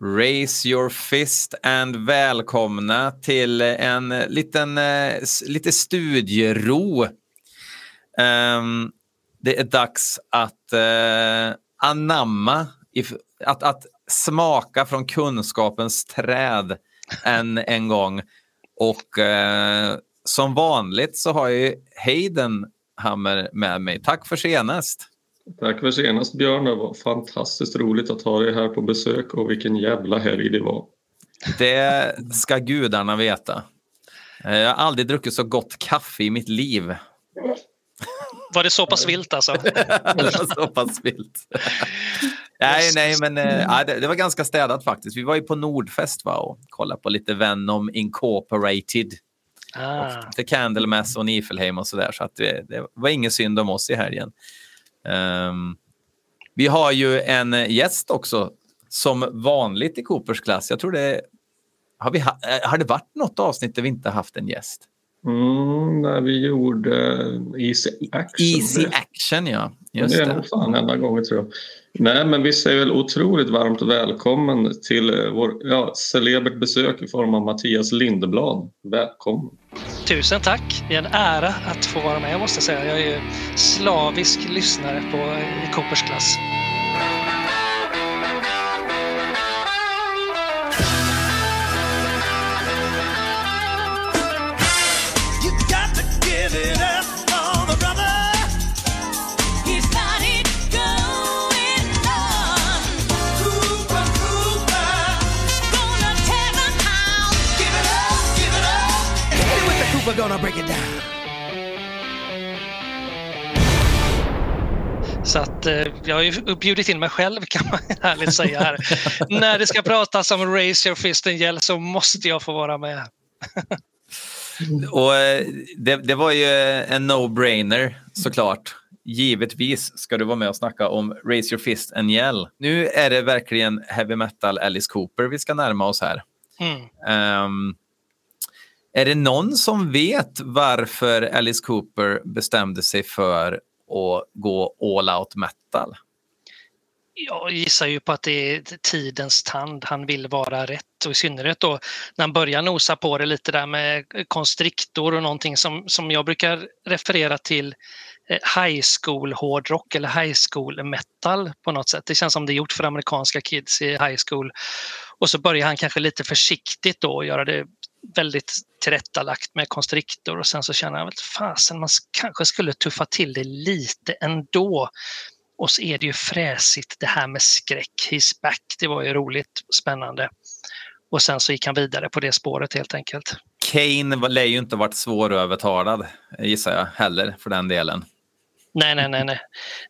Raise your fist and välkomna till en liten eh, lite studiero. Um, det är dags att uh, anamma, if, att, att smaka från kunskapens träd än en gång. Och uh, som vanligt så har jag Hayden Hammer med mig. Tack för senast. Tack för senast Björn. Det var fantastiskt roligt att ha dig här på besök och vilken jävla helg det var. Det ska gudarna veta. Jag har aldrig druckit så gott kaffe i mitt liv. Var det så pass vilt alltså? det var så pass vilt. nej, nej, men äh, det, det, var ganska städat faktiskt. Vi var ju på Nordfest va, och kollade på lite Venom Incorporated. Ah. Och Candlemass och Nifelheim och sådär. Så att det, det var ingen synd om oss i helgen. Um, vi har ju en gäst också, som vanligt i Coopers klass. Jag tror det... Har, vi ha, eh, har det varit något avsnitt där vi inte haft en gäst? Mm, när vi gjorde Easy Action. Easy Action, ja. Just det är nog fan enda gången tror jag. Nej, men vi säger väl otroligt varmt välkommen till eh, vår ja, celebert besök i form av Mattias Lindeblad. Välkommen! Tusen tack! Det är en ära att få vara med måste jag säga. Jag är ju slavisk lyssnare på eh, i Coopers klass. Gonna break it down. Så att eh, jag har ju bjudit in mig själv kan man härligt säga här. När det ska pratas om Raise Your Fist and Yell så måste jag få vara med. Och eh, det, det, var ju en no-brainer såklart. Givetvis ska du vara med och snacka om Raise Your Fist and Yell. Nu är det verkligen heavy metal Alice Cooper vi ska närma oss här. Mm. Um, är det någon som vet varför Alice Cooper bestämde sig för att gå all out metal? Jag gissar ju på att det är tidens tand. Han vill vara rätt och i synnerhet då när han börjar nosa på det lite där med konstriktor och någonting som, som jag brukar referera till eh, high school hårdrock eller high school metal på något sätt. Det känns som det är gjort för amerikanska kids i high school. Och så börjar han kanske lite försiktigt då göra det väldigt tillrättalagt med konstriktor och sen så känner jag att fasen man kanske skulle tuffa till det lite ändå. Och så är det ju fräsigt det här med skräck, He's back, det var ju roligt, spännande. Och sen så gick han vidare på det spåret helt enkelt. Kane lär ju inte varit svårövertalad gissar jag heller för den delen. Nej, nej, nej, nej.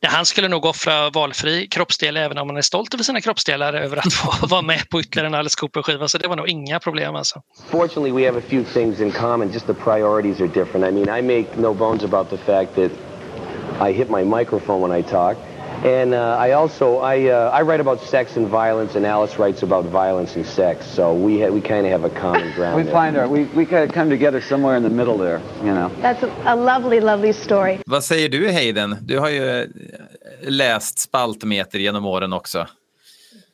Han skulle nog offra valfri kroppsdel även om han är stolt över sina kroppsdelar över att få vara med på ytterligare en Alice Cooper-skiva. Så det var nog inga problem alltså. Fortunately we have a few things in common, just the priorities are different. I mean, I make no bones about the fact that I hit my microphone when I talk. And uh, I also I uh, I write about sex and violence, and Alice writes about violence and sex. So we ha- we kind of have a common ground. we there. find our we we kind of come together somewhere in the middle there, you know. That's a, a lovely, lovely story. Vad säger du, Hayden? Du har ju eh, läst spaltmeter genom åren också.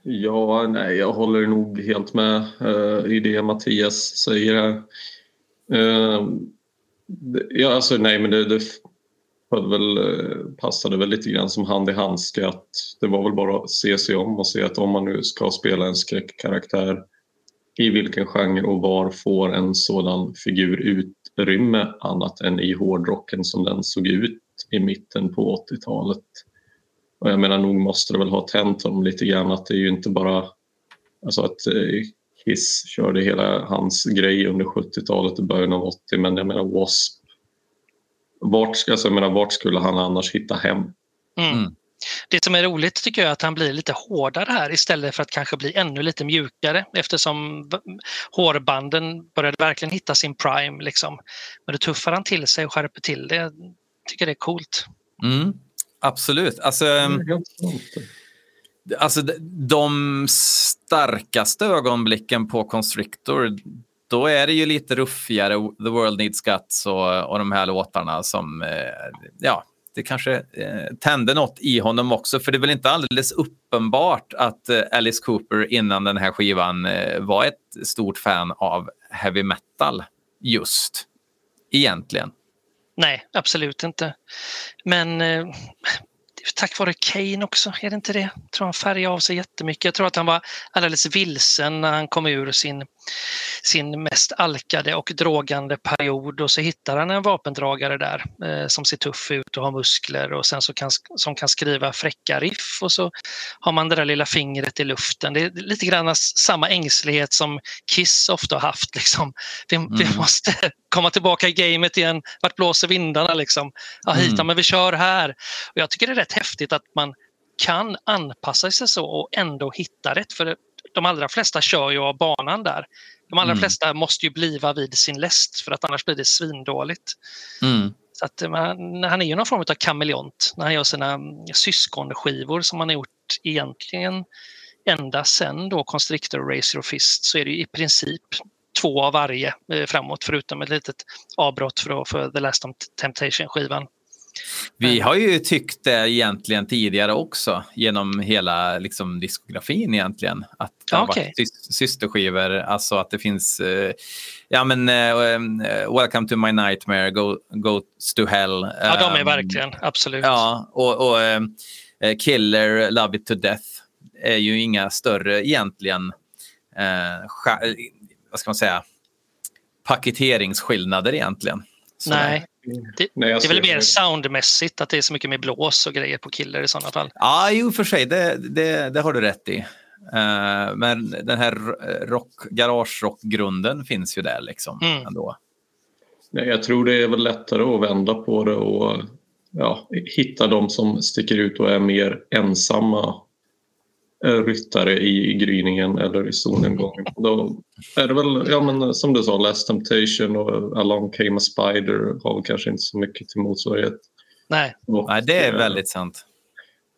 Ja, nej, jag håller nog helt med uh, i det Mattias säger här. Uh, ja, alltså nej, men det, det väl, eh, passade väl lite grann som hand i handske att det var väl bara att se sig om och se att om man nu ska spela en skräckkaraktär i vilken genre och var får en sådan figur utrymme annat än i hårdrocken som den såg ut i mitten på 80-talet. Och jag menar nog måste det väl ha tänt honom lite grann att det är ju inte bara alltså att eh, Kiss körde hela hans grej under 70-talet och början av 80 men jag menar W.A.S.P vart, alltså, jag menar, vart skulle han annars hitta hem? Mm. mm. Det som är roligt tycker jag är att han blir lite hårdare här istället för att kanske bli ännu lite mjukare eftersom hårbanden började verkligen hitta sin prime. Liksom. Men då tuffar han till sig och skärper till det. Jag tycker det är coolt. Mm. Absolut. Alltså, alltså de starkaste ögonblicken på Constrictor då är det ju lite ruffigare, The World Needs Guts och, och de här låtarna som, eh, ja, det kanske eh, tände något i honom också. För det är väl inte alldeles uppenbart att eh, Alice Cooper innan den här skivan eh, var ett stort fan av heavy metal just egentligen. Nej, absolut inte. Men eh, tack vare Kane också, är det inte det? Jag tror han färgade av sig jättemycket. Jag tror att han var alldeles vilsen när han kom ur sin, sin mest alkade och drogande period och så hittar han en vapendragare där eh, som ser tuff ut och har muskler och sen så kan, som kan skriva fräcka riff och så har man det där lilla fingret i luften. Det är lite grann samma ängslighet som Kiss ofta har haft. Liksom. Vi, mm. vi måste komma tillbaka i gamet igen. Vart blåser vindarna liksom? Ja, hit, mm. men vi kör här. Och jag tycker det är rätt häftigt att man kan anpassa sig så och ändå hitta rätt. För de allra flesta kör ju av banan där. De allra mm. flesta måste ju bliva vid sin läst för att annars blir det svindåligt. Mm. Så att man, han är ju någon form av kameleont när han gör sina mm, syskonskivor som han har gjort egentligen ända sen då Constrictor, Racer och Fist så är det i princip två av varje eh, framåt förutom ett litet avbrott för, för The Last Temptation-skivan. Vi har ju tyckt det egentligen tidigare också genom hela liksom, diskografin egentligen. Att det har okay. varit systerskivor, alltså att det finns uh, ja men uh, Welcome to my nightmare, Go, Goes to hell. Ja, de är um, verkligen, absolut. Ja, och, och uh, Killer, Love it to death är ju inga större egentligen vad ska man säga, paketeringsskillnader egentligen. Så Nej, det, Nej, det är väl mer soundmässigt att det är så mycket mer blås och grejer på Killer i sådana fall. Ja, jo för sig, det, det, det har du rätt i. Uh, men den här rock, garage-rock-grunden finns ju där liksom mm. ändå. Nej, jag tror det är väl lättare att vända på det och ja, hitta de som sticker ut och är mer ensamma ryttare i gryningen eller i solnedgången. Då är det väl, ja men som du sa, Last Temptation och Along Came a Spider har kanske inte så mycket till motsvarighet. Nej, och, Nej det är eh, väldigt sant.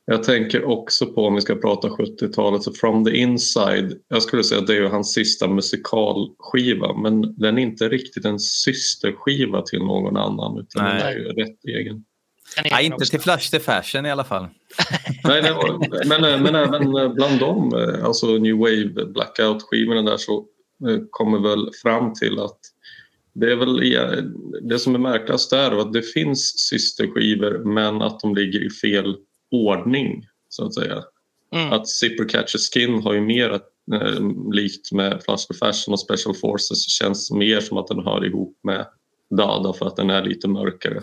Jag tänker också på, om vi ska prata 70-talet, så From the Inside. Jag skulle säga att det är hans sista musikalskiva men den är inte riktigt en systerskiva till någon annan utan Nej. den är ju rätt egen. Nej, inte till Flash the Fashion i alla fall. Nej, nej men, men även bland dem, alltså New Wave Blackout-skivorna där så eh, kommer väl fram till att det är väl det som är märkligast är att det finns systerskivor men att de ligger i fel ordning så att säga. Mm. Att Zipper Catcher Skin har ju mer eh, likt med Flash the Fashion och Special Forces känns mer som att den hör ihop med Dada för att den är lite mörkare.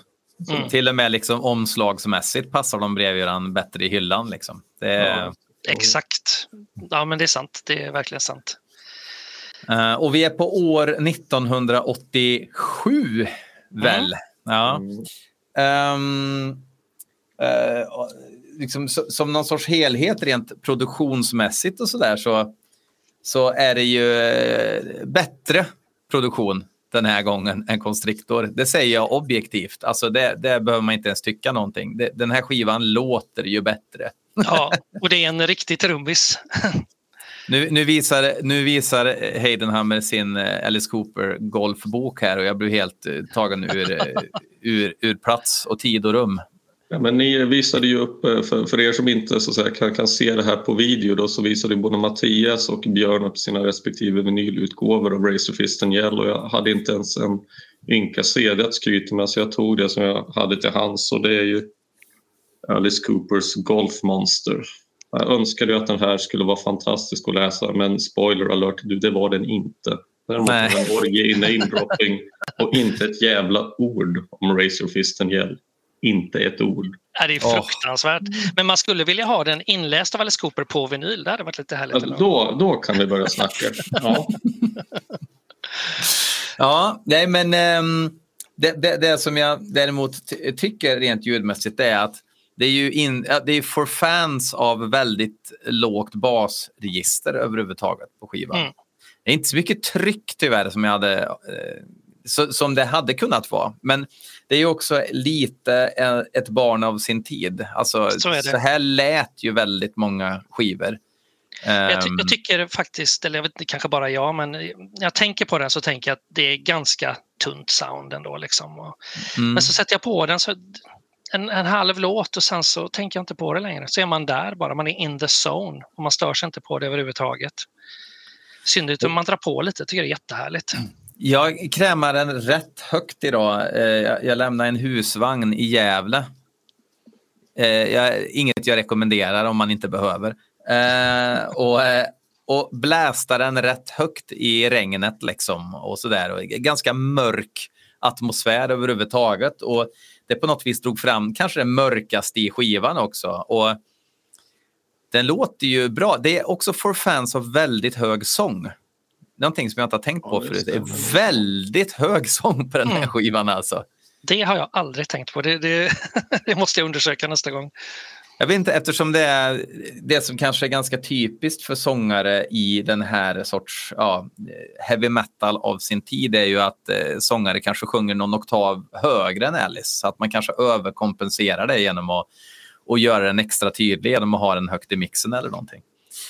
Mm. Till och med liksom omslagsmässigt passar de bredvid varandra bättre i hyllan. Liksom. Är... Ja, exakt. Ja, men det är sant. Det är verkligen sant. Uh, och vi är på år 1987, väl? Mm. Ja. Um, uh, liksom, så, som någon sorts helhet rent produktionsmässigt och sådär så, så är det ju uh, bättre produktion den här gången än Constrictor. Det säger jag objektivt. Alltså det, det behöver man inte ens tycka någonting. Det, den här skivan låter ju bättre. Ja, och det är en riktig trummis. Nu, nu, visar, nu visar Heidenhammer sin eh, Alice Cooper golfbok här och jag blev helt uh, tagen ur, uh, ur, ur plats och tid och rum. Ja, men ni visade ju upp, för, för er som inte så säga, kan, kan se det här på video då, så visade både Mattias och Björn upp sina respektive vinylutgåvor av Razor Fist and Yell och jag hade inte ens en ynka CD att skryta med så jag tog det som jag hade till hands och det är ju Alice Coopers Golf Monster. Jag önskade att den här skulle vara fantastisk att läsa men spoiler alert, du, det var den inte. Däremot var den orgie namedropping och inte ett jävla ord om Razor Fist and Yell inte ett ord. Ja, det är fruktansvärt. Oh. Men man skulle vilja ha den inläst av Alice Cooper på vinyl. Det hade varit lite härligt. Ja, då, då kan vi börja snacka. ja. ja, nej men um, det, det, det, som jag däremot tycker rent ljudmässigt är att det är ju in, det är för fans av väldigt lågt basregister överhuvudtaget på skivan. Mm. Det är inte så mycket tryck tyvärr som jag hade eh, så, som det hade kunnat vara. Men det är också lite ett barn av sin tid. Alltså, så, så här lät ju väldigt många skivor. Jag, ty jag, ehm. tycker faktiskt, eller jag vet, kanske bara jag, men när jag tänker på den så tänker jag att det är ganska tunt sound ändå. Liksom. Och, mm. Men så sätter jag på den så en, en, halv låt och sen så tänker jag inte på det längre. Så är man där bara, man är in the zone och man stör sig inte på det överhuvudtaget. Synnerhet om man drar på lite, tycker jag det är jättehärligt. Jag krämar den rätt högt idag. Eh, jag lämnar en husvagn i Gävle. Eh, inget jag rekommenderar om man inte behöver. Eh, och, och blästa den rätt högt i regnet liksom och sådär. Ganska mörk atmosfär överhuvudtaget. Och det på något vis drog fram kanske det mörkaste i skivan också. Och den låter ju bra. Det är också för fans av väldigt hög sång. Någonting som jag inte har tänkt på ja, förut. Det är väldigt hög sång på den här mm. skivan alltså. Det har jag aldrig tänkt på. Det, det, det måste jag undersöka nästa gång. Jag vet inte, eftersom det är det som kanske är ganska typiskt för sångare i den här sorts ja, heavy metal av sin tid är ju att eh, sångare kanske sjunger någon oktav högre än Alice. Så att man kanske överkompenserar det genom att och göra den extra tydlig genom att ha den högt i mixen eller någonting.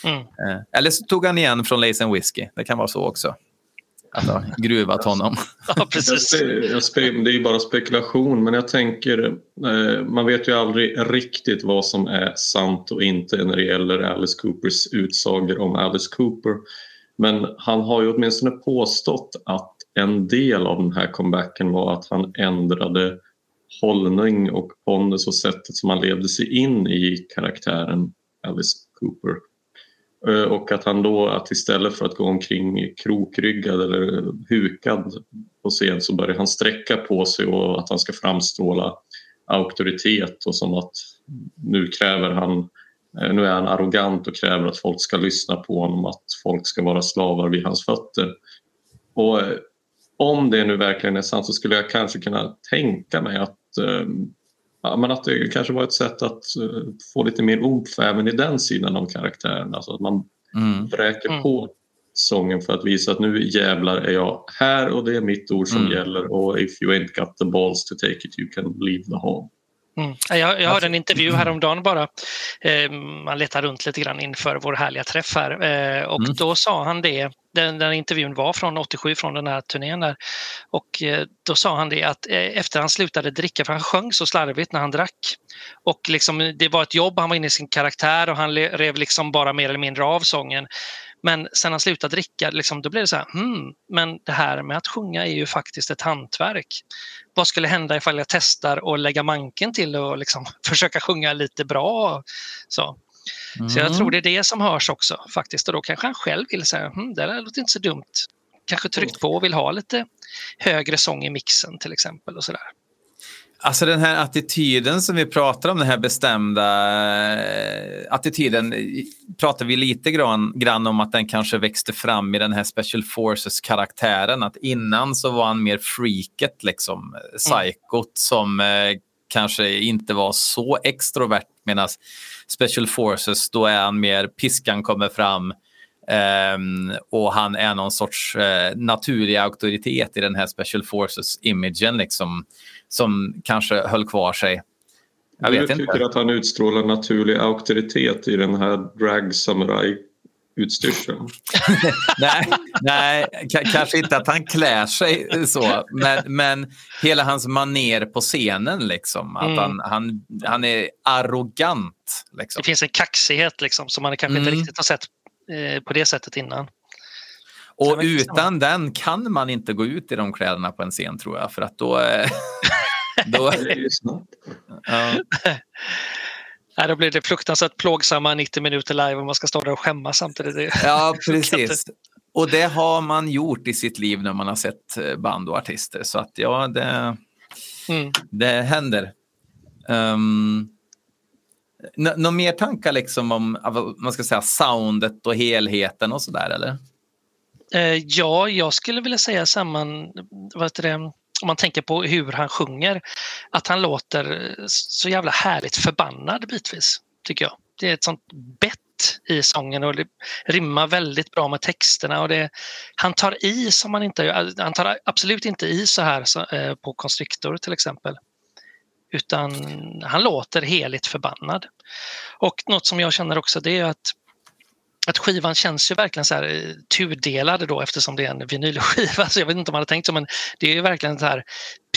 Mm. Eh, eller så tog han igen från Lace and Whiskey. Det kan vara så också att ha gruvat honom. ja, precis. det är ju bara spekulation men jag tänker eh, man vet ju aldrig riktigt vad som är sant och inte när det gäller Alice Coopers utsagor om Alice Cooper. Men han har ju åtminstone påstått att en del av den här comebacken var att han ändrade hållning och pondus och sättet som han levde sig in i karaktären Alice Cooper. Eh, och att han då att istället för att gå omkring krokryggad eller hukad på scen så börjar han sträcka på sig och att han ska framstråla auktoritet och som att nu kräver han eh, nu är han arrogant och kräver att folk ska lyssna på honom, att folk ska vara slavar vid hans fötter. Och eh, om det nu verkligen är sant så skulle jag kanske kunna tänka mig att, ehm, ja, men att det kanske var ett sätt att få lite mer oomph även i den sidan av karaktären. Alltså att man mm. bräker mm. på sången för att visa att nu jävlar är jag här och det är mitt ord som mm. gäller och if you ain't got the balls to take it you can leave the home. Mm. Jag, jag hörde en intervju häromdagen bara. Eh, man letar runt lite grann inför vår härliga träff här eh, och mm. då sa han det. Den, den intervjun var från 87 från den här turnén där och eh, då sa han det att eh, efter han slutade dricka, för han sjöng så slarvigt när han drack och liksom, det var ett jobb, han var inne i sin karaktär och han rev liksom bara mer eller mindre av sången. Men sen han slutade dricka, liksom, då blev det så här, hmm, men det här med att sjunga är ju faktiskt ett hantverk. Vad skulle hända ifall jag testar att lägga manken till och liksom försöka sjunga lite bra? Så. Mm. så jag tror det är det som hörs också faktiskt och då kanske han själv vill säga, hmm, det där låter inte så dumt. Kanske tryckt på och vill ha lite högre sång i mixen till exempel och sådär. Alltså den här attityden som vi pratar om, den här bestämda eh, attityden, pratar vi lite grann, grann om att den kanske växte fram i den här Special Forces-karaktären. Att innan så var han mer freaket, liksom, mm. psykot som eh, kanske inte var så extrovert medan Special Forces, då är han mer piskan kommer fram, Um, och han är någon sorts uh, naturlig auktoritet i den här Special Forces-imagen liksom, som kanske höll kvar sig. Jag du tycker inte. att han utstrålar naturlig auktoritet i den här drag samurai utstyrseln? nej, nej kanske inte att han klär sig så, men, men hela hans maner på scenen. Liksom, att mm. han, han, han är arrogant. Liksom. Det finns en kaxighet liksom, som man kanske mm. inte riktigt har sett Eh, på det sättet innan. Och utan den kan man inte gå ut i de kläderna på en scen tror jag, för att då... då ja. Nej, då blir det fruktansvärt plågsamma 90 minuter live om man ska stå där och skämmas samtidigt. Ja, precis. Och det har man gjort i sitt liv när man har sett eh, band och artister. Så att ja, det, mm. det händer. Um, Några mer tankar liksom om man ska säga, soundet och helheten och sådär eller? Eh, ja, jag skulle vilja säga samman, vad det, om man tänker på hur han sjunger, att han låter eh, så jävla härligt förbannad bitvis, tycker jag. Det är ett sånt bett i sången och det rimmar väldigt bra med texterna. Och det, han tar i som han inte Han tar absolut inte i så här så, eh, på Constrictor till exempel utan han låter heligt förbannad. Och något som jag känner också det är att att skivan känns ju verkligen så här eh, tudelad då eftersom det är en vinylskiva. Så jag vet inte om man har tänkt så men det är ju verkligen så här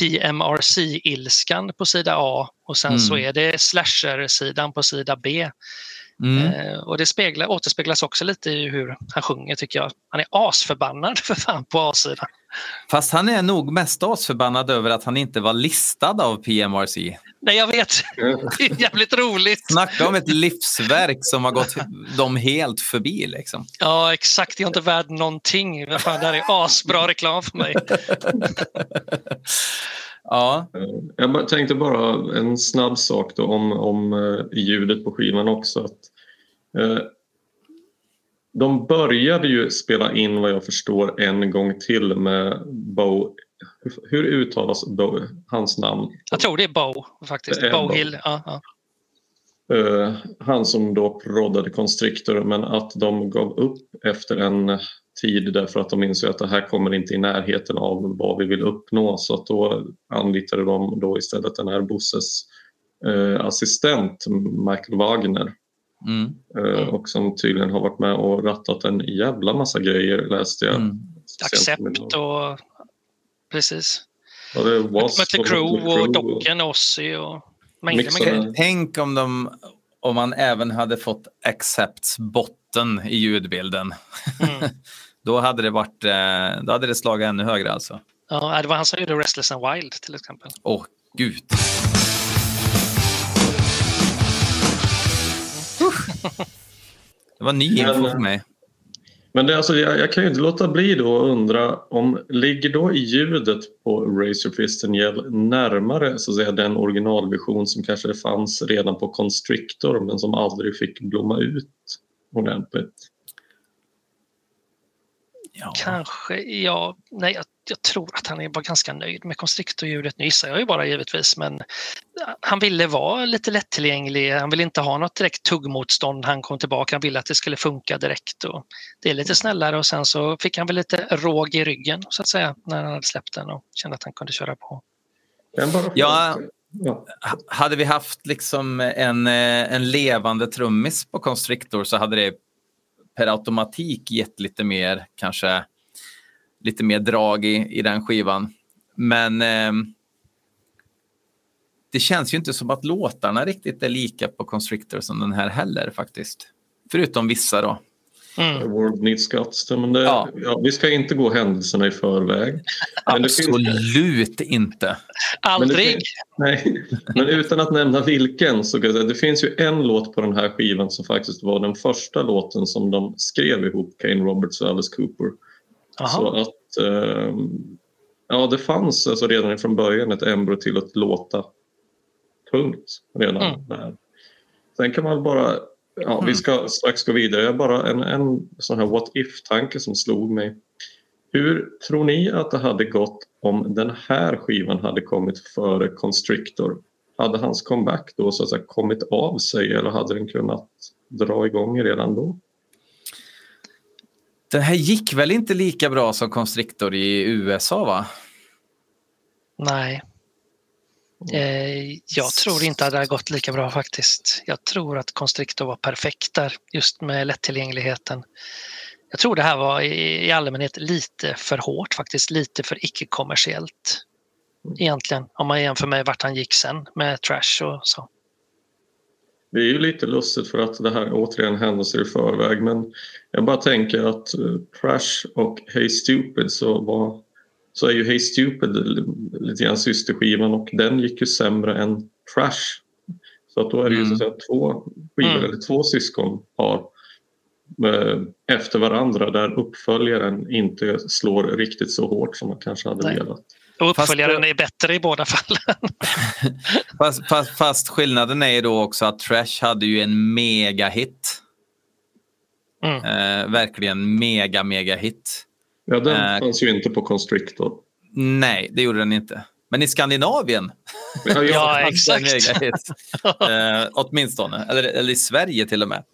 PMRC-ilskan på sida A och sen mm. så är det slasher-sidan på sida B. Mm. Eh, och det speglar, återspeglas också lite i hur han sjunger tycker jag. Han är asförbannad för fan på A-sidan. Fast han är nog mest asförbannad över att han inte var listad av PMRC. Nej, jag vet. Det är jävligt roligt. Snacka om ett livsverk som har gått dem helt förbi. Liksom. Ja, exakt. Jag är inte värd någonting. det här är asbra reklam för mig. ja. Jag tänkte bara en snabb sak då om, om eh, ljudet på skivan också. Att, eh, de började ju spela in vad jag förstår en gång till med Bo. Hur uttalas Bo, hans namn? Jag tror det är Bo faktiskt. Bo, Bo Hill. Ja, ja. Uh, han som då proddade Constrictor men att de gav upp efter en tid därför att de insåg att det här kommer inte i närheten av vad vi vill uppnå så att då anlitade de då istället den här Bosses uh, assistent Michael Wagner Mm. Uh, och som tydligen har varit med och rattat en jävla massa grejer läste jag. Mm. Accept och precis. Ja, Crüe och Docken, Ozzy och med grejer. Tänk om, de, om man även hade fått Accepts botten i ljudbilden. Mm. då, hade det varit, eh, då hade det slagit ännu högre alltså. Ja, det var han som gjorde Restless and Wild till exempel. Åh, oh, gud. Det var ny info för mig. Men det, alltså, jag, jag, kan ju inte låta bli då att undra om ligger då ljudet på Razorfist Gel närmare så att säga, den originalvision som kanske fanns redan på Constrictor men som aldrig fick blomma ut ordentligt? Ja. Kanske, ja. Nej, jag, jag, tror att han var ganska nöjd med konstriktorljudet. Nu gissar jag ju bara givetvis, men han ville vara lite lättillgänglig. Han ville inte ha något direkt tuggmotstånd han kom tillbaka. Han ville att det skulle funka direkt. Och det är lite snällare och sen så fick han väl lite råg i ryggen så att säga när han hade släppt den och kände att han kunde köra på. Ja, hade vi haft liksom en, eh, en levande trummis på Constrictor så hade det per automatik gett lite mer, kanske lite mer drag i, i den skivan. Men eh, det känns ju inte som att låtarna riktigt är lika på Constrictor som den här heller faktiskt. Förutom vissa då. Mm. World Needs Guts. Men det, ja. Ja, vi ska inte gå händelserna i förväg. Absolut finns... inte. Aldrig. Men nej, men utan att nämna vilken så kan jag säga, det finns ju en låt på den här skivan som faktiskt var den första låten som de skrev ihop, Kane Roberts och Alice Cooper. Aha. Så att eh, ja, det fanns alltså redan från början ett embryo till att låta tungt redan mm. där. Sen kan man bara Ja, mm. Vi ska strax gå vidare. Jag bara en, en sån här what if-tanke som slog mig. Hur tror ni att det hade gått om den här skivan hade kommit före Constrictor? Hade hans comeback då så att säga kommit av sig eller hade den kunnat dra igång redan då? Det här gick väl inte lika bra som Constrictor i USA va? Nej, Eh, jag tror inte att det har gått lika bra faktiskt. Jag tror att Constrictor var perfekt där, just med lättillgängligheten. Jag tror det här var i, allmänhet lite för hårt faktiskt, lite för icke-kommersiellt. Egentligen, om man jämför med vart han gick sen med Trash och så. Det är ju lite lustigt för att det här återigen händelser i förväg men jag bara tänker att eh, Trash och Hey Stupid så var så är ju Hey Stupid lite grann systerskivan och den gick ju sämre än Trash. Så att då är det ju mm. så att säga två skivor, mm. eller två syskonpar eh, efter varandra där uppföljaren inte slår riktigt så hårt som man kanske hade Nej. velat. Och uppföljaren fast, är bättre i båda fallen. fast, fast, fast, skillnaden är då också att Trash hade ju en megahit. Mm. Eh, verkligen mega, mega hit. Ja, den uh, fanns ju inte på Constrictor. Nej, det gjorde den inte. Men i Skandinavien. Ja, ja exakt. uh, åtminstone, eller, eller i Sverige till och med.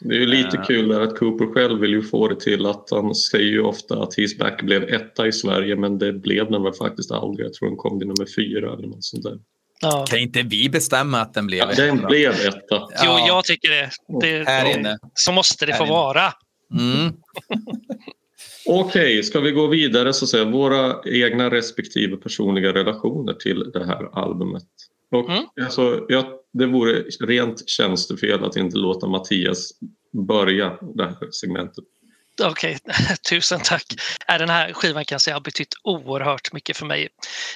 Det är ju lite uh, kul där att Cooper själv vill ju få det till att han säger ju ofta att He's Back blev etta i Sverige men det blev den väl faktiskt aldrig. Jag tror den kom till nummer fyra eller något sånt där. Ja. Kan inte vi bestämma att den blev ja, etta? Den blev etta. Jo, jag tycker det. det här inne. Så måste det här få inne. vara. Mm. Okej, okay, ska vi gå vidare så säga våra egna respektive personliga relationer till det här albumet. Och mm. alltså, jag, det vore rent tjänstefel att inte låta Mattias börja det här segmentet. Okej, okay. tusen tack. Äh, den här skivan kan jag säga har betytt oerhört mycket för mig.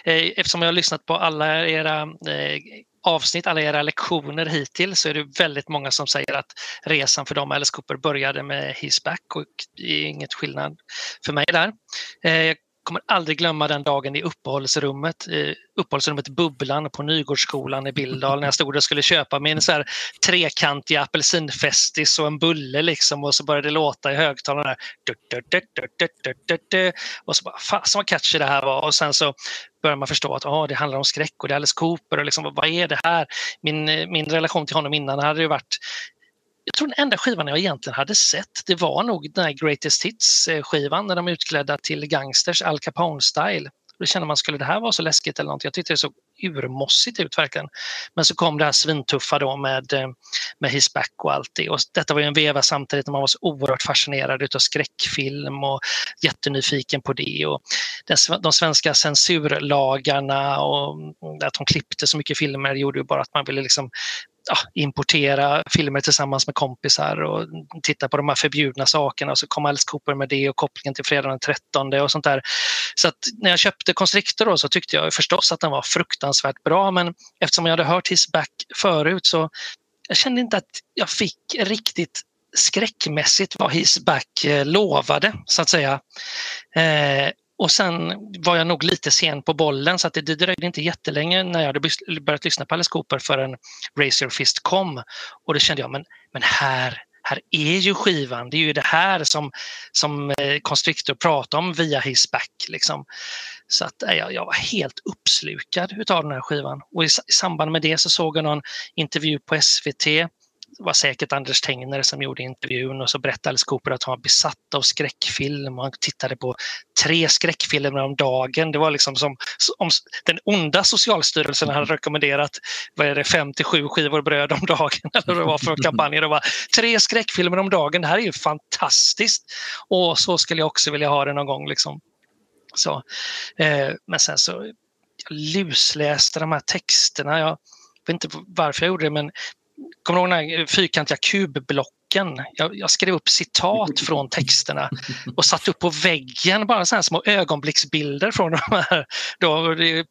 Eh, eftersom jag har lyssnat på alla era eh, avsnitt, alla era lektioner hittills så är det väldigt många som säger att resan för dem, Alice Cooper, började med His Back och det är inget skillnad för mig där. Eh, jag kommer aldrig glömma den dagen i uppehållsrummet, eh, uppehållsrummet Bubblan på Nygårdsskolan i Bildal när jag stod och skulle köpa min så här trekantiga apelsinfestis och en bulle liksom och så började det låta i högtalarna. Och så bara, fasen vad catchy det här var och sen så börjar man förstå att oh, det handlar om skräck och det är Alice Cooper och liksom, vad är det här? Min, eh, min relation till honom innan hade ju varit jag tror den enda skivan jag egentligen hade sett, det var nog den här Greatest Hits-skivan när de är utklädda till gangsters, Al Capone-style. Då kände man, skulle det här vara så läskigt eller något? Jag tyckte det såg urmossigt ut verkligen. Men så kom det här svintuffa då med, eh, med His Back och allt det. Och detta var ju en veva samtidigt när man var så oerhört fascinerad utav skräckfilm och jättenyfiken på det. Och den, de svenska censurlagarna och mm, att de klippte så mycket filmer gjorde ju bara att man ville liksom ja, importera filmer tillsammans med kompisar och titta på de här förbjudna sakerna och så kom Alice Cooper med det och kopplingen till fredagen den 13 och sånt där. Så att när jag köpte Constrictor då så tyckte jag förstås att den var fruktansvärt bra men eftersom jag hade hört His Back förut så jag kände inte att jag fick riktigt skräckmässigt vad His Back eh, lovade så att säga. Eh, och sen var jag nog lite sen på bollen så att det, det dröjde inte jättelänge när jag hade börjat lyssna på Alice Cooper förrän Raise Your Fist kom. Och då kände jag, men, men här, här är ju skivan, det är ju det här som, som eh, Constrictor pratar om via His Back. Liksom. Så att eh, jag, jag var helt uppslukad utav den här skivan. Och i, i samband med det så såg jag någon intervju på SVT var säkert Anders Tengner som gjorde intervjun och så berättade Alice Cooper att han var besatt av skräckfilm och han tittade på tre skräckfilmer om dagen. Det var liksom som om den onda Socialstyrelsen hade rekommenderat vad är det, fem till sju skivor bröd om dagen eller vad det var för kampanjer. Det var tre skräckfilmer om dagen, det här är ju fantastiskt! Och så skulle jag också vilja ha det någon gång. Liksom. Så, eh, men sen så jag lusläste de här texterna. Jag vet inte varför jag gjorde det men kommer du ihåg här fyrkantiga kubblocken? Jag, jag, skrev upp citat från texterna och satt upp på väggen, bara så här små ögonblicksbilder från de här. Då, det,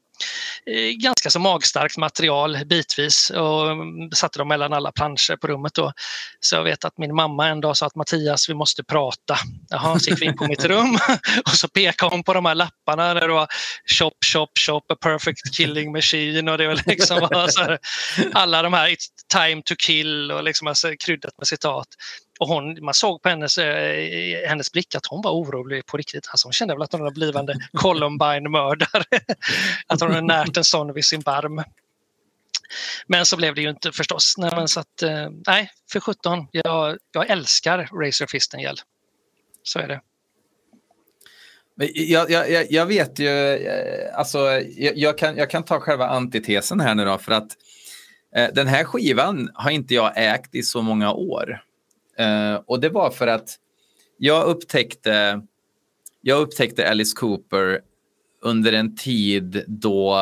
Eh, ganska så magstarkt material bitvis och satte dem mellan alla planscher på rummet. Då. Så jag vet att min mamma en dag sa att Mattias, vi måste prata. Jaha, så gick vi in på mitt rum och så pekade hon på de här lapparna där det var shop, shop, shop, a perfect killing machine och det var liksom alla de här time to kill och liksom alltså kryddat med citat. Och hon, man såg på hennes, eh, hennes blick att hon var orolig på riktigt. Alltså hon kände väl att hon var blivande Columbine-mördare. att hon hade närt en sån vid sin barm. Men så blev det ju inte förstås. Nej, men så att, eh, nej för 17. Jag, jag älskar Razor Fistengel. Så är det. Jag, jag, jag vet ju, eh, alltså, jag, jag, kan, jag kan ta själva antitesen här nu då, för att eh, Eh, den här skivan har inte jag ägt i så många år. Eh, och det var för att jag upptäckte, jag upptäckte Alice Cooper under en tid då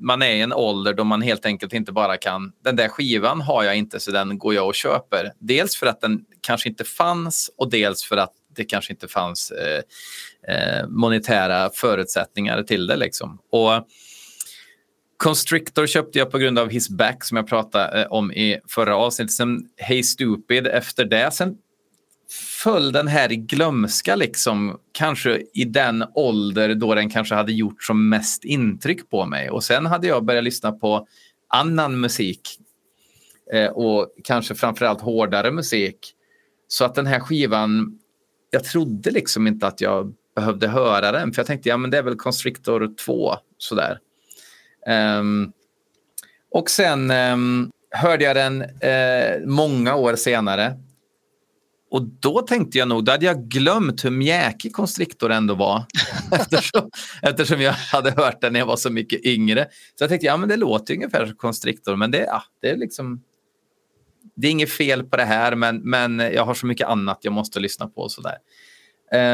man är i en ålder då man helt enkelt inte bara kan... Den där skivan har jag inte så den går jag och köper. Dels för att den kanske inte fanns och dels för att det kanske inte fanns eh, eh, monetära förutsättningar till det. Liksom. Och Constrictor köpte jag på grund av His Back som jag pratade eh, om i förra avsnittet. Sen Hey Stupid efter det. Sen föll den här i glömska, liksom, kanske i den ålder då den kanske hade gjort som mest intryck på mig. Och sen hade jag börjat lyssna på annan musik eh, och kanske framförallt hårdare musik. Så att den här skivan, jag trodde liksom inte att jag behövde höra den, för jag tänkte ja men det är väl Constrictor 2 sådär. Um, och sen um, hörde jag den uh, många år senare. Och då tänkte jag nog, då hade jag glömt hur mjäkig Constrictor ändå var. eftersom, eftersom jag hade hört den när jag var så mycket yngre. Så jag tänkte, ja men det låter ungefär som Constrictor, men det, ja, det är liksom... Det är inget fel på det här, men, men jag har så mycket annat jag måste lyssna på och sådär.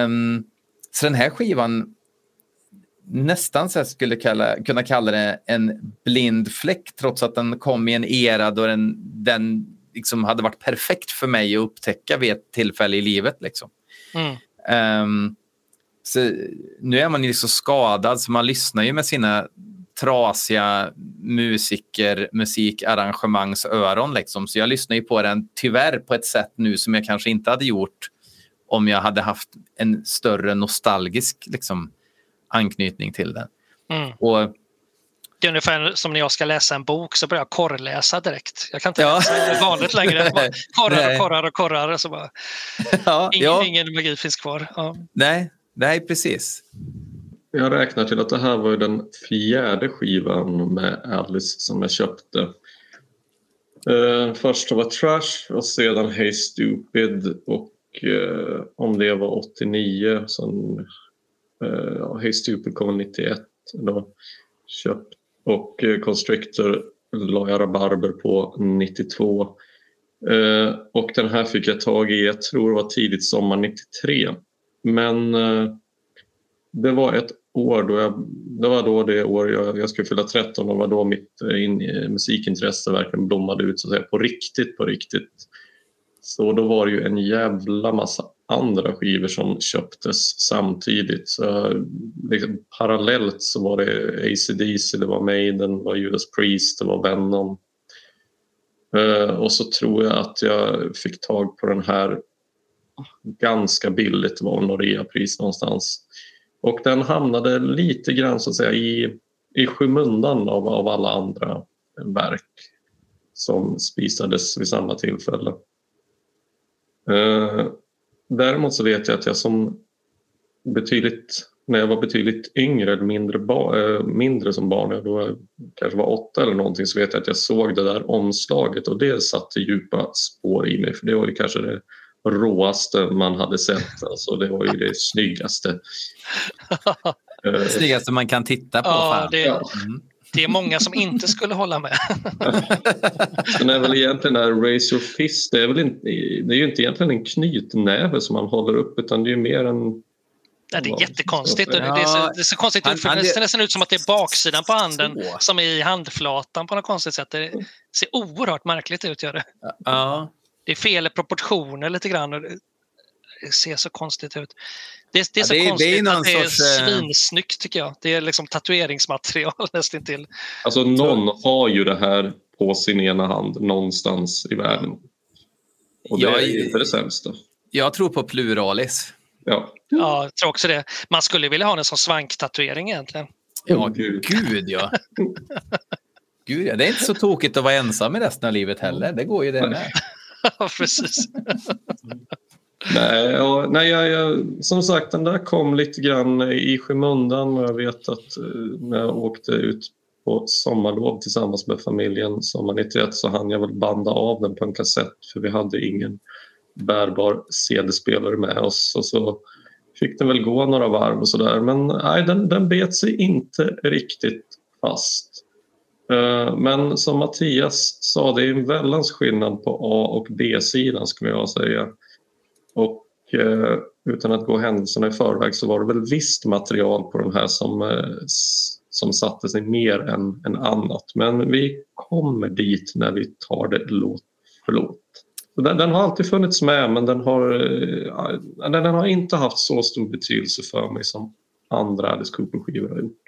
Um, Så den här skivan nästan så skulle kalla, kunna kalla det en blind fläck trots att den kom i en era då den, den liksom hade varit perfekt för mig att upptäcka vid ett tillfälle i livet. Liksom. Mm. Um, så nu är man ju så skadad så man lyssnar ju med sina trasiga musiker, musikarrangemangsöron. Liksom. Så jag lyssnar ju på den tyvärr på ett sätt nu som jag kanske inte hade gjort om jag hade haft en större nostalgisk liksom, anknytning till den. Mm. Och, det är ungefär som när jag ska läsa en bok så börjar jag korrläsa direkt. Jag kan inte ja. läsa det vanligt längre. Bara korrar och korrar och korrar. Och så bara, ja, ingen, ja. ingen magi finns kvar. Ja. Nej, nej, precis. Jag räknar till att det här var den fjärde skivan med Alice som jag köpte. Uh, först var Trash och sedan Hey Stupid och uh, om det var 89 sen uh, Hey Stupid kom 91 då köpt. Och uh, Constrictor la jag rabarber på 92 uh, eh, och den här fick jag tag i, jag tror det var tidigt sommar 93 men eh, det var ett år då jag, det var då det år jag, jag skulle fylla 13 och var då mitt in, musikintresse verkligen blommade ut så att säga, på riktigt, på riktigt. Så då var det ju en jävla massa andra skivor som köptes samtidigt. Så liksom, parallellt så var det ACDC, det var Maiden, det var Judas Priest, det var Venom. Uh, och så tror jag att jag fick tag på den här ganska billigt, det var någon reapris någonstans. Och den hamnade lite grann så att säga i, i skymundan av, av alla andra verk som spisades vid samma tillfälle. Eh, däremot så vet jag att jag som betydligt, när jag var betydligt yngre eller mindre, ba, eh, mindre som barn, jag då kanske var åtta eller någonting, så vet jag att jag såg det där omslaget och det satte djupa spår i mig för det var ju kanske det råaste man hade sett. Alltså, det var ju det snyggaste. Det snyggaste man kan titta på. Ja, det, mm. Det, är många som inte skulle hålla med. Sen är väl egentligen där Your Fist, det är, väl inte, det är ju inte egentligen en knytnäve som man håller upp utan det är mer en Ja, det är jättekonstigt. Ja. Det, är så, det är så konstigt ut, för det ser nästan ut som att det är baksidan på handen så. som är i handflatan på något konstigt sätt. Det ser oerhört märkligt ut. Gör det. Ja det är fel proportioner lite grann. Ser så konstigt ut. Det, det är så ja, det, konstigt det är att det är sorts, eh, svinsnyggt tycker jag. Det är liksom tatueringsmaterial nästintill. Alltså någon har ju det här på sin ena hand någonstans i världen. Och det jag, är inte det sämsta. Jag tror på pluralis. Ja. ja, jag tror också det. Man skulle vilja ha den som svanktatuering egentligen. Ja, gud, gud ja. Gud, ja. Det är inte så tokigt att vara ensam i resten av livet heller. Det går ju det med. Ja, precis nej, och, nej jag, jag, som sagt den där kom lite grann i skymundan och jag vet att eh, när jag åkte ut på sommarlov tillsammans med familjen sommar 91 så hann jag väl banda av den på en kassett för vi hade ingen bärbar CD-spelare med oss och så fick den väl gå några varv och sådär men nej, den, den bet sig inte riktigt fast. Eh, men som Mattias sa, det är en väldans skillnad på A och B-sidan skulle jag säga. Och eh, utan att gå händelserna i förväg så var det väl visst material på de här som, eh, som satte sig mer än, än annat. Men vi kommer dit när vi tar det låt för låt. Den, den, har alltid funnits med men den har, eh, den har inte haft så stor betydelse för mig som andra Alice Cooper-skivor har gjort.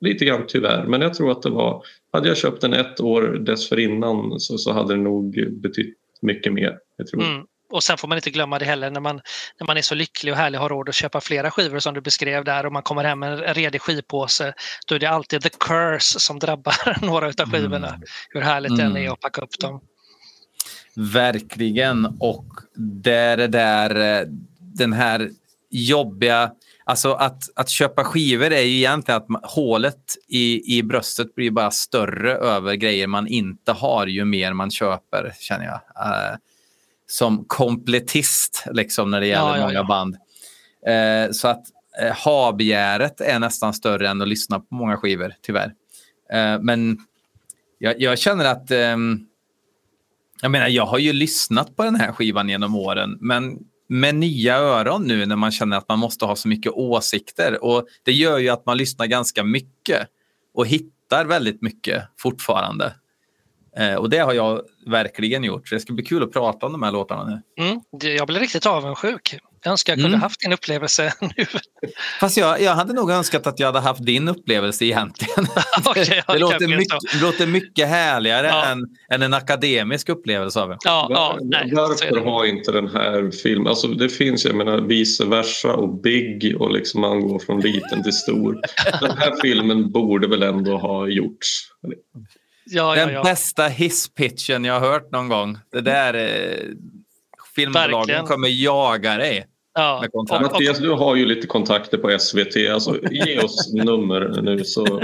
Lite grann tyvärr, men jag tror att det var... Hade jag köpt den ett år dessförinnan så, så hade det nog betytt mycket mer. Jag tror. Mm. Och sen får man inte glömma det heller när man, när man är så lycklig och härlig och har råd att köpa flera skivor som du beskrev där och man kommer hem med en redig skivpåse. Då är det alltid the curse som drabbar några av skivorna. Mm. Hur härligt mm. det än är att packa upp dem. Verkligen. Och det är där, eh, den här jobbiga Alltså att, att köpa skivor är ju egentligen att man, hålet i, i bröstet blir bara större över grejer man inte har ju mer man köper, känner jag. Uh, som kompletist, liksom, när det gäller ja, ja, många band. Uh, så att uh, ha-begäret är nästan större än att lyssna på många skivor, tyvärr. Uh, men jag, jag, känner att... Um, jag menar, jag har ju lyssnat på den här skivan genom åren, men med nya öron nu när man känner att man måste ha så mycket åsikter. Och Det gör ju att man lyssnar ganska mycket och hittar väldigt mycket fortfarande. Eh, och det har jag verkligen gjort. Så det ska bli kul att prata om de här låtarna nu. Mm, jag blir riktigt avundsjuk. Jag önskar jag kunde mm. haft din upplevelse nu. Fast jag, jag hade nog önskat att jag hade haft din upplevelse egentligen. okay, det, låter mycket, det låter mycket härligare ja. än, än en akademisk upplevelse av det. Ja, ja, nej, Varför har inte den här filmen... Alltså det finns jag menar vice versa och Big och liksom man går från liten till stor. Den här filmen borde väl ändå ha gjorts. Ja, Den ja, bästa hisspitchen jag har hört någon gång. Det där eh, filmbolagen Verkligen. kommer jaga dig. Ja. Mattias, du har ju lite kontakter på SVT. Alltså, ge oss nummer nu så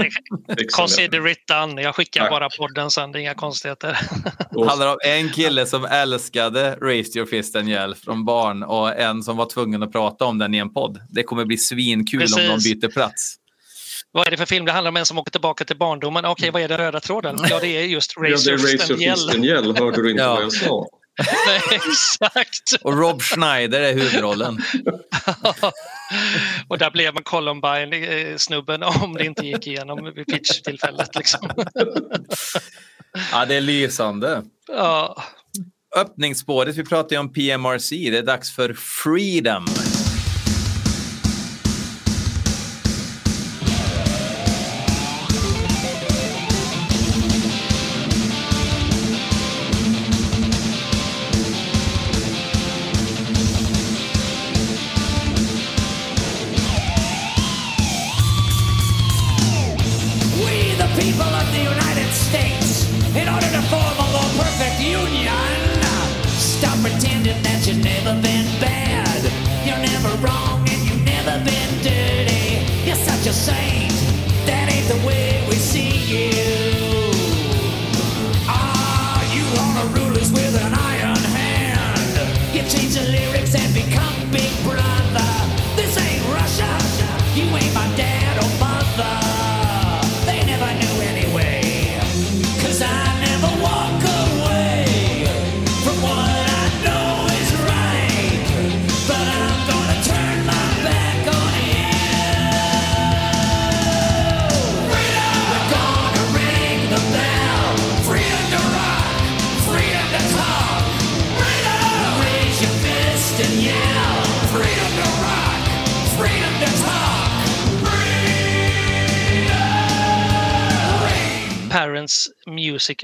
Consider it done. Jag skickar Tack. bara podden sen. Det är inga konstigheter. Det handlar om en kille som älskade Raise your fist and yell från barn och en som var tvungen att prata om den i en podd. Det kommer bli svinkul Precis. om de byter plats. Vad är det för film? Det handlar om en som åker tillbaka till barndomen. Okej, okay, vad är den röda tråden? Ja, det är just Raise ja, and Hörde du inte ja. vad jag sa? Nej, exakt. Och Rob Schneider är huvudrollen. och där blev man Columbine-snubben om det inte gick igenom vid pitch-tillfället. Liksom. ja, det är lysande. Ja. Öppningsspåret, vi pratar ju om PMRC. Det är dags för Freedom.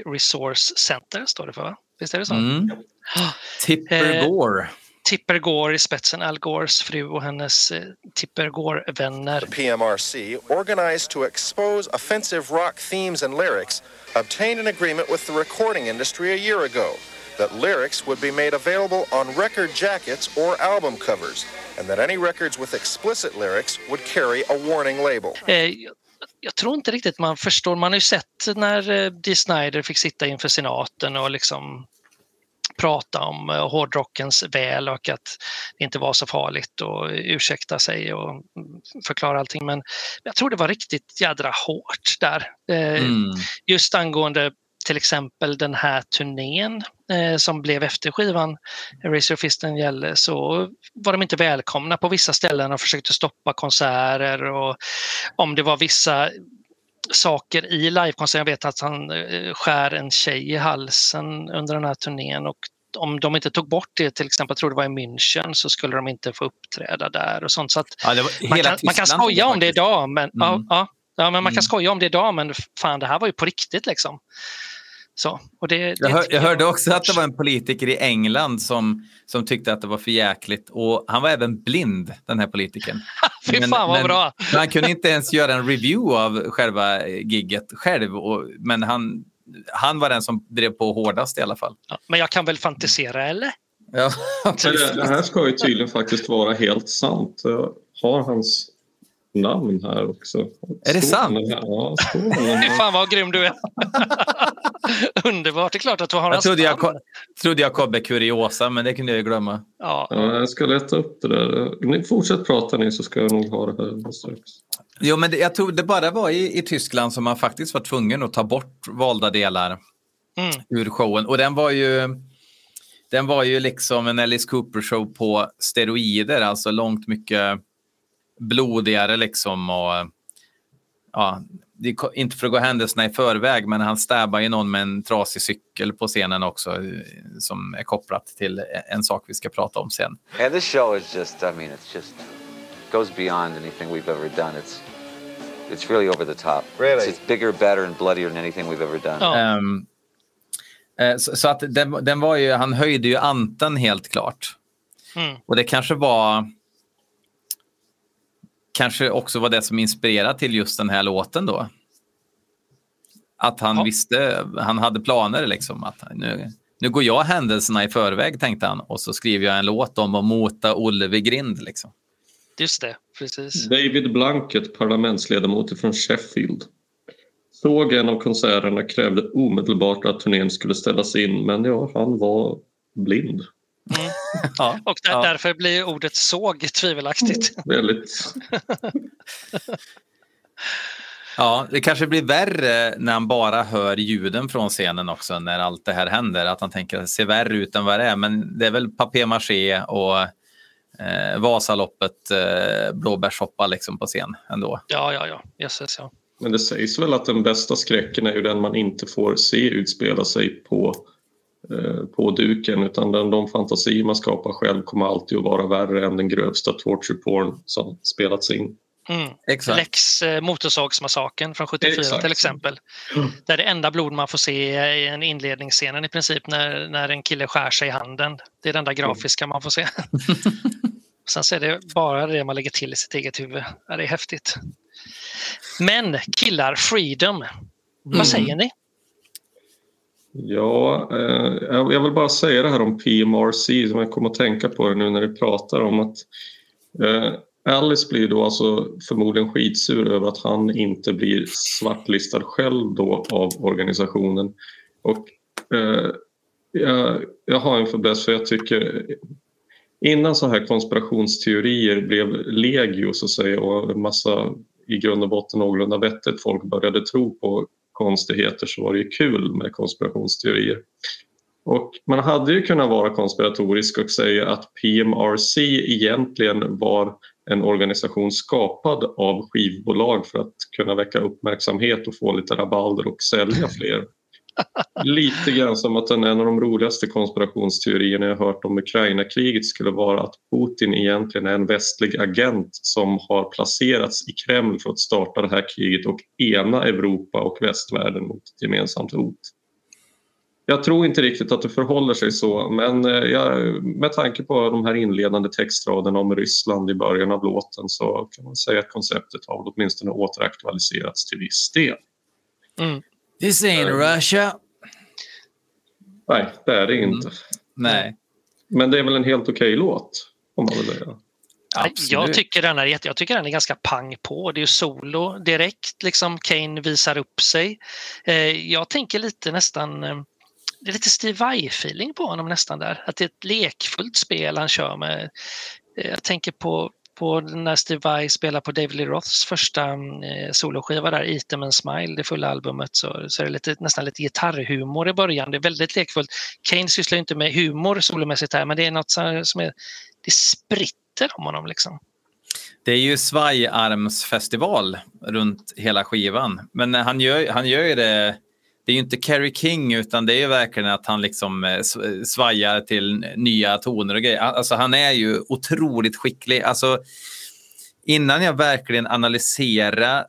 Resource Center står det för, va? Visst är det så? Mm. Tipper eh, Gore. Tipper Gore i spetsen, Al Gores fru och hennes eh, Tipper Gore-vänner. PMRC, organized to expose offensive rock themes and lyrics, obtained an agreement with the recording industry a year ago that lyrics would be made available on record jackets or album covers, and that any records with explicit lyrics would carry a warning label. Eh, jag tror inte riktigt man förstår. Man har ju sett när eh, Dee Snider fick sitta inför senaten och liksom prata om eh, hårdrockens väl och att det inte var så farligt och ursäkta sig och förklara allting. Men jag tror det var riktigt jädra hårt där. Eh, mm. Just angående till exempel den här turnén eh, som blev efter skivan Raise Your and Yell så var de inte välkomna på vissa ställen och försökte stoppa konserter och om det var vissa saker i livekonserten. Jag vet att han eh, skär en tjej i halsen under den här turnén och om de inte tog bort det, till exempel, jag tror det var i München, så skulle de inte få uppträda där och sånt. Så ja, man, kan, man kan skoja om det idag, men, mm. ja, ja, ja, men man kan mm. skoja om det idag, men fan det här var ju på riktigt liksom. Så, och det, det jag, hör, jag hörde också att det var en politiker i England som, som tyckte att det var för jäkligt och han var även blind, den här politikern. Fy fan vad men, bra! Men han kunde inte ens göra en review av själva gigget själv, och, men han, han var den som drev på hårdast i alla fall. Ja, men jag kan väl fantisera, eller? Ja, det, det här ska ju tydligen faktiskt vara helt sant. Jag har hans namn här också. Är det sant? Ja, Fy fan vad grym du är. Underbart, det är klart att du har Jag trodde jag, trodde jag kom med kuriosa, men det kunde jag ju glömma. Ja. ja. jag ska leta upp det där. Ni fortsätt prata ni så ska jag nog ha det här strax. Jo, men det, jag tror det bara var i, i Tyskland som man faktiskt var tvungen att ta bort valda delar mm. ur showen. Och den var ju den var ju liksom en Alice Cooper-show på steroider, alltså långt mycket blodigare liksom. Och, ja, inte för att gå händelserna i förväg, men han stäbar ju någon med en trasig cykel på scenen också som är kopplat till en sak vi ska prata om sen. And this show is just, I mean, it's just goes beyond anything we've ever done. It's it's really over the top. Really? It's, it's bigger, better and bloodier than anything we've ever done. Ja. Um, så, så, att den, den var ju, han höjde ju anten helt klart. Mm. Och det kanske var kanske också var det som inspirerade till just den här låten då. Att han Ja. visste, han hade planer liksom. Att nu, nu går jag händelserna i förväg tänkte han och så skriver jag en låt om att mota Olle vid grind liksom. Just det, precis. David Blanket, parlamentsledamot från Sheffield. Såg en av konserterna krävde omedelbart att turnén skulle ställas in men ja, han var blind. Ja, Och där, ja. därför blir ordet såg tvivelaktigt. Väldigt... Ja, det kanske blir värre när han bara hör ljuden från scenen också när allt det här händer. Att han tänker att det ser värre ut än vad det är. Men det är väl papier-maché och eh, Vasaloppet, eh, blåbärssoppa liksom på scen ändå. Ja, ja, ja. Jösses, ja. Men det sägs väl att den bästa skräcken är ju den man inte får se utspela sig på, på duken utan den, de fantasier man skapar själv kommer alltid att vara värre än den grövsta torture porn som spelats in. Mm. Exakt. Lex eh, Motorsågsmassakern från 74 Exakt. till exempel. Där det enda blod man får se i en inledningsscenen i princip när, när en kille skär sig i handen. Det är det enda grafiska man får se. Sen så är det bara det man lägger till i sitt eget huvud. Ja, det är häftigt. Men killar, freedom. Vad säger ni? Ja, eh, jag vill bara säga det här om PMRC som jag kommer att tänka på det nu när du pratar om att eh, Alice blir då alltså förmodligen skitsur över att han inte blir svartlistad själv då av organisationen. Och eh, jag, jag har en fäbless för jag tycker innan så här konspirationsteorier blev legio så att säga och en massa i grund och botten någorlunda vettigt folk började tro på konstigheter så var det ju kul med konspirationsteorier. Och man hade ju kunnat vara konspiratorisk och säga att PMRC egentligen var en organisation skapad av skivbolag för att kunna väcka uppmärksamhet och få lite rabalder och sälja fler. Lite grann som att en av de roligaste konspirationsteorierna jag hört om Ukraina-kriget skulle vara att Putin egentligen är en västlig agent som har placerats i Kreml för att starta det här kriget och ena Europa och västvärlden mot ett gemensamt hot. Jag tror inte riktigt att det förhåller sig så men eh, jag, med tanke på de här inledande textraderna om Ryssland i början av låten så kan man säga att konceptet har åtminstone återaktualiserats till viss del. Mm. This ain't Russia. Nej, det är det inte. Nej, Men det är väl en helt okej låt, om man vill säga. absolut. Jag tycker, den är, jag tycker den är ganska pang på. Det är ju solo direkt, liksom Kane visar upp sig. Eh, jag tänker lite nästan, eh, det är lite Steve Vai-feeling på honom nästan där. Att det är ett lekfullt spel han kör med. Eh, jag tänker på, på när Steve Vai spelar på David Lee Roths första mm, eh, soloskiva där, Item and Smile, det fulla albumet, så, så är det lite, nästan lite gitarrhumor i början. Det är väldigt lekfullt. Kane sysslar inte med humor solomässigt här, men det är något som som är, det spritter om honom liksom. Det är ju svajarmsfestival runt hela skivan. Men han gör, han gör ju det... Det är ju inte Kerry King utan det är ju verkligen att han liksom eh, eh, svajar till nya toner och grejer. Alltså han är ju otroligt skicklig. Alltså innan jag verkligen analyserar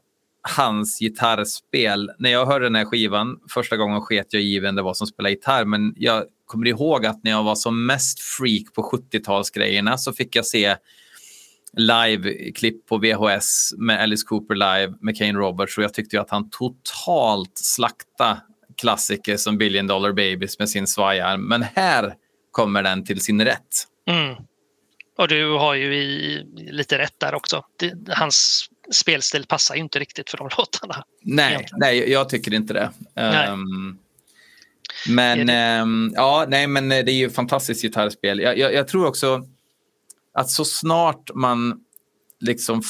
hans gitarrspel. När jag hörde den här skivan första gången sket jag i vem det var som spelade gitarr. Men jag kommer ihåg att när jag var som mest freak på 70-talsgrejerna så fick jag se live-klipp på VHS med Alice Cooper live med Kane Roberts och jag tyckte ju att han totalt slakta klassiker som Billion Dollar Babies med sin svajarm. Men här kommer den till sin rätt. Mm. Och du har ju i, lite rätt där också. Det, hans spelstil passar ju inte riktigt för de låtarna. Nej, Egentligen. nej jag tycker inte det. Ehm, men Är ehm, ja, nej, men det är ju fantastiskt gitarrspel. Jag, jag, jag tror också att så snart man liksom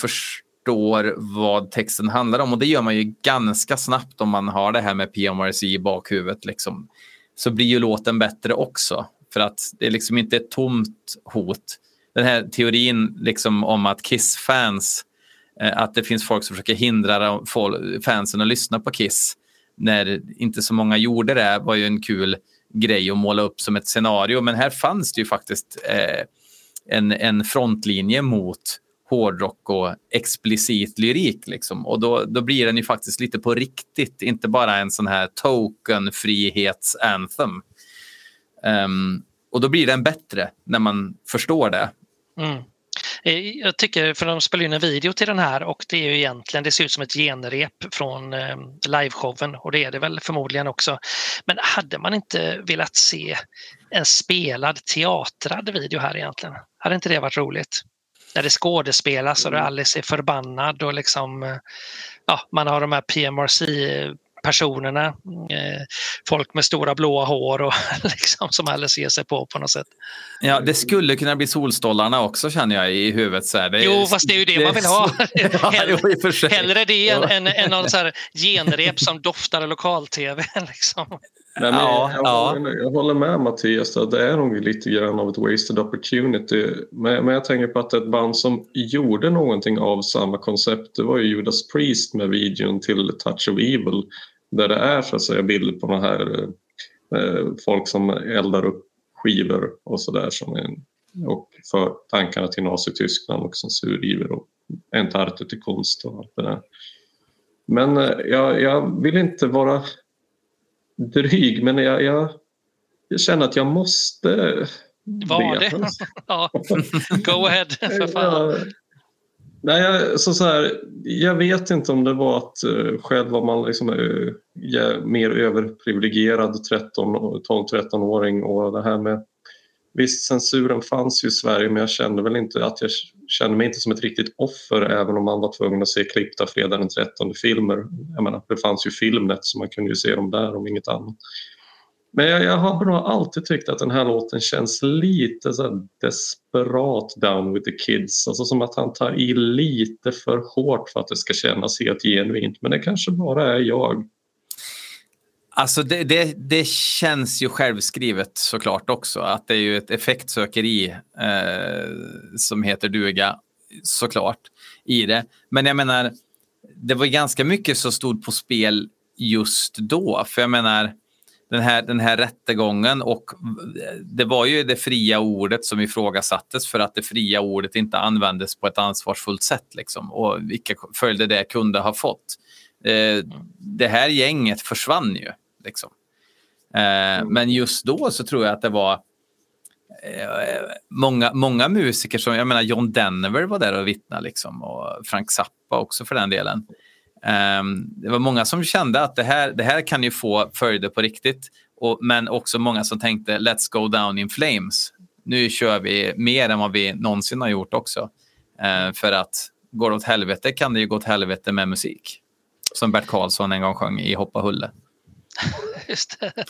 förstår vad texten handlar om, och det gör man ju ganska snabbt om man har det här med PMRC i bakhuvudet, liksom, så blir ju låten bättre också. För att det är liksom inte ett tomt hot. Den här teorin liksom om att Kiss-fans, eh, att det finns folk som försöker hindra fansen att lyssna på Kiss när inte så många gjorde det var ju en kul grej att måla upp som ett scenario. Men här fanns det ju faktiskt eh, en, en frontlinje mot hårdrock och explicit lyrik. Liksom. Och då, då blir den ju faktiskt lite på riktigt, inte bara en sån här token-frihets-anthem. Um, och då blir den bättre när man förstår det. Mm. Eh, jag tycker, för de spelar in en video till den här och det är ju egentligen, det ser ut som ett genrep från eh, liveshowen och det är det väl förmodligen också. Men hade man inte velat se en spelad teatrad video här egentligen? Hade inte det varit roligt? När det skådespelas och mm. Alice är förbannad och liksom, eh, ja, man har de här PMRC personerna. Eh, folk med stora blåa hår och liksom, som Alice ger sig på på något sätt. Ja, det skulle kunna bli Solstolarna också känner jag i huvudet. Så här. Det, jo, fast det är ju det, det man vill ha. hellre, hellre det än, än, än någon så här genrep som doftar lokal-tv. Liksom. Nej, ja, jag, ja. Håller, jag håller med Mattias, att det är nog lite grann av ett wasted opportunity. Men, men jag tänker på att ett band som gjorde någonting av samma koncept, det var ju Judas Priest med videon till Touch of Evil. Där det är så att säga bilder på de här eh, folk som eldar upp skivor och sådär och för tankarna till Nazityskland och censuriver och Entarte till konst och allt det där. Men eh, jag, jag vill inte vara dryg men jag, jag, jag känner att jag måste Var det? ja. Go ahead, för fan. Nej, så, så här, jag vet inte om det var att uh, själv var man liksom, uh, mer överprivilegierad 12-13-åring och det här med Visst, censuren fanns ju i Sverige men jag kände väl inte att jag kände mig inte som ett riktigt offer även om man var tvungen att se klippta fredag den 13 filmer. Jag menar, det fanns ju Filmnet så man kunde ju se dem där om inget annat. Men jag, jag har nog alltid tyckt att den här låten känns lite så desperat down with the kids. Alltså som att han tar i lite för hårt för att det ska kännas helt genuint. Men det kanske bara är jag. Alltså det, det, det, känns ju självskrivet såklart också. Att det är ju ett effektsökeri eh, som heter duga såklart i det. Men jag menar, det var ganska mycket som stod på spel just då. För jag menar, den här, den här rättegången och det var ju det fria ordet som ifrågasattes för att det fria ordet inte användes på ett ansvarsfullt sätt liksom, och vilka följder det kunde ha fått. Eh, det här gänget försvann ju. Liksom. Eh, mm. Men just då så tror jag att det var eh, många, många musiker som, jag menar John Denver var där och vittnade liksom, och Frank Zappa också för den delen. Um, det var många som kände att det här, det här kan ju få följder på riktigt. Och, men också många som tänkte let's go down in flames. Nu kör vi mer än vad vi någonsin har gjort också. Uh, för att går det åt helvete kan det ju gå åt helvete med musik. Som Bert Karlsson en gång sjöng i Hoppa Hulle. Just det. Nej,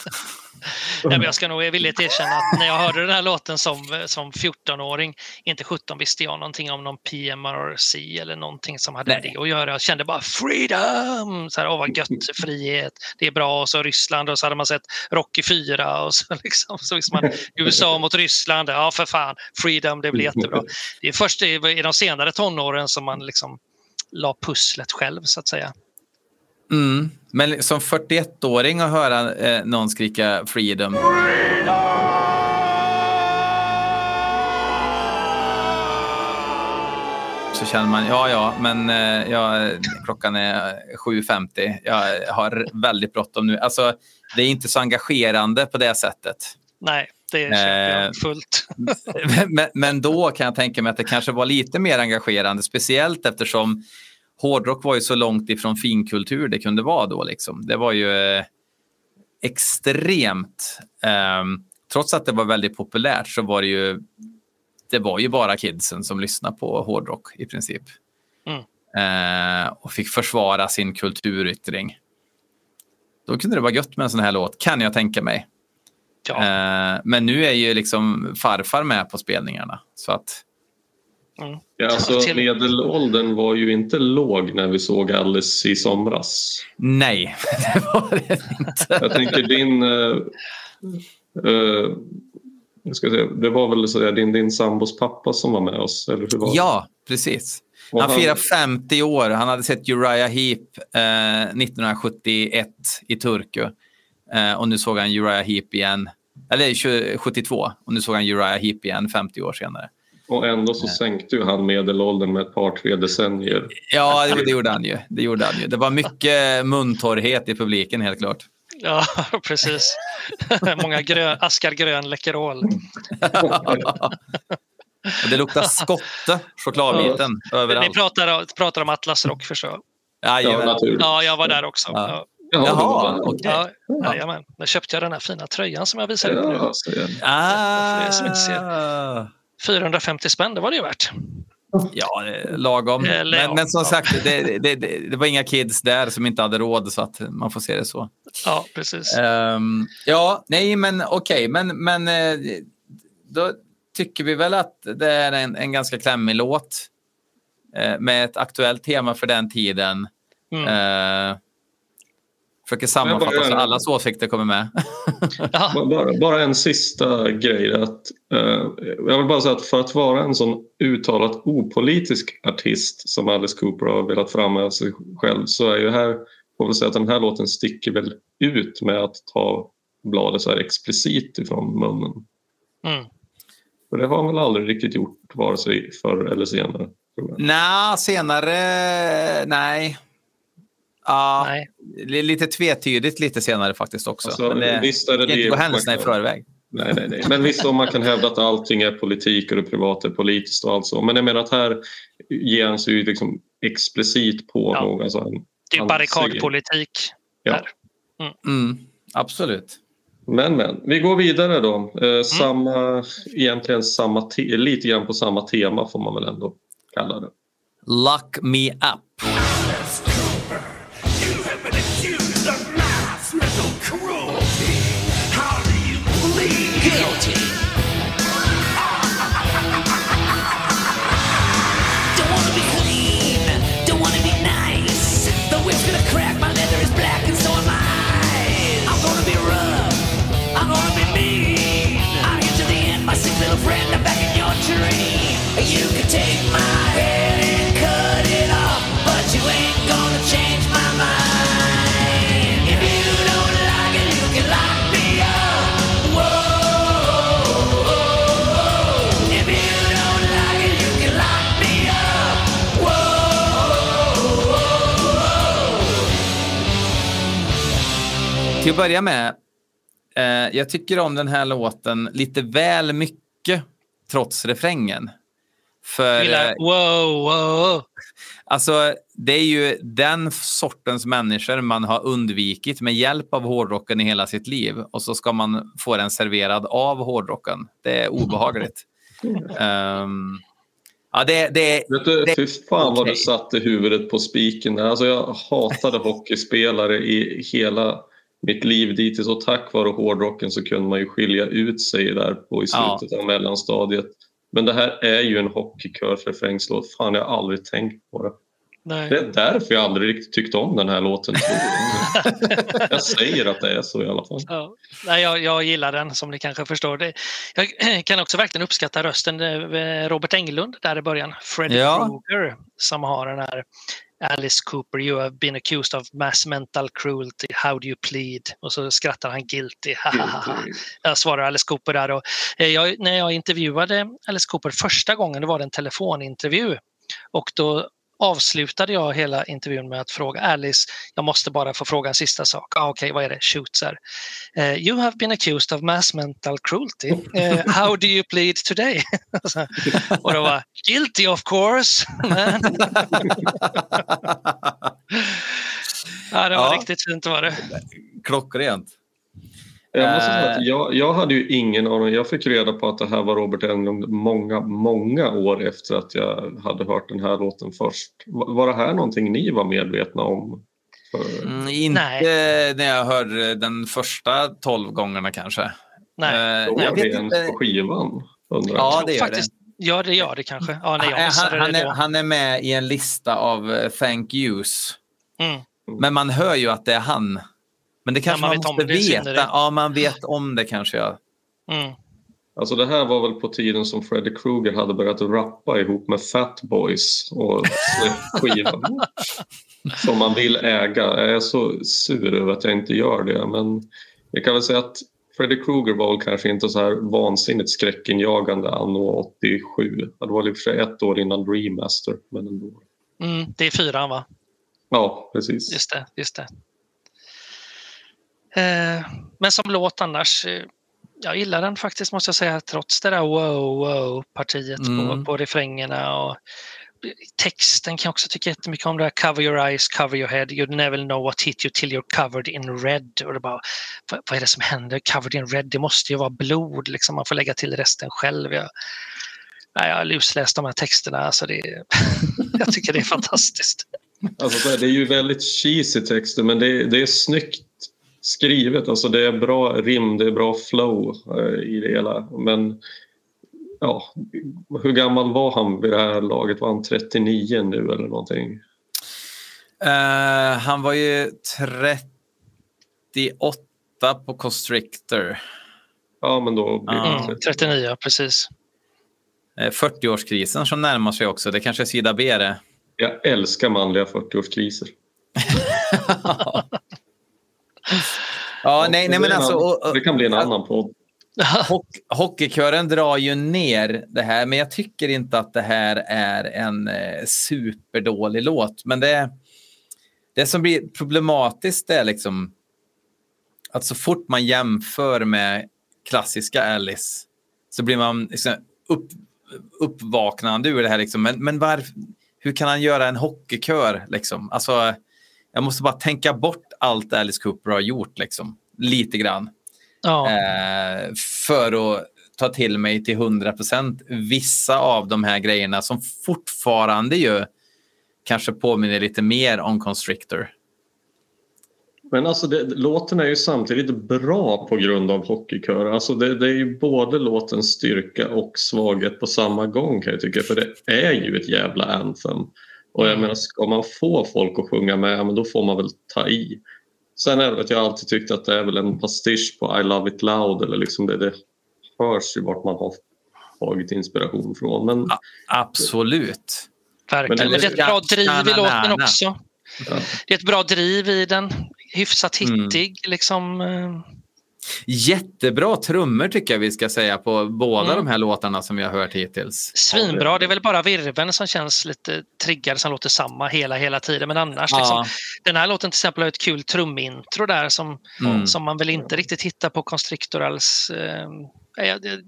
men jag ska nog villigt erkänna att när jag hörde den här låten som, som 14-åring, inte 17 visste jag någonting om någon PMRC eller någonting som hade Nej. det att göra. Jag kände bara freedom! Så här, åh vad gött, frihet, det är bra. Och så Ryssland och så hade man sett Rocky 4 och så, liksom, så visste man USA mot Ryssland. Ja, för fan, freedom, det blir jättebra. Det är först i, i de senare tonåren som man liksom la pusslet själv så att säga. Mm. Men som 41-åring att höra eh, någon skrika freedom. Så känner man, ja ja, men eh, ja, klockan är 7.50. Jag har väldigt bråttom nu. Alltså, det är inte så engagerande på det sättet. Nej, det är eh, fullt. men, men då kan jag tänka mig att det kanske var lite mer engagerande, speciellt eftersom hårdrock var ju så långt ifrån finkultur det kunde vara då. Liksom. Det var ju eh, extremt... Eh, trots att det var väldigt populärt så var det ju... Det var ju bara kidsen som lyssnade på hårdrock i princip. Mm. Eh, och fick försvara sin kulturyttring. Då kunde det vara gött med en sån här låt, kan jag tänka mig. Ja. Eh, men nu är ju liksom farfar med på spelningarna. Så att Ja, alltså, medelåldern var ju inte låg när vi såg Alice i somras. Nej, det var det inte. Jag tänker din... Uh, uh, jag ska säga, det var väl så där, din, din sambos pappa som var med oss, eller hur var det? Ja, precis. Han han- firar 50 år. Han hade sett Uriah Heep eh, 1971 i Turku. Eh, och nu såg han Uriah Heep igen. Eller 20 72. Och nu såg han Uriah Heep igen 50 år senare. Och ändå så sänkte ju han medelåldern med ett par, tre decennier. Ja, det, det gjorde han ju. Det gjorde han ju. Det var mycket muntorrhet i publiken, helt klart. Ja, precis. Många grön, askar grön Läkerol. Det luktar skotte, chokladbiten, Ni överallt. pratar, pratar om Atlas Rock förstår jag. Naturligt. Ja, jag var där också. Ja. Ja. Jaha, okej. Ja, jajamän. Där köpte jag den här fina tröjan som jag visade upp nu. Ja, är det. Ah, För er som inte 450 spänn, det var det ju värt. Ja, lagom. Eller ja, Men, men som ja. sagt, det, det, det, var inga kids där som inte hade råd, så att man får se det så. Ja, precis. Ehm, ja, nej, men okej, men, men eh, då tycker vi väl att det är en, en ganska klämmig låt eh, med ett aktuellt tema för den tiden. Mm. Eh, försöker sammanfatta bara- så allas åsikter kommer med. Bara, bara en sista grej. Att, eh, jag vill bara säga att för att vara en sån uttalat opolitisk artist som Alice Cooper har velat framhäva sig själv så är ju här, får väl säga att den här låten sticker väl ut med att ta bladet så här explicit ifrån munnen. mm. För det har han väl aldrig riktigt gjort vare sig förr eller senare. Nej, senare... Nej. Ja, Nej. li- lite tvetydigt lite senare faktiskt också. Alltså, men det, visst är det ska inte det gå händelserna i förväg. Nej, nej, nej. Men visst om man kan hävda att allting är politik och det privata är politiskt och allt så. Men jag menar att här ger han sig ju liksom explicit på Ja. någon. Alltså han, Det är barrikadpolitik. Ja. Där. Mm, absolut. Men men, vi går vidare då. Eh, samma, egentligen samma te- lite grann på samma tema får man väl ändå kalla det. Lock me up. Till att börja med, eh, jag tycker om den här låten lite väl mycket trots refrängen. För gillar, eh, wow, wow. alltså, det är ju den sortens människor man har undvikit med hjälp av hårdrocken i hela sitt liv och så ska man få den serverad av hårdrocken. Det är obehagligt. Ehm, ja, det, det, Vet du, det- fy fan vad okej. du satte huvudet på spiken. Alltså jag hatade hockeyspelare i hela mitt liv dittills och tack vare hårdrocken så kunde man ju skilja ut sig där på i Ja. slutet av mellanstadiet. Men det här är ju en hockeykörsrefrängslåt. Fan, jag har aldrig tänkt på det. Nej. Det är därför jag aldrig riktigt tyckt om den här låten. jag. säger att det är så i alla fall. Ja. Nej, jag, jag gillar den som ni kanske förstår. Det, jag kan också verkligen uppskatta rösten. eh, Robert Englund där i början. Freddie Ja. Krueger som har den här Alice Cooper, you have been accused of mass mental cruelty, how do you plead? Och så skrattar han guilty. jag svarar Alice Cooper där. Och, eh, jag, när jag intervjuade Alice Cooper första gången, det var en telefonintervju. Och då avslutade jag hela intervjun med att fråga Alice, jag måste bara få fråga en sista sak. Ah, Okej, vad är det? Shoot, så här. Eh, you have been accused of mass mental cruelty. Eh, how do you plead today? Och då var guilty of course. man." ja, det var Ja. riktigt fint var det. klockrent. Jag, säga Eh. att jag, jag hade ju ingen aning. Jag fick reda på att det här var Robert Englund många, många år efter att jag hade hört den här låten först. Var var det här någonting ni var medvetna om? För, Mm, inte när jag hörde den första tolv gångerna kanske. Nej. Eh, Då jag det ens inte. på skivan? Undrar Ja, det gör Faktiskt, ja, det gör det kanske. Ja, nej, jag han, han, det är, han är med i en lista av eh, thank yous. Mm. Men man hör ju att det är han. Men det kanske man man, vet måste veta. Ja, man vet om det kanske. Ja. Mm. Alltså det här var väl på tiden som Freddy Krueger hade börjat rappa ihop med Fat Boys och skivan. som man vill äga. Jag är så sur över att jag inte gör det men jag kan väl säga att Freddy Krueger var väl kanske inte så här vansinnigt skräckinjagande anno 87. Det var i för ett år innan Remaster men ändå. Mm, det är fyran va? Ja, precis. Just det. Just det. Eh, men som låt annars, eh, jag gillar den faktiskt måste jag säga trots det där wow wow partiet Mm. på, på refrängerna och texten kan jag också tycka jättemycket om det här cover your eyes, cover your head, you never know what hit you till you're covered in red. Och det bara, vad, vad är det som händer? Covered in red, det måste ju vara blod, liksom. man får lägga till resten själv. Jag, nej, jag har lusläst de här texterna, alltså det, jag tycker det är fantastiskt. Alltså, det är ju väldigt cheesy texter men det är, det är snyggt skrivet. Alltså, det är bra rim, det är bra flow eh, i det hela. Men ja, hur gammal var han vid det här laget? Var han 39 nu eller någonting? Eh, han var ju 38 på Constrictor. Ja, men då blir det Ja. Mm, 39, ja, precis. Eh, 40-årskrisen som närmar sig också. Det kanske är sida B det. Jag älskar manliga 40-årskriser. Ja, nej, nej men alltså... och- och- det kan bli en annan podd. Hock, hockeykören drar ju ner det här, men jag tycker inte att det här är en eh, superdålig låt. Men det, det som blir problematiskt är liksom att så fort man jämför med klassiska Alice så blir man liksom upp, uppvaknande ur det här. Liksom. Men, men varf, hur kan han göra en hockeykör? Liksom? Alltså, jag måste bara tänka bort allt Alice Cooper har gjort, liksom. lite grann Ja. eh, för att ta till mig till 100 procent vissa av de här grejerna som fortfarande ju kanske påminner lite mer om Constrictor. Men alltså det, låten är ju samtidigt bra på grund av hockeykör. Alltså det, det är ju både låtens styrka och svaghet på samma gång kan jag tycka. För det är ju ett jävla anthem. Och jag menar, ska man få folk att sjunga med, ja, men då får man väl ta i. Sen är det att jag alltid tyckt att det är väl en pastisch på I Love It Loud. Eller liksom det, det hörs ju vart man har tagit inspiration från. Men Absolut. Verkligen. Men det är ett bra driv i låten också. ja. Det är ett bra driv i den. Hyfsat Mm. hittig. Liksom, eh, Jättebra trummor tycker jag vi ska säga på båda Mm. de här låtarna som vi har hört hittills. svinbra. Det är väl bara virveln som känns lite triggad som låter samma hela, hela tiden. Men annars, Ja. liksom, den här låten till exempel har ett kul trumintro där som, Mm. som man väl inte riktigt hittar på Constrictor alls. Eh,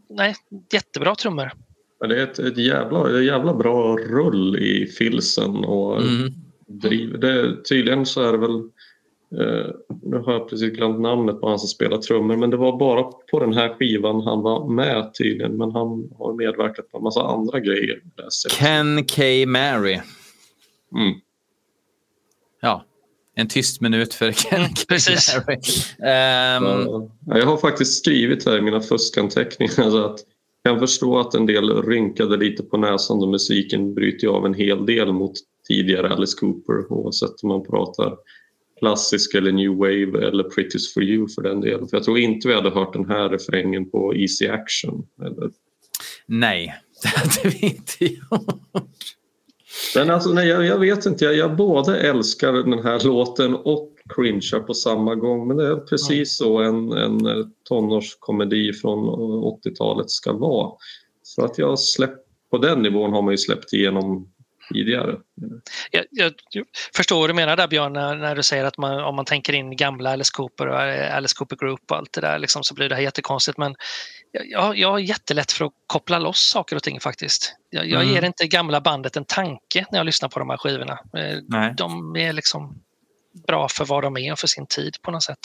nej, jättebra trummor. Det är ett, ett, jävla, ett jävla bra rull i filsen och Mm. driv. Det, tydligen så är det väl, eh, nu har jag precis glömt namnet på han som spelar trummor, men det var bara på den här skivan han var med tydligen. Men han har medverkat på en massa andra grejer. Ken K. Mary. Mm. Ja, en tyst minut för Ken Mm, K. precis. Mary. Ja, jag har faktiskt skrivit här i mina fuskanteckningar så att jag kan förstå att en del rynkade lite på näsan då musiken bryter av en hel del mot tidigare Alice Cooper oavsett om man pratar klassisk eller new wave eller Pretty's for you för den delen. För jag tror inte vi hade hört den här refrängen på Easy Action. Eller... nej, det hade vi inte gjort. Men alltså, nej, jag, jag vet inte, jag, jag både älskar den här låten och cringear på samma gång. Men det är precis så en, en eh, tonårskomedi från eh, 80-talet ska vara. Så att jag släppt, på den nivån har man ju släppt igenom tidigare. Jag, jag, förstår vad du menar där Björn, när, när du säger att man, om man tänker in gamla Alice Cooper och eh, Alice Cooper Group och allt det där liksom, så blir det här jättekonstigt. Men jag, jag, jag har jättelätt för att koppla loss saker och ting faktiskt. Jag, jag Mm. ger inte gamla bandet en tanke när jag lyssnar på de här skivorna. Eh, Nej. De är liksom bra för vad de är och för sin tid på något sätt.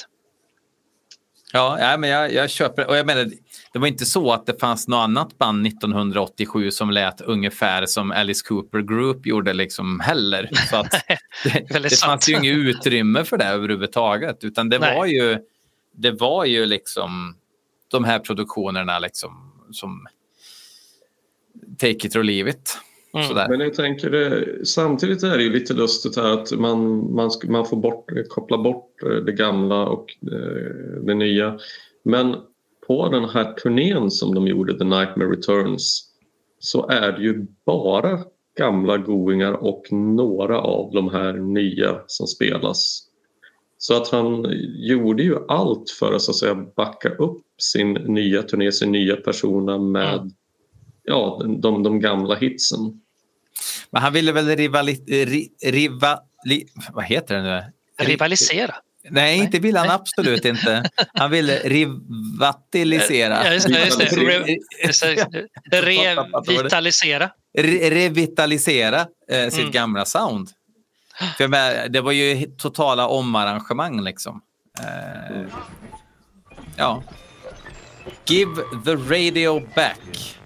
Ja, ja men jag, jag köper och jag menar, det var inte så att det fanns något annat band 1987 som lät ungefär som Alice Cooper Group gjorde liksom heller. Så att det, det fanns ju inget utrymme för det överhuvudtaget, utan det Nej. var ju det var ju liksom de här produktionerna liksom som Take it or leave it. Mm. Sådär. Men jag tänker det, samtidigt är det ju lite lustigt här att man, man, man får bort, koppla bort eh, det gamla och eh, det nya. Men på den här turnén som de gjorde, The Nightmare Returns, så är det ju bara gamla goingar och några av de här nya som spelas. Så att han gjorde ju allt för att, så att säga, backa upp sin nya turné, sin nya persona med mm. Ja, de, de gamla hitsen. Men han ville väl rivali, ri, riva, li, vad heter det nu? Rivalisera? Nej, inte vill han absolut inte. Han vill revitalisera. Ja, just det. Just det. Re, revitalisera. Re, revitalisera eh, sitt mm. gamla sound. För med, det var ju totala omarrangemang liksom. Eh, ja. Give the radio back.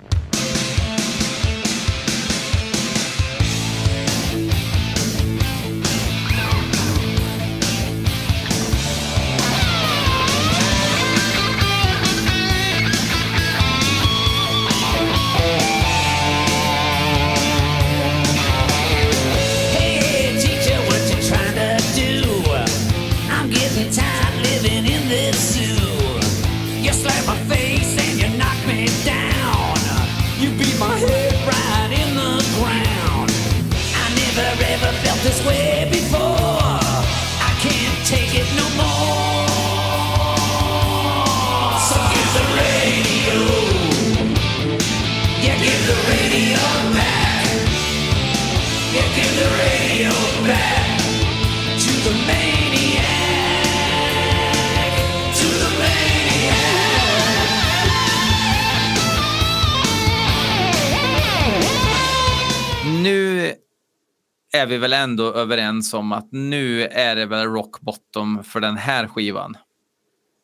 Vi väl ändå överens om att nu är det väl rock bottom för den här skivan?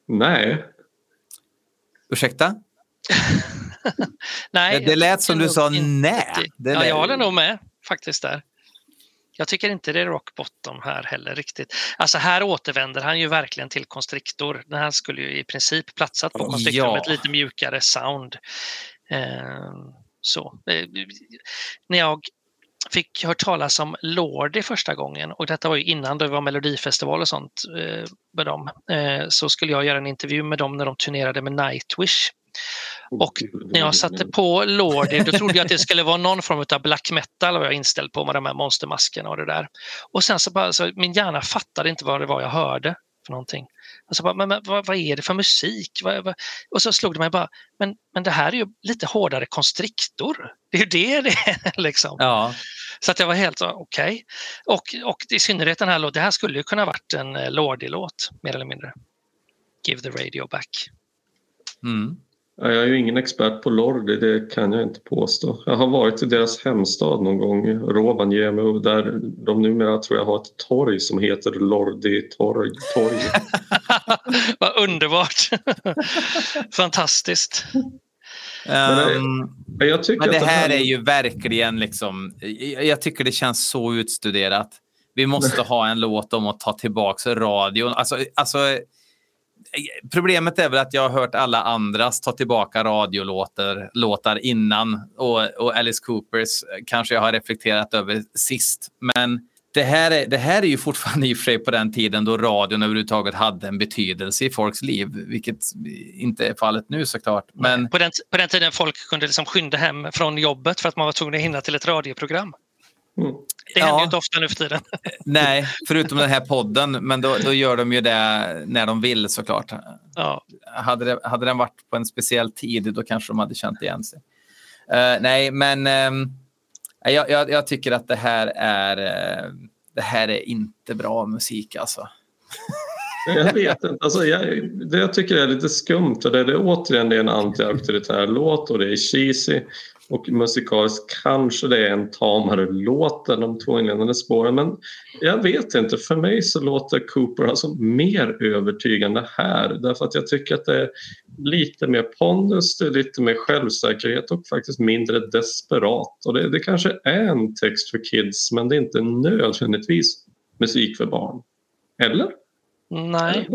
Nej. Ursäkta? nej. Det, det lät som du sa nej. Det ja, jag håller nog med faktiskt där. Jag tycker inte det är rock bottom här heller riktigt. Alltså här återvänder han ju verkligen till Constrictor. Den här skulle ju i princip platsat på Constrictor ja. med ett lite mjukare sound. Eh, så. Eh, när jag fick hört talas om Lordi första gången och detta var ju innan det var Melodifestival och sånt eh, med dem. Eh, så skulle jag göra en intervju med dem när de turnerade med Nightwish. Och när jag satte på Lordi då trodde jag att det skulle vara någon form av black metal var jag inställd på med de här monstermaskerna och det där. Och sen så bara, så min hjärna fattade inte vad det var jag hörde för någonting. Alltså bara, men, men vad, vad, är det för musik? Vad, vad? Och så slog det mig bara, men, men det här är ju lite hårdare konstriktor. Det är ju det det är. Liksom. Ja. Så att jag var helt okej. Okay. Och, och i synnerhet den här låten, det här skulle ju kunna varit en eh, Lordi-låt mer eller mindre. Give the radio back. Mm. Jag är ju ingen expert på Lordi, det kan jag inte påstå. Jag har varit i deras hemstad någon gång, Rovaniemi, där de numera tror jag har ett torg som heter Lordi torg. torg. Vad underbart! Fantastiskt. Um, men, jag tycker men det, här, är ju verkligen liksom, jag tycker det känns så utstuderat. Vi måste ha en låt om att ta tillbaka radion. Alltså, alltså problemet är väl att jag har hört alla andras ta tillbaka radiolåtar låtar innan och, och Alice Coopers kanske jag har reflekterat över sist. Men det här, är, det här är ju fortfarande i och för sig på den tiden då radion överhuvudtaget hade en betydelse i folks liv, vilket inte är fallet nu såklart. Men... På, den, på den tiden folk kunde liksom skynda hem från jobbet för att man var tvungen att hinna till ett radioprogram. Mm. Det händer ja. ju inte ofta nu för tiden. Nej, förutom den här podden, men då, då gör de ju det när de vill såklart. Ja. Hade, det, hade den varit på en speciell tid, då kanske de hade känt igen sig. Uh, nej, men um, jag, jag, jag, tycker att det här är, uh, det här är inte bra musik alltså. Jag vet inte. Alltså, jag, det jag tycker är lite skumt och det är återigen det är en anti-auktoritär låt och det är cheesy. Och musikaliskt kanske det är en tamare låt än de två inledande spåren men jag vet inte, för mig så låter Cooper alltså mer övertygande här därför att jag tycker att det är lite mer pondus, det är lite mer självsäkerhet och faktiskt mindre desperat. Och det, det kanske är en text för kids men det är inte nödvändigtvis musik för barn. Eller? Nej,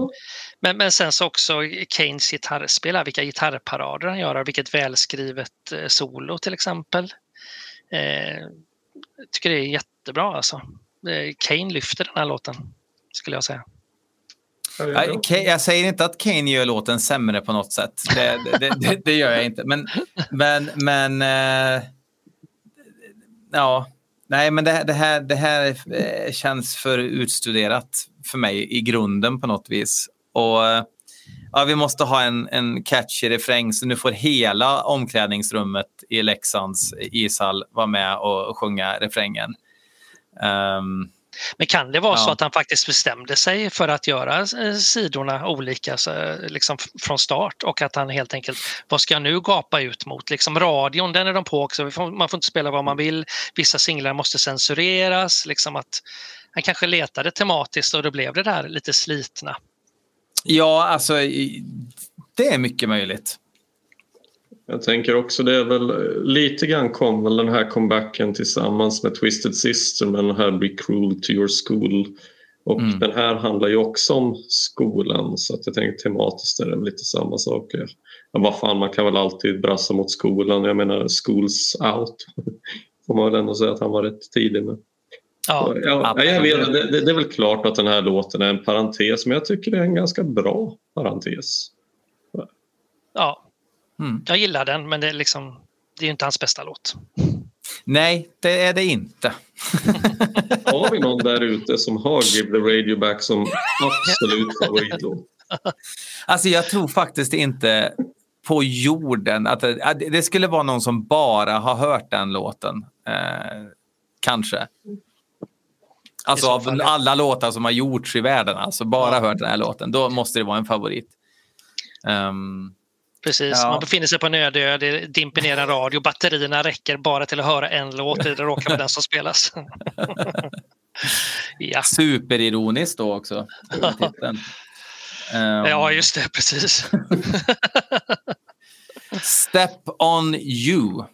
men, men sen så också Keynes gitarrspel, vilka gitarrparader han gör, vilket välskrivet eh, solo till exempel. Eh, tycker det är jättebra alltså. Eh, Kane lyfter den här låten, skulle jag säga. Jag, jag säger inte att Kane gör låten sämre på något sätt. Det, det, det, det gör jag inte. Men, men, men äh, ja, nej, men det, det, här, det här eh, känns för utstuderat för mig i grunden på något vis. Och ja, vi måste ha en, en catchy refräng så nu får hela omklädningsrummet i Leksands ishall vara med och sjunga refrängen. Um, men kan det vara ja. så att han faktiskt bestämde sig för att göra eh, sidorna olika så, liksom från start och att han helt enkelt, vad ska jag nu gapa ut mot? Liksom radion, den är de på också, man får inte spela vad man vill, vissa singlar måste censureras, liksom att han kanske letade tematiskt och då blev det där lite slitna. Ja, alltså det är mycket möjligt. Jag tänker också det är väl lite grann kom väl den här comebacken tillsammans med Twisted Sister med den här Be Cruel to Your School. Och mm. den här handlar ju också om skolan så att jag tänker tematiskt är det lite samma sak. Ja, vad fan, man kan väl alltid brassa mot skolan. Jag menar schools out. Får man väl ändå säga att han var rätt tidig med. Ja, ja, jag vet, det, det, är väl klart att den här låten är en parentes men jag tycker det är en ganska bra parentes. Ja, mm. jag gillar den men det är, liksom, det är inte hans bästa låt. Nej, det är det inte. har vi någon där ute som har Give the Radio Back som absolut favoritlåt? Alltså jag tror faktiskt inte på jorden att det, det skulle vara någon som bara har hört den låten. Eh, kanske. Alltså av alla låtar som har gjorts i världen, alltså bara ja. hört den här låten, då måste det vara en favorit. Um, Precis, ja. man befinner sig på en öde ö, det dimper ner en radio, batterierna räcker bara till att höra en låt, det råkar vara den som spelas. ja. Superironiskt då också. um, ja, just det, precis. Step on you.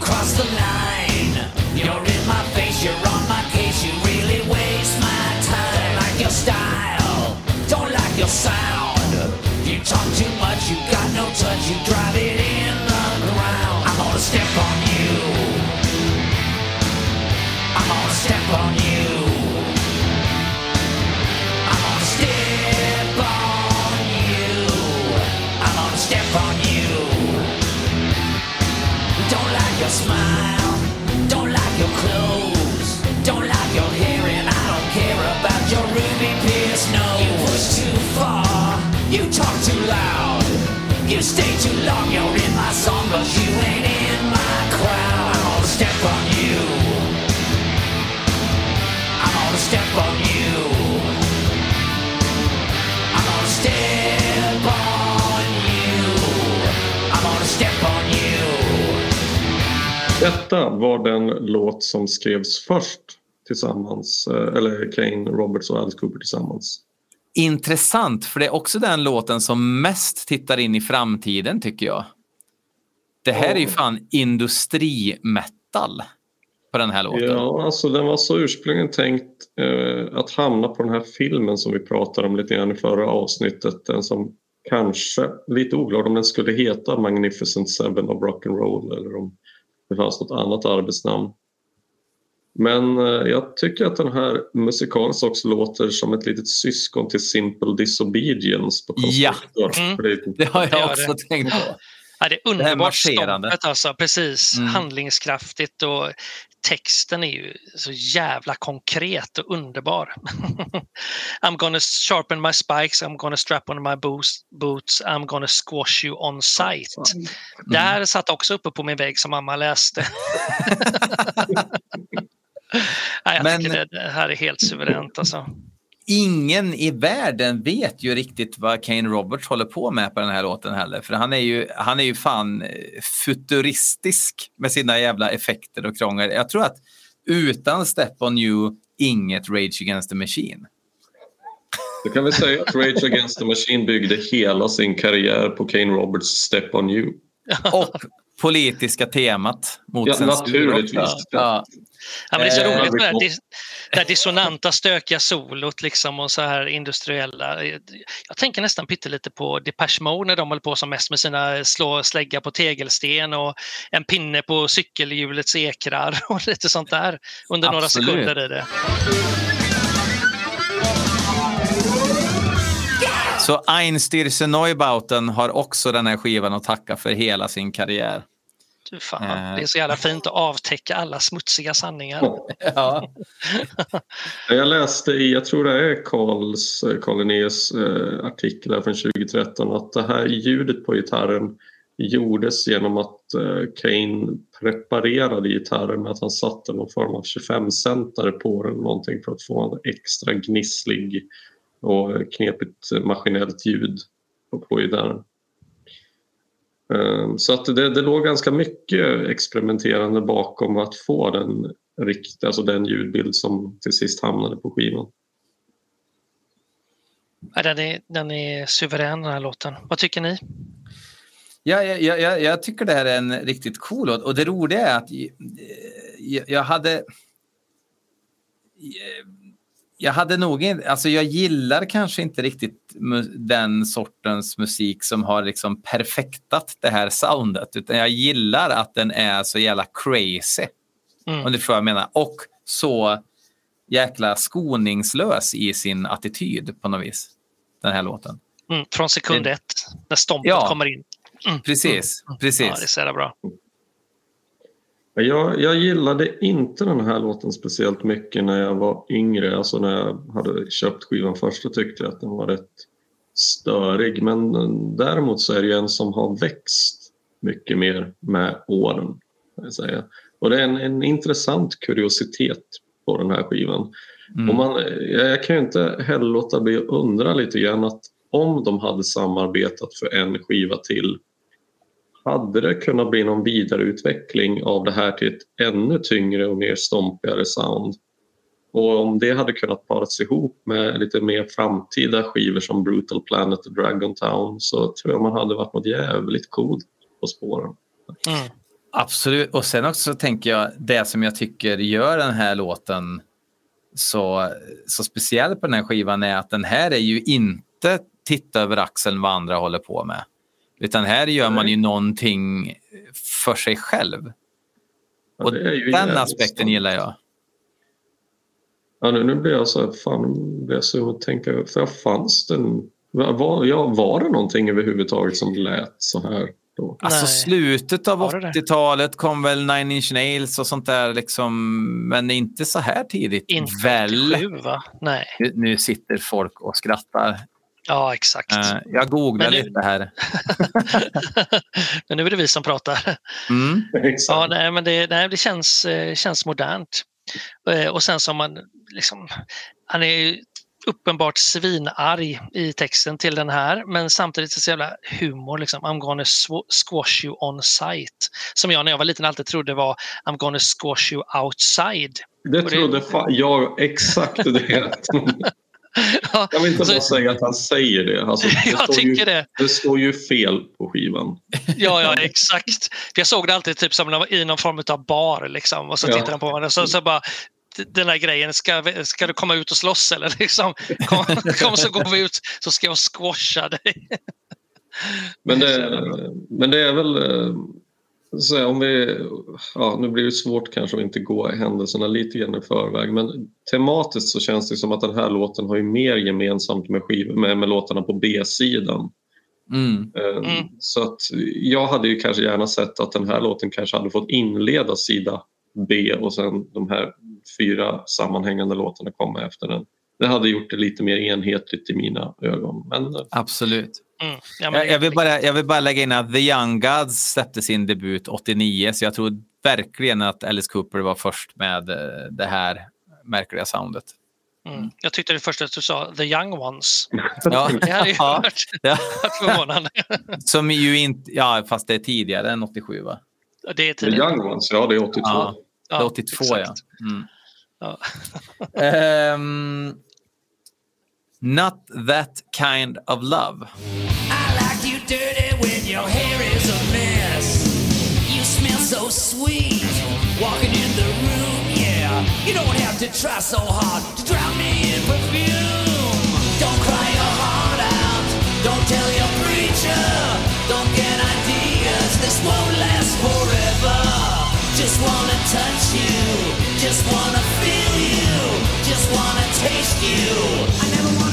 Cross the line. You're in my face, you're on my case, you really waste my time. Like your style, don't like your sound. You talk too much, you got no touch, you drive it in the ground. I'm gonna step on you. I'm gonna step on you. Smile, don't like your clothes, don't like your hair, and I don't care about your ruby pierced nose. You push too far, you talk too loud, you stay too long, you're in my song, but you Detta var den låt som skrevs först tillsammans, eh, eller Kane Roberts och Alice Cooper tillsammans. Intressant, för det är också den låten som mest tittar in i framtiden tycker jag. Det här ja. är ju fan industrimetal på den här låten. Ja, alltså den var så ursprungligen tänkt eh, att hamna på den här filmen som vi pratade om lite grann i förra avsnittet. Den som kanske, lite oklart om den skulle heta Magnificent Seven of Rock'n'Roll eller om det fanns något annat arbetsnamn. Men eh, jag tycker att den här musikaliskt också låter som ett litet syskon till Simple Disobedience på Ja, mm. det har jag också tänkt på. Ja, det är underbart ståndet alltså, precis. Mm. Handlingskraftigt och texten är ju så jävla konkret och underbar. I'm gonna sharpen my spikes, I'm gonna strap on my boots, I'm gonna squash you on sight. Mm. Det här satt också uppe på min vägg som mamma läste. Nej, jag Men... tycker det här är helt suveränt alltså ingen i världen vet ju riktigt vad Kane Roberts håller på med på den här låten heller. För han är ju, han är ju fan eh, futuristisk med sina jävla effekter och krångel. Jag tror att utan Step On You, inget Rage Against the Machine. Du kan väl säga att Rage Against the Machine byggde hela sin karriär på Kane Roberts Step On You. Och politiska temat mot Ja, naturligtvis. Ja. Ja, men det är så Eh, roligt med det här, dis- det här dissonanta, stökiga solot liksom och så här industriella. Jag tänker nästan pyttelite på Depeche Mode när de höll på som mest med sina slå slägga på tegelsten och en pinne på cykelhjulets ekrar och lite sånt där under några Absolut. sekunder i det. Så Einstürze Neubauten har också den här skivan att tacka för hela sin karriär. Du fan, Eh. det är så jävla fint att avtäcka alla smutsiga sanningar. Ja. Jag läste i, jag tror det är Karls, Karl Linnaeus eh, artikel från 2013 att det här ljudet på gitarren gjordes genom att eh, Kane preparerade gitarren med att han satte någon form av 25-centare på den någonting för att få en extra gnisslig och knepigt maskinellt ljud på, på gitarren. Eh, Så att det, det låg ganska mycket experimenterande bakom att få den rikt, alltså den ljudbild som till sist hamnade på skivan. Ja, Den är, den är suverän den här låten. Vad tycker ni? Ja, jag, jag, jag, tycker det här är en riktigt cool låt. Och det roliga är att eh, jag, jag hade... Jag hade nog inte, alltså jag gillar kanske inte riktigt den sortens musik som har liksom perfektat det här soundet. Utan jag gillar att den är så jävla crazy. Mm. Om du förstår vad jag menar. Och så jäkla skoningslös i sin attityd på något vis. Den här låten. Mm, från sekund ett, när stompet Ja. kommer in. Mm. Precis, Ja, precis. det är så jävla bra. Jag, jag gillade inte den här låten speciellt mycket när jag var yngre. Alltså när jag hade köpt skivan först så tyckte jag att den var rätt störig. Men däremot så är det ju en som har växt mycket mer med åren. jag säga. Och det är en, en intressant kuriositet på den här skivan. Mm. Och man, jag jag kan ju inte heller låta bli att undra lite grann att om de hade samarbetat för en skiva till hade det kunnat bli någon vidareutveckling av det här till ett ännu tyngre och mer stompigare sound? Och om det hade kunnat paras ihop med lite mer framtida skivor som Brutal Planet och Dragon Town så tror jag man hade varit något jävligt coolt på spåren. Mm. Absolut. Och sen också tänker jag, det som jag tycker gör den här låten så, så speciell på den här skivan är att den här är ju inte titta över axeln vad andra håller på med. Utan här gör man ju någonting för sig själv. Ja, Och den aspekten sant. gillar jag. Ja, nu, nu blir jag så här, fan, blir jag så att tänka, för fanns den, var, ja, var det någonting överhuvudtaget som lät så här då? Alltså Nej. slutet av Var det det? 80-talet kom väl Nine Inch Nails och sånt där liksom, men inte så här tidigt. Inte väl? 87 va? Nej. Nu, nu sitter folk och skrattar. Ja, exakt. Eh, jag googlar nu- lite här. Men nu är det vi som pratar. Mm. Exakt. Ja, nej, men det, nej, det känns, eh, känns modernt. Eh, Och sen som man liksom, han är ju uppenbart svinarg i texten till den här, men samtidigt så jävla humor. Liksom. I'm gonna squash you on sight. Som jag när jag var liten alltid trodde var I'm gonna squash you outside. Det det- trodde fan jag exakt det. Ja, Jag vill inte bara säga att han säger det. Alltså, det, Jag tycker ju, det. det står ju fel på skivan. Ja, ja, exakt. Jag såg det alltid typ som i någon form av bar liksom, och så Ja. tittade han på och så, så bara den där grejen, ska, ska du komma ut och slåss eller? Liksom, kom, kom så går vi ut så ska jag squasha dig. Men Det men det är väl... Så om vi, ja, nu blir det svårt kanske att inte gå händelserna lite grann i förväg men tematiskt så känns det som att den här låten har ju mer gemensamt med, skiv, med, med låtarna på B-sidan. Mm. Eh, Mm. Så att jag hade ju kanske gärna sett att den här låten kanske hade fått inleda sida B och sen de här fyra sammanhängande låtarna komma efter den. Det hade gjort det lite mer enhetligt i mina ögon. Men eh, Absolut. Mm. Ja, men Jag, jag, vill bara, jag vill bara lägga in att The Young Gods släppte sin debut 89, så jag tror verkligen att Alice Cooper var först med eh, det här märkliga soundet. Mm. Jag tyckte det första att du sa the young ones. Ja, Det hade ju ja, varit, ja. varit förvånande. som ju inte, ja, fast det är tidigare än 87 va? Det är The tidigt. Young Ones, ja det är 82. Ja. Det är 82 ja. Mm. Ja. Not that kind of love. I like you dirty when your hair is a mess. You sweet. Walking in the room, yeah. You don't have to try so hard to drown me in perfume. Don't cry your heart out. Don't tell your preacher. Don't get ideas. This won't last forever. Just wanna touch you. Just wanna feel you. Just wanna taste you. I never wanted,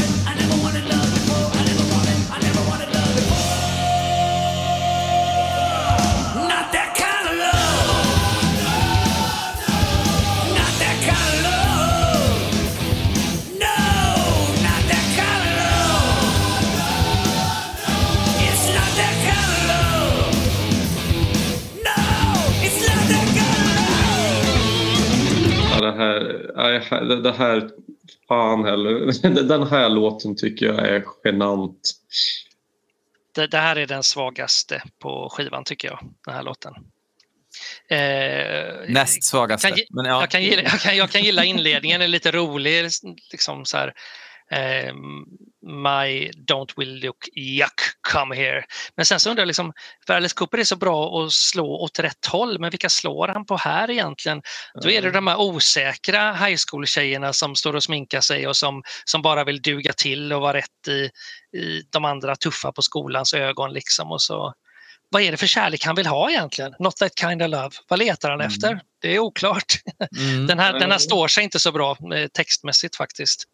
nej, det- här, fan heller. Den här låten tycker jag är genant. Det, det här är den svagaste på skivan tycker jag, den här låten. Eh, Näst svagaste. kan, Men ja. jag, kan gilla, jag, kan, jag kan gilla inledningen, den är lite rolig. Liksom så här, eh, My don't will look yuck, come here. Men sen så undrar jag, liksom, för Alice Cooper är så bra att slå åt rätt håll, men vilka slår han på här egentligen? Då är det de här osäkra high school-tjejerna som står och sminkar sig och som, som bara vill duga till och vara rätt i, i de andra tuffa på skolans ögon. Liksom, och så. Vad är det för kärlek han vill ha egentligen? Not that kind of love. Vad letar han efter? Det är oklart. Mm. Den, här, den här står sig inte så bra eh, textmässigt faktiskt.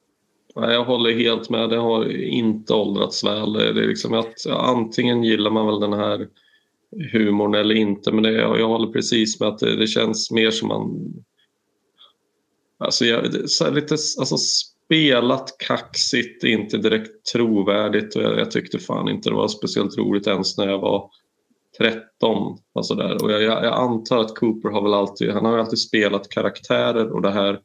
Nej, Jag håller helt med. Det har inte åldrats väl. Det är liksom att antingen gillar man väl den här humorn eller inte. Men det, jag, håller precis med att det, det känns mer som man... Alltså, jag, det, så lite alltså, spelat kaxigt, inte direkt trovärdigt. Och jag, jag tyckte fan inte det var speciellt roligt ens när jag var 13. Alltså där. Och jag, jag, antar att Cooper har väl alltid, han har alltid spelat karaktärer och det här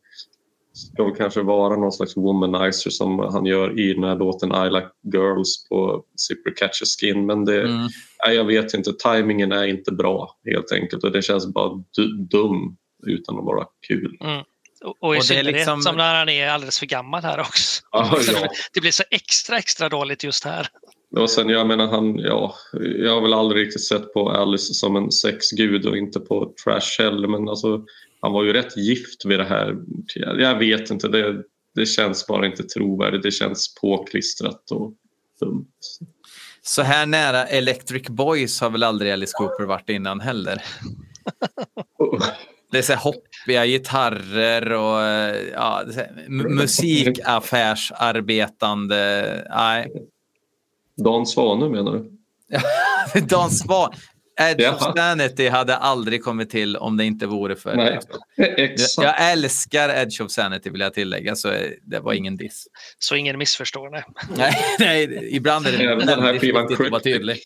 ska väl kanske vara någon slags womanizer som han gör i den här låten I like girls på Zipper Catch a Skin. Men det, Mm. nej, jag vet inte, tajmingen är inte bra helt enkelt och det känns bara du, dum utan att vara kul. Mm. Och, och i Och det är synnerhet liksom- som när han är alldeles för gammal här också. Så ja. det, det blir så extra, extra dåligt just här. Och sen, jag menar, han, ja, jag har väl aldrig riktigt sett på Alice som en sexgud och inte på Trash heller men alltså, han var ju rätt gift vid det här. Jag, vet inte, det, det känns bara inte trovärdigt. Det känns påklistrat och dumt. Så här nära Electric Boys har väl aldrig Alice Cooper varit innan heller. Det är så hoppiga gitarrer och ja, musikaffärsarbetande. Nej, Dan Svane menar du? Dan Svan. Edge of. Sanity hade aldrig kommit till om det inte vore för... Nej, Jag, exakt. jag älskar Edge of Sanity vill jag tillägga, så det var ingen diss. Så ingen missförstår. Nej. Nej, nej ibland är det Även den här skivan att vara tydlig.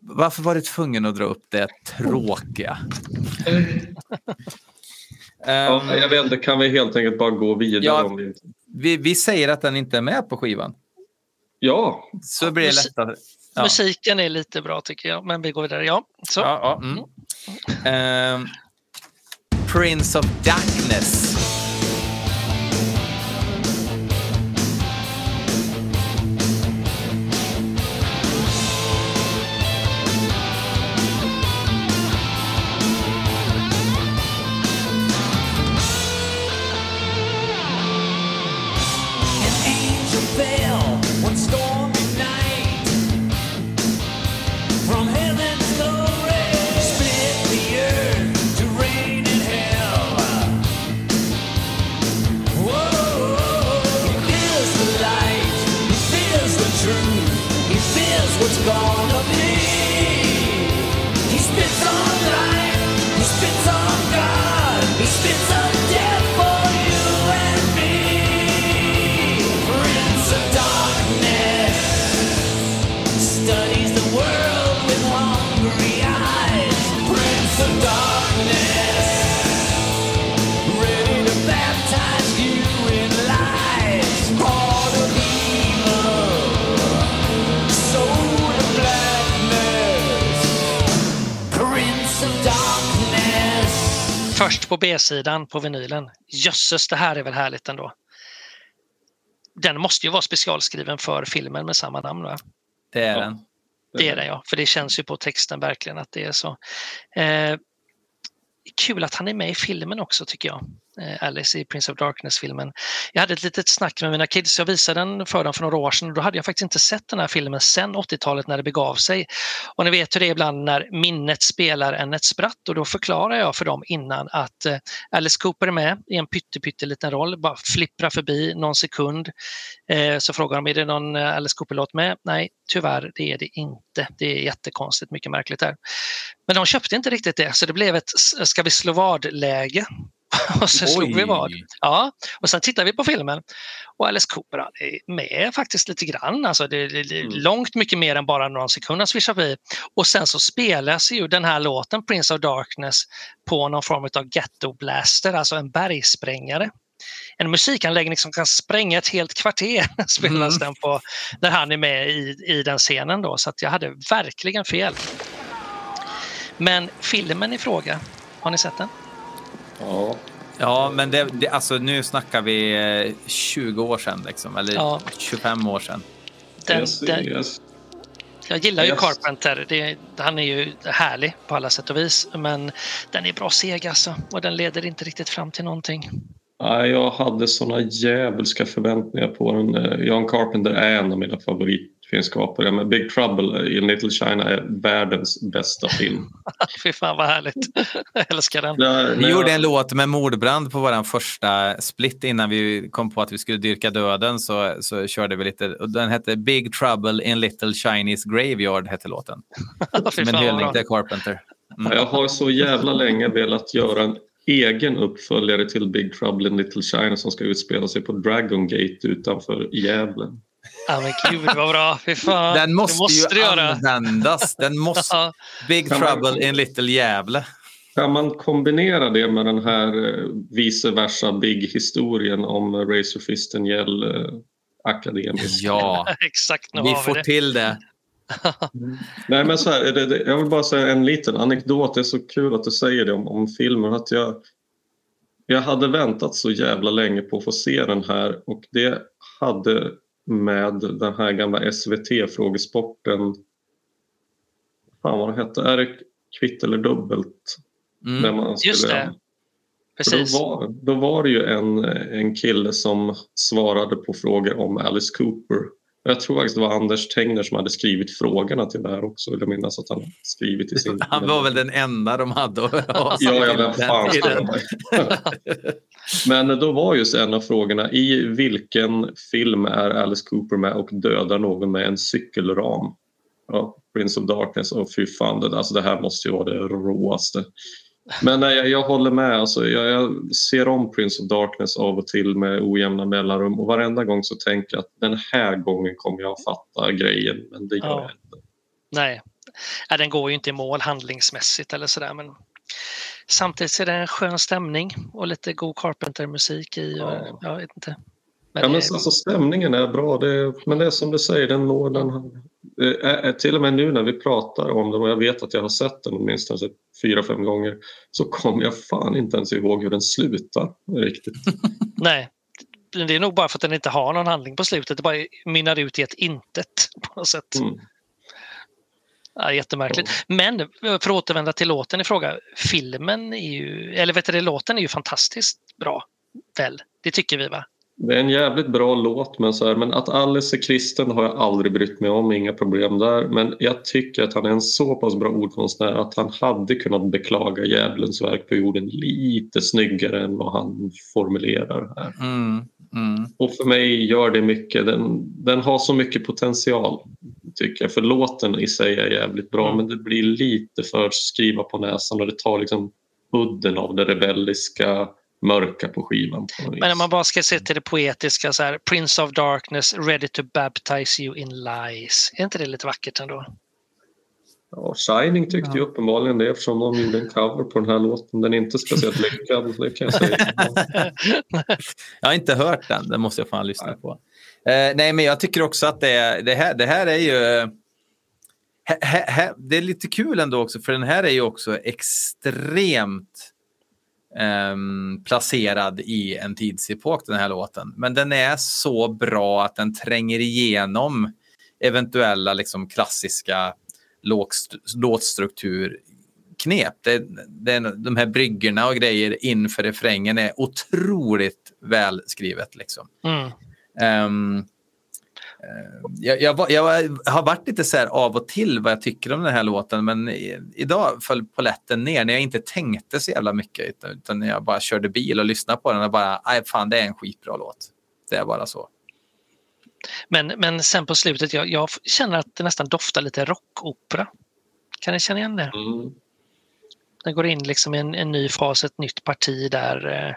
Varför var du tvungen att dra upp det tråkiga? Ja, Ehm, jag vet inte, kan vi helt enkelt bara gå vidare? Ja. Om vi... vi, vi säger att den inte är med på skivan. ja, Så blir det lättare. Ja. Musiken är lite bra tycker jag, men vi går vidare. Ja, så. Ja, ja, mm. Ehm, Prince of Darkness. Först på B-sidan på vinylen. Jösses, det här är väl härligt ändå. Den måste ju vara specialskriven för filmen med samma namn va? Det är den. Det är det ja, för det känns ju på texten verkligen att det är så. Eh, kul att han är med i filmen också tycker jag. Eh, Alice i Prince of Darkness-filmen. Jag hade ett litet snack med mina kids, jag visade den för dem för några år sedan och då hade jag faktiskt inte sett den här filmen sedan 80-talet när det begav sig. Och ni vet hur det är ibland när minnet spelar en ett spratt och då förklarar jag för dem innan att eh, Alice Cooper är med i en pytteliten roll, bara flipprar förbi någon sekund. Eh, så frågar de, är det någon Alice Cooper-låt med? Nej, tyvärr det är det inte. Det är jättekonstigt, mycket märkligt där. Men de köpte inte riktigt det, så det blev ett ska vi slå vad-läge och så slog vi vad. Ja, och sen tittade vi på filmen och Alice Cooper är med faktiskt lite grann. Alltså det är mm. långt mycket mer än bara någon sekund han swishar förbi. Och sen så spelas ju den här låten Prince of Darkness på någon form av ghetto blaster, alltså en bergsprängare. En musikanläggning som kan spränga ett helt kvarter spelas mm. den på när han är med i, i den scenen då. Så jag hade verkligen fel. Men filmen i fråga, har ni sett den? Ja. Ja, men det, det, alltså, nu snackar vi 20 eh, år sedan, liksom, eller ja. 25 år sedan. Den, yes, den, yes. Jag gillar ju yes. Carpenter. Det, han är ju härlig på alla sätt och vis. Men den är bra seg alltså. Och den leder inte riktigt fram till någonting. jag hade såna djävulska förväntningar på den. Eh, John Carpenter är en av mina favorit filmskapare. Men Big Trouble in Little China är världens bästa film. Fy fan vad härligt. Jag älskar den. Ja, vi gjorde en låt med mordbrand på vår första split innan vi kom på att vi skulle dyrka döden. Så, så körde vi lite. Den hette Big Trouble in Little Chinese Graveyard. hette låten. Som en hyllning till Carpenter. Mm. Jag har så jävla länge velat göra en egen uppföljare till Big Trouble in Little China som ska utspela sig på Dragon Gate utanför Gävle. Ja men gud vad bra, fy fan. Den måste, måste ju användas. Den måste... Big Trouble in Little Gävle. Kan man kombinera det med den här eh, vice versa Big-historien om Razor Fisten Gäll eh, akademisk? Ja, exakt. vi får det. till det. Nej men så här, det, jag vill bara säga en liten anekdot. Det är så kul att du säger det om, om filmen. Att jag, jag hade väntat så jävla länge på att få se den här och det hade med den här gamla SVT-frågesporten. Fan vad det hette, är det kvitt eller dubbelt? Mm. man skulle, Just det. Precis. Då var, då var det ju en, en kille som svarade på frågor om Alice Cooper. Jag tror faktiskt det var Anders Tengner som hade skrivit frågorna till det här också. Jag minnas att han skrivit i sin... Han var väl den enda de hade att Ja, ja vem fan Men då var just en av frågorna i vilken film är Alice Cooper med och dödar någon med en cykelram? Ja, Prince of Darkness och fy fan, det, alltså det här måste ju vara det råaste. Men nej, jag, jag håller med. Alltså, jag, jag, ser om Prince of Darkness av och till med ojämna mellanrum och varenda gång så tänker jag att den här gången kommer jag fatta grejen, men det gör ja. jag inte. Nej, ja, den går ju inte i mål handlingsmässigt eller sådär men samtidigt är det en skön stämning och lite god Carpenter-musik i. Och, ja. Jag vet inte. Men ja, men alltså, stämningen är bra, det, men det är som du säger, den når den Eh, till och med nu när vi pratar om den och jag vet att jag har sett den åtminstone fyra, fem gånger så kommer jag fan inte ens ihåg hur den slutar riktigt. Nej, det är nog bara för att den inte har någon handling på slutet. Det bara mynnar ut i ett intet på något sätt. Mm. Ja, jättemärkligt. Men för att återvända till låten i fråga. Filmen är ju, eller vet du, låten är ju fantastiskt bra. Väl, det tycker vi va? Det är en jävligt bra låt men, så här, men att Alice är kristen har jag aldrig brytt mig om, inga problem där. Men jag tycker att han är en så pass bra ordkonstnär att han hade kunnat beklaga djävulens verk på jorden lite snyggare än vad han formulerar här. Mm, mm. Och för mig gör det mycket. Den, den har så mycket potential tycker jag. För låten i sig är jävligt bra mm. men det blir lite för skriva på näsan och det tar liksom udden av det rebelliska mörka på skivan. På Men om man bara ska se till det poetiska så här, Prince of Darkness, ready to baptize you in lies. Är inte det lite vackert ändå? Ja, Shining tyckte ja. ju uppenbarligen det eftersom de gjorde en cover på den här låten. Den är inte speciellt lyckad, det kan jag säga. jag har inte hört den, den måste jag fan lyssna nej. på. Eh, nej, men jag tycker också att det, det, här, det här är ju... He, he, det är lite kul ändå också, för den här är ju också extremt um, placerad i en tidsepok, den här låten. Men den är så bra att den tränger igenom eventuella liksom, klassiska låtstrukturknep. Det, det, de här bryggorna och grejer inför refrängen är otroligt välskrivet. Liksom. Mm. Um, jag, jag, jag, har varit lite så här av och till vad jag tycker om den här låten men idag föll poletten ner när jag inte tänkte så jävla mycket utan, utan när jag bara körde bil och lyssnade på den och bara, nej fan det är en skitbra låt. Det är bara så. Men, men sen på slutet, jag, jag känner att det nästan doftar lite rockopera. Kan ni känna igen det? Mm. Den går in liksom i en, en ny fas, ett nytt parti där.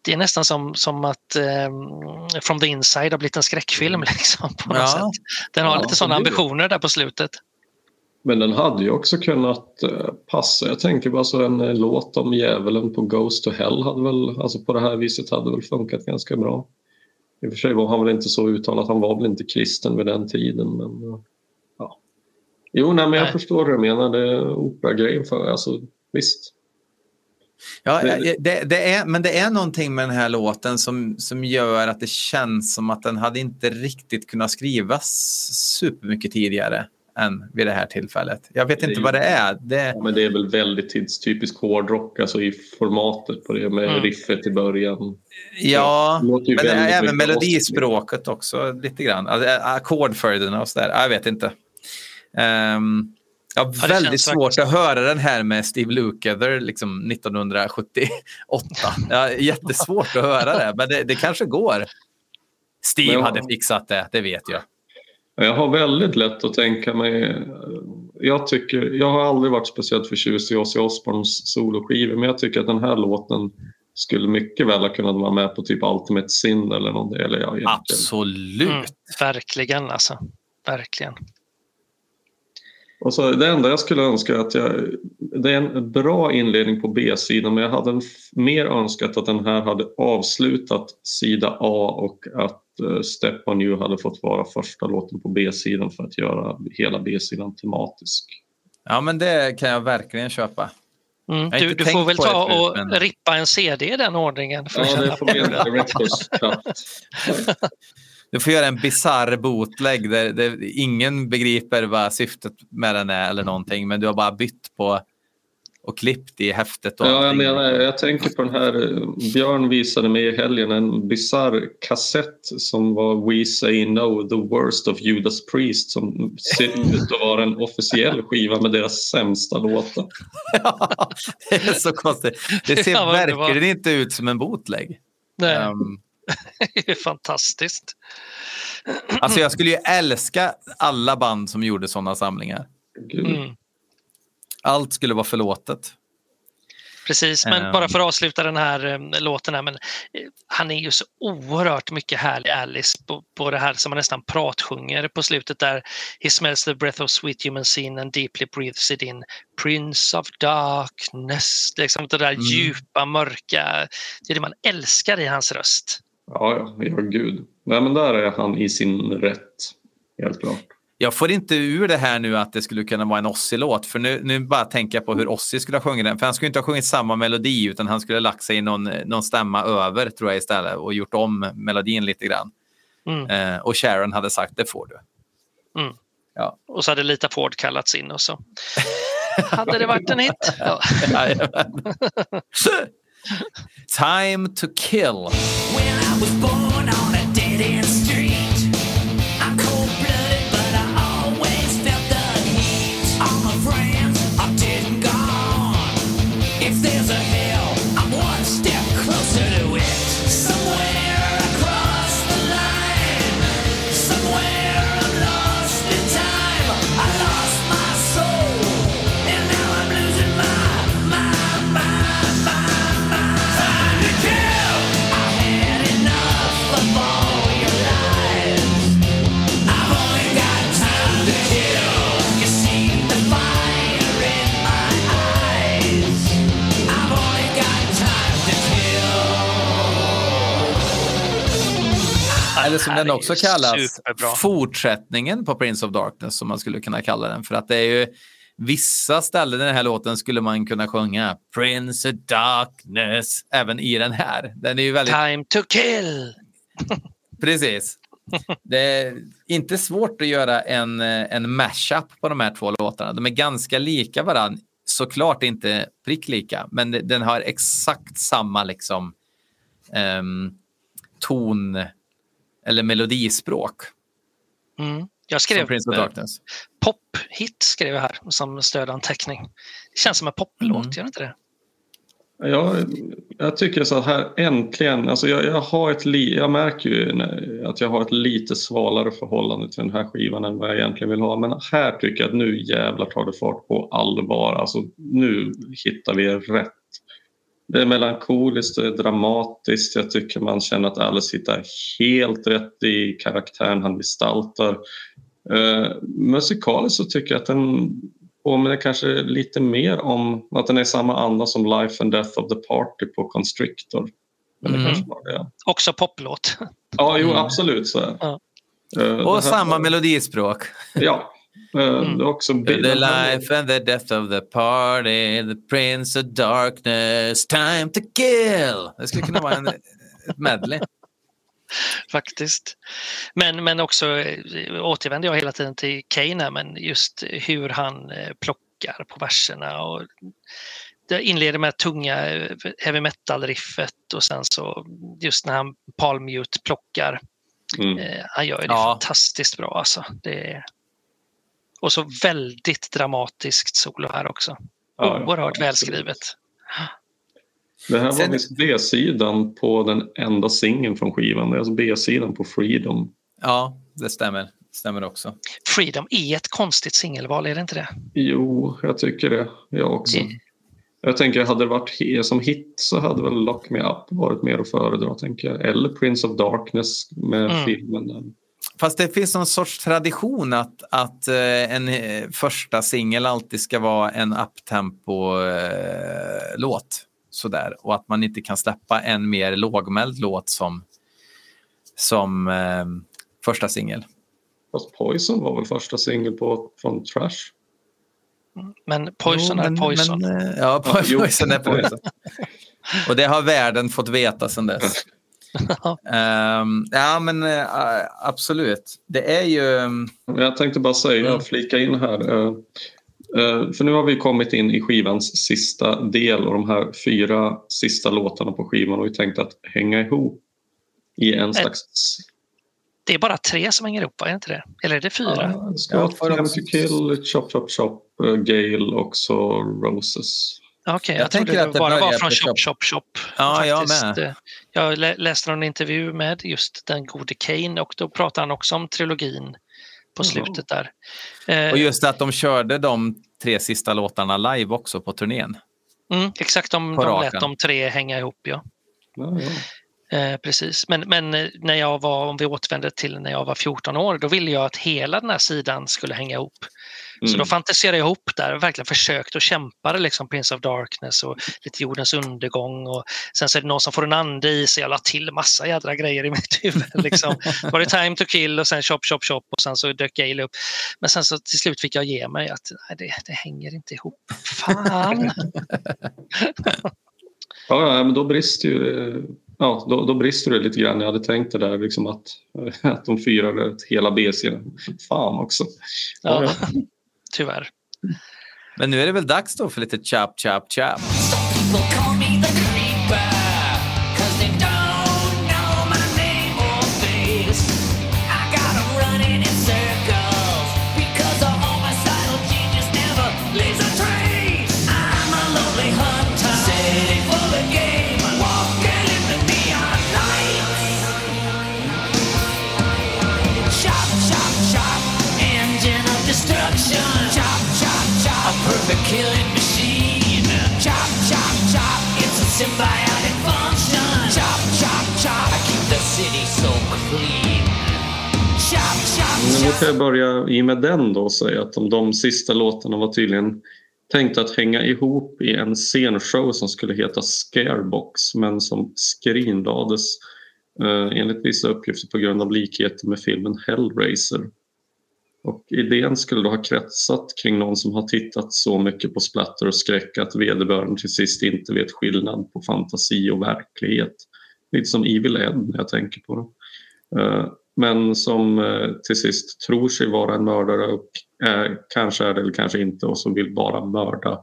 Eh, Det är nästan som, som att um, From the Inside har blivit en skräckfilm. Liksom, på något Ja. sätt. Den har Ja, lite sådana ambitioner där på slutet. Men den hade ju också kunnat eh, passa. Jag tänker bara så en eh, låt om djävulen på Ghost to Hell hade väl, alltså på det här viset hade väl funkat ganska bra. I och för sig var han väl inte så uttalad, han var väl inte kristen vid den tiden. Men, eh, ja. Jo, nej, men jag Nej. förstår vad du menar. Det är operagrejen för, alltså visst. Ja, Det- det, det är, men det är någonting med den här låten som, som gör att det känns som att den hade inte riktigt kunnat skrivas supermycket tidigare än vid det här tillfället. Jag vet inte ju- vad det är. Det, Ja, men det är väl väldigt tidstypisk hårdrock, alltså i formatet på det med Mm. riffet i början. ja, Det men det är även melodispråket också lite grann. Alltså, Ackordföljderna och sådär. Jag vet inte. Um, jag Ja, det väldigt svårt faktiskt- att höra den här med Steve Lukather liksom 1978. Ja, jättesvårt att höra det, men det, det kanske går. Steve Men- hade fixat det, det vet jag. Jag har väldigt lätt att tänka mig... Jag, tycker, jag har aldrig varit speciellt förtjust i Ozzy Osbournes soloskivor men jag tycker att den här låten skulle mycket väl ha kunnat vara med på typ Ultimate Sin eller någon del. Ja. Absolut. Mm, verkligen alltså. Verkligen. Och så, det enda jag skulle önska är att jag... Det är en bra inledning på B-sidan men jag hade mer önskat att den här hade avslutat sida A och att uh, Step On You hade fått vara första låten på B-sidan för att göra hela B-sidan tematisk. Ja, men det kan jag verkligen köpa. Mm. Du, du får väl det ta förut, och men- rippa en CD i den ordningen. För att Ja, det får bli en cut. Du får göra en bizarr bootleg där, där ingen begriper vad syftet med den är eller någonting, men du har bara bytt på och klippt i häftet. Och Ja, jag menar, jag tänker på den här, Björn visade mig i helgen en bizarr kassett som var We Say No, The Worst of Judas Priest som ser ut att vara en officiell skiva med deras sämsta låtar. Ja, det är så konstigt. Det ser Ja, verkligen inte ut som en bootleg. Nej, Um, det är fantastiskt. alltså jag skulle ju älska alla band som gjorde sådana samlingar. Mm. Allt skulle vara förlåtet. Precis, men Ehm. bara för att avsluta den här eh, låten här, men eh, han är ju så oerhört mycket härlig Alice på, på det här som han nästan pratsjunger på slutet där He smells the breath of sweet human sin and deeply breathes it in Prince of darkness. Liksom det där Mm. djupa, mörka, det är det man älskar i hans röst. Ja, ja, ja, gud. Nej, men där är han i sin rätt. Helt klart. Jag får inte ur det här nu att det skulle kunna vara en Ozzy-låt. För nu, nu bara tänker jag på hur Ozzy skulle ha sjungit den. För han skulle inte ha sjungit samma melodi utan han skulle ha lagt sig i någon, någon stämma över tror jag istället och gjort om melodin lite grann. Mm. Eh, och Sharon hade sagt det får du. Mm. Ja. Och så hade Lita Ford kallats in och så hade det varit en hit. Ja. Time to kill. Eller som den också kallas, superbra. fortsättningen på Prince of Darkness som man skulle kunna kalla den. För att det är ju vissa ställen i den här låten skulle man kunna sjunga Prince of Darkness även i den här. Den är ju väldigt, Time to kill! precis. det är inte svårt att göra en, en mashup på de här två låtarna. De är ganska lika varandra. Såklart inte prick lika, men den har exakt samma liksom ehm, ton eller melodispråk Mm. Jag skrev Prince of Darkness. pop-hit skrev jag här som stödanteckning. Det känns som en poplåt, Mm. gör det inte det? Jag, jag tycker så här äntligen, alltså jag, jag, har ett li, jag märker ju att jag har ett lite svalare förhållande till den här skivan än vad jag egentligen vill ha. Men här tycker jag att nu jävlar tar det fart på allvar. Alltså nu hittar vi rätt. Det är melankoliskt, det är dramatiskt. Jag tycker man känner att Alice hittar helt rätt i karaktären han gestaltar. Uh, musikaliskt så tycker jag att den påminner kanske lite mer om att den är samma anda som Life and Death of the Party på Constrictor. Mm. Också poplåt. ja jo absolut så. Ja. Eh, Och samma var- melodispråk. Ja. Mm. Också The life and the death of the party, the prince of darkness, time to kill. Det skulle kunna vara en, ett medley. faktiskt. Men, men också eh, återvänder jag hela tiden till Kane, men just hur han eh, plockar på verserna. Och det inleder med tunga eh, heavy metal-riffet och sen så just när han palmute plockar. Mm. Han gör det Ja. fantastiskt bra alltså. Det är... Och så väldigt dramatiskt solo här också. Ja, ja, Oerhört absolut. välskrivet. Det här var Sen- visst B-sidan på den enda singeln från skivan. Det är alltså B-sidan på Freedom. Ja, det stämmer. stämmer också. Freedom är ett konstigt singelval, är det inte det? Jo, jag tycker det. Jag också. Mm. Jag tänker, hade det varit som hit så hade väl Lock Me Up varit mer att föredra, tänker jag. Eller Prince of Darkness med Mm. filmen. Fast det finns någon sorts tradition att, att eh, en eh, första singel alltid ska vara en uptempo-låt. Sådär. Och att man inte kan släppa en mer lågmäld låt som, som eh, första singel. Fast Poison var väl första singel på från Trash? Men Poison Jo, är men- Poison. Men, eh, ja, jo. Poison är Poison. Och det har världen fått veta sedan dess. Ehm, ja, men eh, absolut. Det är ju... mm, Jag tänkte bara säga, flika in här. eh, eh, För nu har vi kommit in i skivans sista del och de här fyra sista låtarna på skivan har vi tänkt att hänga ihop i en slags... Det är bara tre som hänger ihop, är det inte det? Eller är det fyra? Ja, ska Ja, Time to Kill, Chop Chop Chop, uh, Gale och så Roses. Okej, Jag jag, tänker att det bara var från Chop. Chop Chop. Ja, jag med. Eh, Jag lä- läste någon intervju med just den gode Kane och då pratade han också om trilogin på Jaha. slutet där. Eh, Och just att de körde de tre sista låtarna live också på turnén. mm, exakt, de, på de lät de tre hänga ihop. Ja. Ja. Eh, precis, men, men eh, när jag var, om vi återvänder till när jag var 14 år, då ville jag att hela den här sidan skulle hänga ihop. Så Mm. då fantiserade jag ihop där och verkligen försökt och kämpade liksom Prince of Darkness och lite jordens undergång och sen så är det någon som får en ande i sig. Jag la till massa jädra grejer i mitt huvud. Liksom. Var det Time to kill och sen Chop Chop Chop och sen så dök Gale upp. Men sen så till slut fick jag ge mig att nej, det, det hänger inte ihop. Fan! Ja, men då brister ju ja, då, då brister det lite grann. Jag hade tänkt det där liksom att, att de firade hela B-serien. Fan också. Ja, Ja, tyvärr. Men nu är det väl dags då för lite chap, chap, chap. Killing machine. Chop, chop, chop, it's a symbiotic function. Chop, chop, chop, I keep the city so clean. Chop, chop, Men då kan jag börja i med den då och säga att de, de sista låtarna var tydligen tänkt att hänga ihop i en scenshow som skulle heta Scarebox men som skrinlades eh, enligt vissa uppgifter på grund av likheter med filmen Hellraiser. Och idén skulle då ha kretsat kring någon som har tittat så mycket på splatter och skräck att vederbörande till sist inte vet skillnad på fantasi och verklighet. Lite som Evil Ed när jag tänker på det. Eh, men som eh, till sist tror sig vara en mördare och är, kanske är det eller kanske inte och som vill bara mörda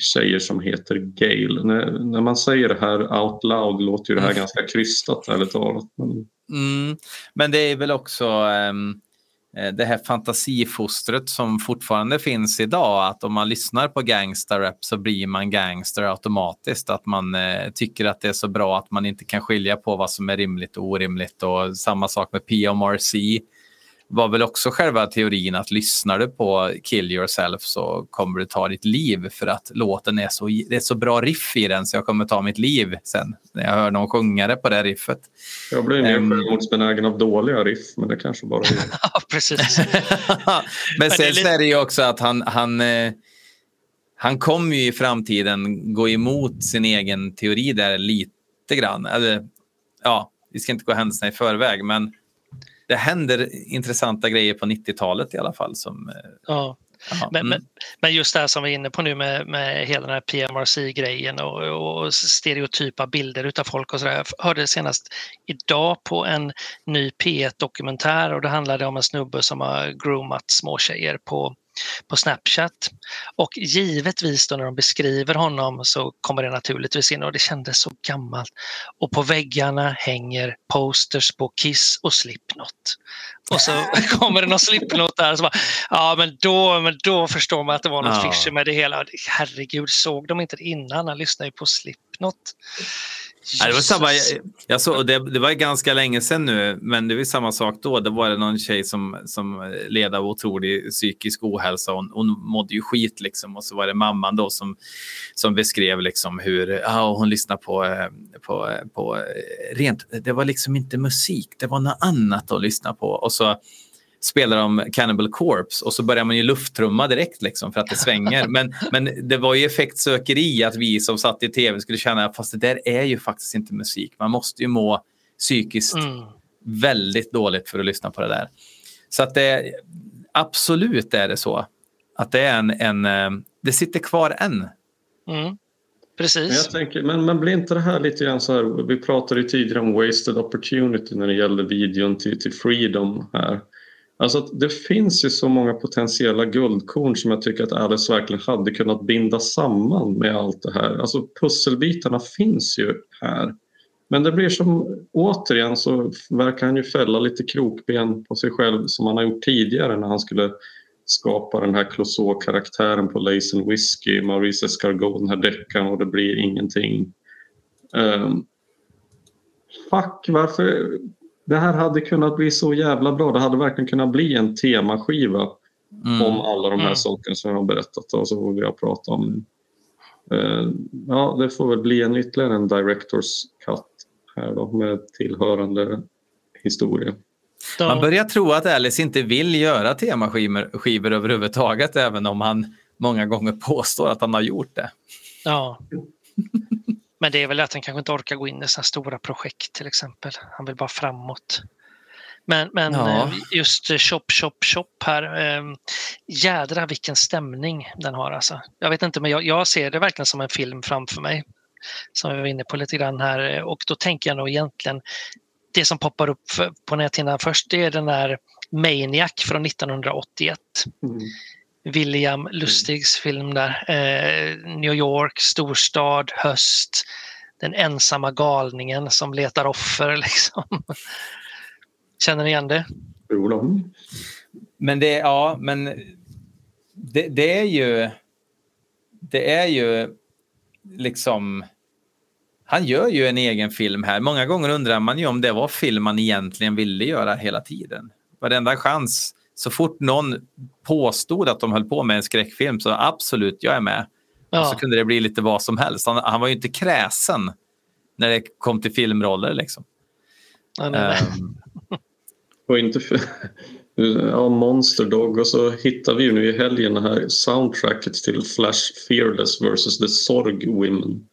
tjejer som heter Gail. När, man säger det här out loud låter ju det här Mm. ganska krystat ärligt talat. Men, Mm. Men det är väl också eh, Eh, det här fantasifostret som fortfarande finns idag. Att om man lyssnar på gangsterrap så blir man gangster automatiskt. Att man eh, tycker att det är så bra att man inte kan skilja på vad som är rimligt och orimligt. Och samma sak med PMRC var väl också själva teorin att lyssnar du på Kill Yourself så kommer du ta ditt liv för att låten är så, det är så bra riff i den så jag kommer ta mitt liv sen när jag hör någon sjunga det på det riffet. jag blir mer Ehm. självmordsbenägen av dåliga riff men det kanske bara är Ja, precis. Men det är sen lite- är det ju också att han, han, eh, han kommer ju i framtiden gå emot sin egen teori där lite grann. Eller, ja, vi ska inte gå händelserna i förväg, men det händer intressanta grejer på 90-talet i alla fall. Som, eh, Ja. ja, Men, mm. men, men just det här som vi är inne på nu med, med hela den här PMRC-grejen och, och stereotypa bilder utav folk och sådär. Jag hörde senast idag på en ny P1-dokumentär och det handlade om en snubbe som har groomat småtjejer på, på Snapchat. Och givetvis då när de beskriver honom så kommer det naturligtvis in och det kändes så gammalt. Och på väggarna hänger posters på Kiss och Slipknot. Och så kommer det någon Slipknot där så bara, ja men då, men då förstår man att det var något Ja. fishy med det hela. Herregud, såg de inte det innan? Han lyssnade ju på Slipknot. Ja, det, var samma, jag, såg, det, det var ganska länge sedan nu, men det var samma sak då. Det var det någon tjej som, som led av otrolig psykisk ohälsa. Hon, hon mådde ju skit liksom. Och så var det mamman då som, som beskrev liksom hur ja, hon lyssnade på, eh, på, på eh, rent... Det var liksom inte musik, det var något annat att lyssna på. Och så spelar de Cannibal Corpse och så börjar man ju lufttrumma direkt liksom för att det svänger. Men, men det var ju effektsökeri att vi som satt i tv skulle känna fast det där är ju faktiskt inte musik. Man måste ju må psykiskt Mm. väldigt dåligt för att lyssna på det där. Så att det absolut är det så att det är en, en eh, det sitter kvar än. Mm. Men, Precis. jag tänker, men, men blir inte det här lite grann så här, vi pratade ju tidigare om wasted opportunity när det gällde videon till, till Freedom här. Alltså att det finns ju så många potentiella guldkorn som jag tycker att Alice verkligen hade kunnat binda samman med allt det här. Alltså pusselbitarna finns ju här. Men det blir som, återigen så verkar han ju fälla lite krokben på sig själv som han har gjort tidigare när han skulle skapa den här Clouseau-karaktären på Lace and Whiskey, Maurice Escargot, den här deckaren och det blir ingenting. Um, fuck, varför? Det här hade kunnat bli så jävla bra. Det hade verkligen kunnat bli en temaskiva Mm. om alla de här Mm. sakerna som jag har berättat och så vi har pratat om nu. Eh, ja, det får väl bli en ytterligare en Directors Cut här då med tillhörande historia. Man börjar tro att Alice inte vill göra temaskivor skivor överhuvudtaget även om han många gånger påstår att han har gjort det. ja. Men det är väl att han kanske inte orkar gå in i sådana stora projekt till exempel. Han vill bara framåt. Men, men Ja. eh, just Shop Shop Shop här. Eh, jädra vilken stämning den har alltså. Jag vet inte men jag, jag ser det verkligen som en film framför mig. Som vi var inne på lite grann här och då tänker jag nog egentligen det som poppar upp på näthinnan först det är den där Maniac från 1981. William Lustigs film där. Eh, New York, storstad, höst. Den ensamma galningen som letar offer liksom. Känner ni igen det? Jo då. Men det, ja, men det, det är ju... Det är ju liksom... Han gör ju en egen film här. Många gånger undrar man ju om det var film man egentligen ville göra hela tiden. Varenda chans. Så fort någon påstod att de höll på med en skräckfilm så absolut, jag är med. Och så Ja, kunde det bli lite vad som helst. Han, han var ju inte kräsen när det kom till filmroller. Liksom. nej, nej, nej. Ehm, Och inte för, ja, Monster Dog och så hittar vi ju nu i helgen det här soundtracket till Flash Fearless vs. The Sorg Women.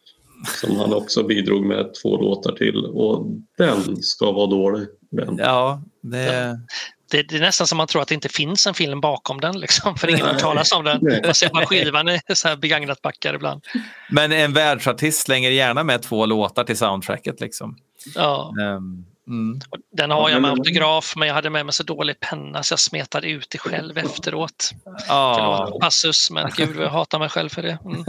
Som han också bidrog med två låtar till och den ska vara dålig. Den. ja, det... det, det är nästan som man tror att det inte finns en film bakom den, liksom, för ingen har talas om den. Man ser bara skivan i så här begagnat backar ibland. Men en världsartist slänger gärna med två låtar till soundtracket. Liksom. Ja, Ehm, Mm. Den har jag med autograf, men jag hade med mig så dålig penna så jag smetade ut det själv efteråt. Ja. Förlåt, passus, men gud jag hatar mig själv för det. Mm.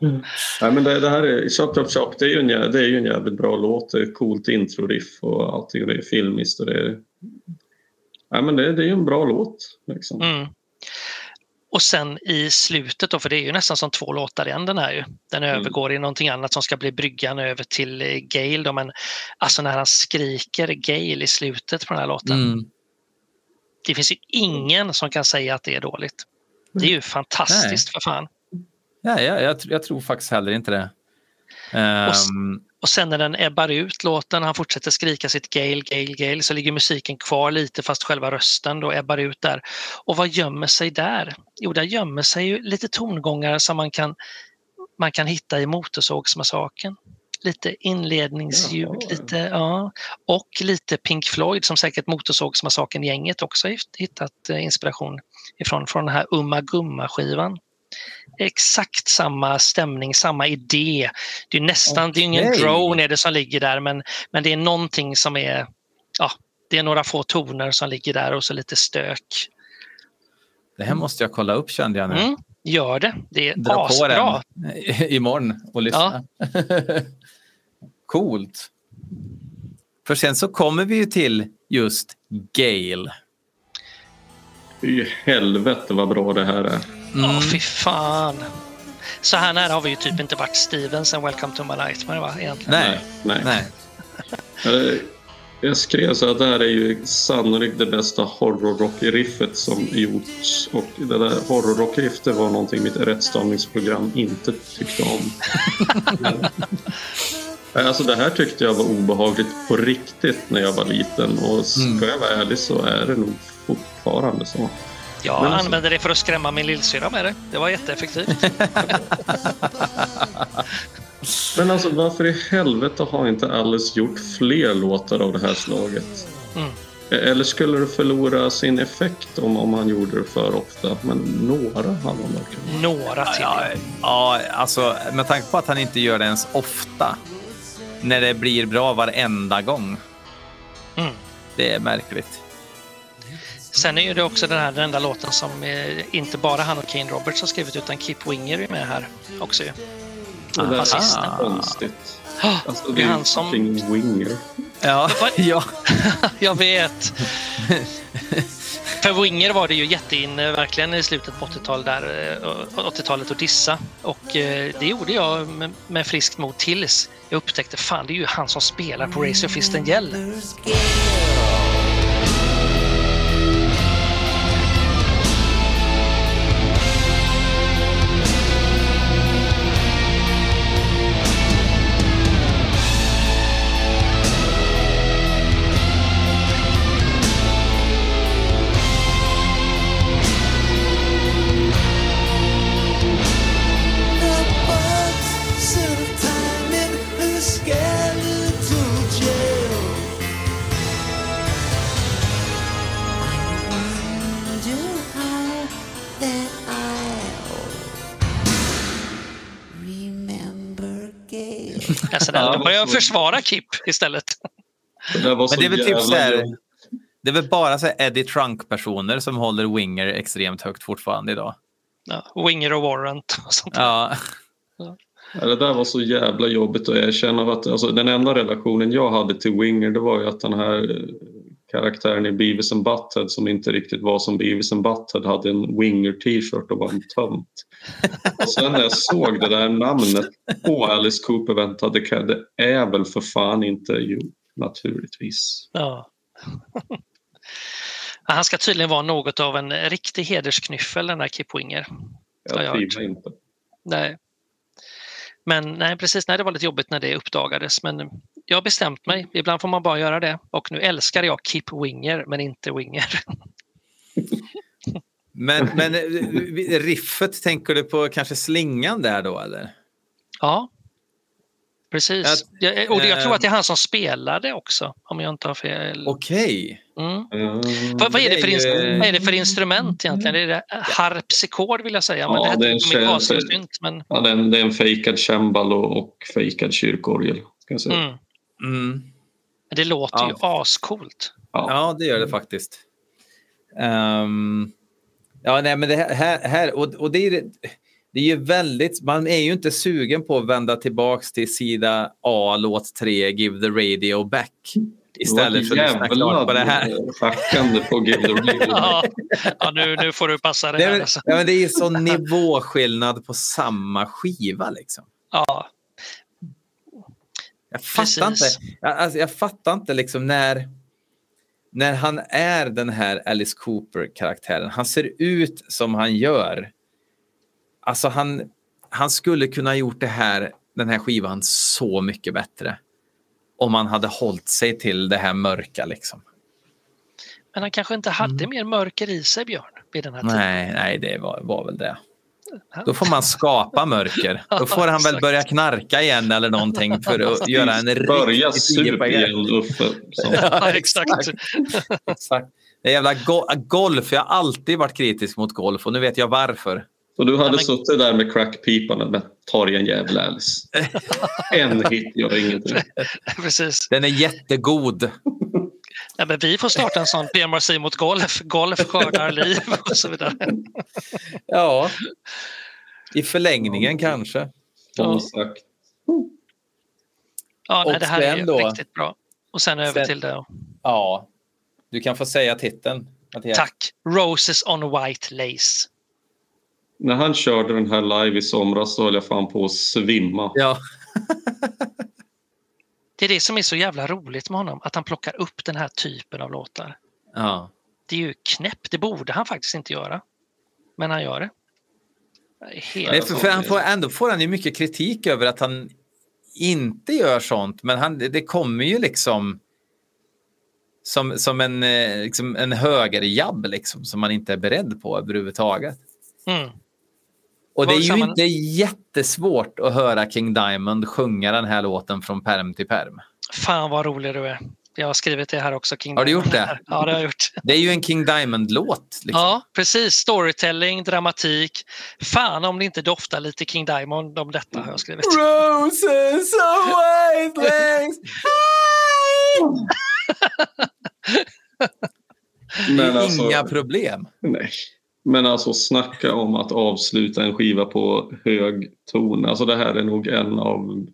Nej, men det, det här är Chop Chop Chop, det är ju en, det är ju en jävligt bra låt. Det är coolt intro-riff och allting. Det är filmiskt och det är... Nej, men det, det är ju en bra låt. Liksom. Mm. Och sen i slutet då, för det är ju nästan som två låtar i en den här ju. Den övergår i någonting annat som ska bli bryggan över till eh, Gale då, men alltså när han skriker Gale i slutet på den här låten. Mm. Det finns ju ingen som kan säga att det är dåligt. Det är ju fantastiskt för fan. Ja, ja, jag, jag tror faktiskt heller inte det. Ehm, Och sen när den ebbar ut låten, han fortsätter skrika sitt Gale, Gale, Gale, så ligger musiken kvar lite fast själva rösten då ebbar ut där. Och vad gömmer sig där? Jo, där gömmer sig ju lite tongångar som man kan, man kan hitta i Motorsågsmassakern. Lite inledningsljud, Jaha. lite, ja, och lite Pink Floyd som säkert Motorsågsmassakern-gänget också hittat eh, inspiration ifrån, från den här Umma Gumma-skivan. Exakt samma stämning, samma idé. Det är nästan, det är ingen drone är det som ligger där men, men det är någonting som är, ja, det är några få toner som ligger där och så lite stök. det här måste jag kolla upp kände jag nu. Mm, gör det, det är Dra på asbra. den imorgon och lyssna. Coolt. För sen så kommer vi ju till just Gale. Fy helvete vad bra det här är. Ja, Mm. fy fan. Så här nära har vi ju typ inte varit Steven sen Welcome to my nightmare va, egentligen. Nej, Nej. nej. Eh, Jag skrev så att det här är ju sannolikt det bästa horrorrock-riffet som gjorts. Och det där horrorrock-riffet var någonting mitt rättstavningsprogram inte tyckte om. Alltså det här tyckte jag var obehagligt på riktigt när jag var liten och ska jag vara ärlig så är det nog fortfarande så. Jag Men alltså- använde det för att skrämma min lillsyrra med det. Det var jätteeffektivt. Men alltså varför i helvete har inte Alice gjort fler låtar av det här slaget? Mm. Eller skulle det förlora sin effekt om, om han gjorde det för ofta? Men några hade han verkligen. Några till. Ja, ja, alltså med tanke på att han inte gör det ens ofta. När det blir bra varenda gång. Mm. Det är märkligt. Sen är ju det också den här den enda låten som eh, inte bara han och Kane Roberts har skrivit utan Kip Winger är med här också ju. Det basisten. är konstigt. Ah, Alltså, det är han som... winger. Ja, ja. Jag vet. För Winger var det ju jätteinne verkligen i slutet på 80-talet där, eh, 80-talet att dissa. Och eh, det gjorde jag med, friskt mod tills jag upptäckte fan det är ju han som spelar på Razor Fist and Då börjar jag försvara Kip istället. Det där var så Men det är väl typ så här, det är väl bara så här Eddie Trunk-personer som håller Winger extremt högt fortfarande idag. Ja, Winger och Warrant och sånt. Ja, Ja, det där var så jävla jobbigt att erkänna. Att, alltså, den enda relationen jag hade till Winger det var ju att den här eh, karaktären i Beavis and Butthead som inte riktigt var som Beavis and Butthead hade en Winger t-shirt och var en tönt. Och sen när jag såg det där namnet på Alice Cooper väntade Cad, det är väl för fan inte jo, naturligtvis. Ja. Han ska tydligen vara något av en riktig hedersknyffel den här Kip Winger. Jag Ja, jag tvivlar inte. Nej. Men nej, precis, nej, det var lite jobbigt när det uppdagades. Men jag har bestämt mig. Ibland får man bara göra det. Och nu älskar jag Kip Winger, men inte Winger. men, men eh, riffet, tänker du på kanske slingan där då eller? Ja, precis. Att, jag, och det, jag tror eh, att det är han som spelade också, om jag inte har fel. Okej. Mm. Mm. Vad, vad, är det för det är ins- ju- vad är det för instrument egentligen? Är det harpsikord vill jag säga, men Ja, det det är en gasensynt. Men, Ja, det, är en, det är en fejkad cembalo och fejkad kyrkorgel. Ska jag säga. mm. Mm. Men det låter ju ascoolt. Ja, det gör det faktiskt. Ehm, ja, nej, men det här, här och, och det är det är ju väldigt, man är ju inte sugen på att vända tillbaks till sida A, låt 3, Give the radio back. Istället för att lyssna klart på det här. Schackande på Give the Radio. Ja, ja nu, nu får du passa dig Det Alltså. ja, men det är ju sån nivåskillnad på samma skiva liksom. Ja, Jag fattar Precis. inte, jag, alltså, jag fattar inte liksom när, när han är den här Alice Cooper-karaktären. Han ser ut som han gör. Alltså han, han skulle kunna ha gjort det här, den här skivan så mycket bättre. Om han hade hållit sig till det här mörka liksom. men han kanske inte hade mer mörker i sig, Björn, vid den här tiden. Mm. Nej, nej det var, var väl det. Då får man skapa mörker. Då får han väl börja knarka igen eller någonting för att göra en Börja riktigt sup tiopoängare. igen, Uffe. Ja, exakt. Exakt. Det är jävla go golf. Jag har alltid varit kritisk mot golf och nu vet jag varför. Så du hade men- suttit där med crackpipan och ta dig en jävla Alice. En hit gör ingenting. Precis. Den är jättegod. Ja, men vi får starta en sån PMRC mot golf. Golf skördar liv och så vidare. Ja. I förlängningen kanske. Som sagt. Ja, nej, det här är då- riktigt bra. Och sen över Sen- till det. Ja. Du kan få säga titeln. Mattias. Tack. Roses on white lace. När han körde den här live i somras så höll jag fan på att svimma. Ja. Det är det som är så jävla roligt med honom, att han plockar upp den här typen av låtar. ja. Det är ju knäppt, det borde han faktiskt inte göra. Men han gör det. Nej, för, för han får, ändå får han ju mycket kritik över att han inte gör sånt. Men han, det det kommer ju liksom som, som en, eh, liksom en högerjabb liksom, som man inte är beredd på överhuvudtaget. Mm. Och det är ju inte jättesvårt att höra King Diamond sjunga den här låten från perm till perm. Fan vad rolig du är. Jag har skrivit det här också. King Har du gjort det? Ja, det har jag gjort. Det är ju en King Diamond-låt. Liksom. Ja, precis. Storytelling, dramatik. Fan om det inte doftar lite King Diamond om detta har jag skrivit. Roses of white lace. Men alltså, Inga problem. nej. Men alltså snacka om att avsluta en skiva på hög ton. Alltså det här är nog en av,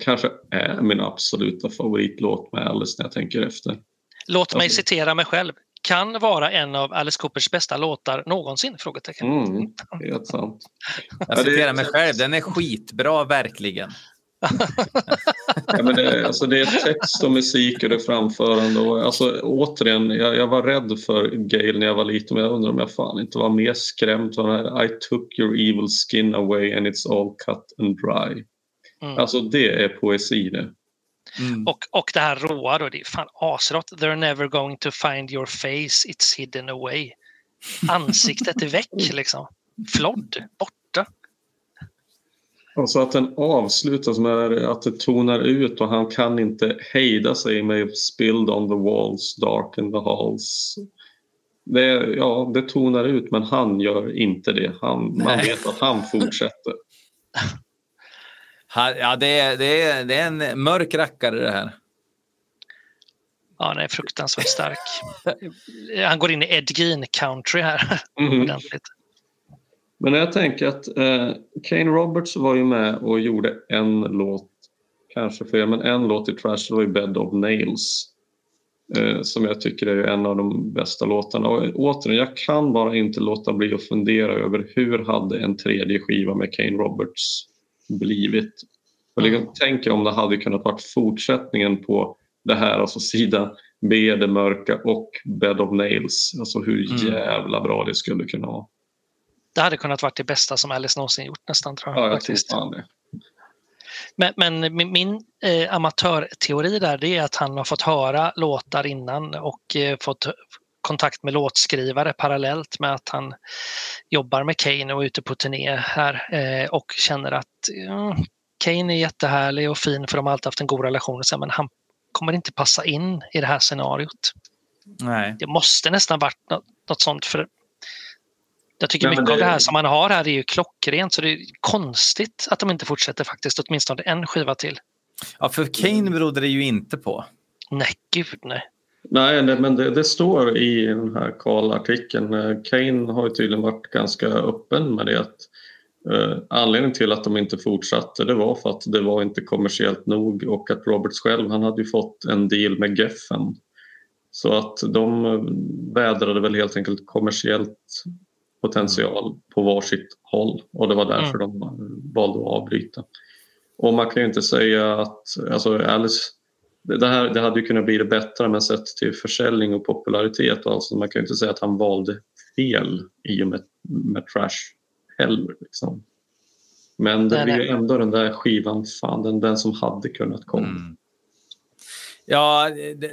kanske är min absoluta favoritlåt med Alice när jag tänker efter. Låt mig Okej. citera mig själv. Kan vara en av Alice Coopers bästa låtar någonsin? Frågetecken. Mm, helt sant. Jag citerar mig själv. Den är skitbra, verkligen. Ja, men det, alltså det är text och musik och det är framförande. Och, alltså, återigen, jag, jag var rädd för Gail när jag var liten men jag undrar om jag fan inte var mer skrämd. av den här, I took your evil skin away and it's all cut and dry. Mm. Alltså det är poesi det. Mm. Och, och det här råa då, det är fan asrått. They're never going to find your face, it's hidden away. Ansiktet är väck liksom. Flodd, borta. Alltså att den avslutas med att det tonar ut och han kan inte hejda sig med spilled on the walls, dark in the halls. Det, ja, det tonar ut men han gör inte det. Han, man vet att han fortsätter. Ja, det är, det, är, det är en mörk rackare det här. Ja, den är fruktansvärt stark. Han går in i Ed Gein country här. Mhm. Ordentligt. Men jag tänker att eh, Kane Roberts var ju med och gjorde en låt, kanske fler, men en låt i Trash, det var ju Bed of Nails. Eh, som jag tycker är en av de bästa låtarna. Och återigen, jag kan bara inte låta bli att fundera över hur hade en tredje skiva med Kane Roberts blivit? Och liksom, Tänk om det hade kunnat varit fortsättningen på det här, alltså sida B, det mörka och Bed of Nails. Alltså hur Mm. jävla bra det skulle kunna vara. Det hade kunnat vara det bästa som Alice någonsin gjort nästan tror jag. Ja, jag faktiskt. tror det. Men, men min, min eh, amatörteori där det är att han har fått höra låtar innan och eh, fått kontakt med låtskrivare parallellt med att han jobbar med Kane och är ute på turné här eh, och känner att ja, Kane är jättehärlig och fin för de har alltid haft en god relation och så, men han kommer inte passa in i det här scenariot. Nej. Det måste nästan varit något, något sånt för jag tycker Nej, mycket av det- det här som man har här är ju klockrent så det är konstigt att de inte fortsätter faktiskt åtminstone en skiva till. Ja, för Kane berodde det ju inte på. Nej, gud nej. Nej, det, men det, det, står i den här Karl-artikeln. eh, Kane har ju tydligen varit ganska öppen med det. Att, eh, anledningen till att de inte fortsatte det var för att det var inte kommersiellt nog och att Roberts själv han hade ju fått en deal med Geffen. Så att de eh, vädrade väl helt enkelt kommersiellt potential på varsitt håll och det var därför de eh, valde att avbryta. Och man kan ju inte säga att alltså Alice det, här det hade ju kunnat bli det bättre men sett till försäljning och popularitet. Alltså man kan ju inte säga att han valde fel i och med, med Trash heller. Liksom. Men det blir ju ändå den där skivan, fan, den, den som hade kunnat komma. Mm. Ja, det, det,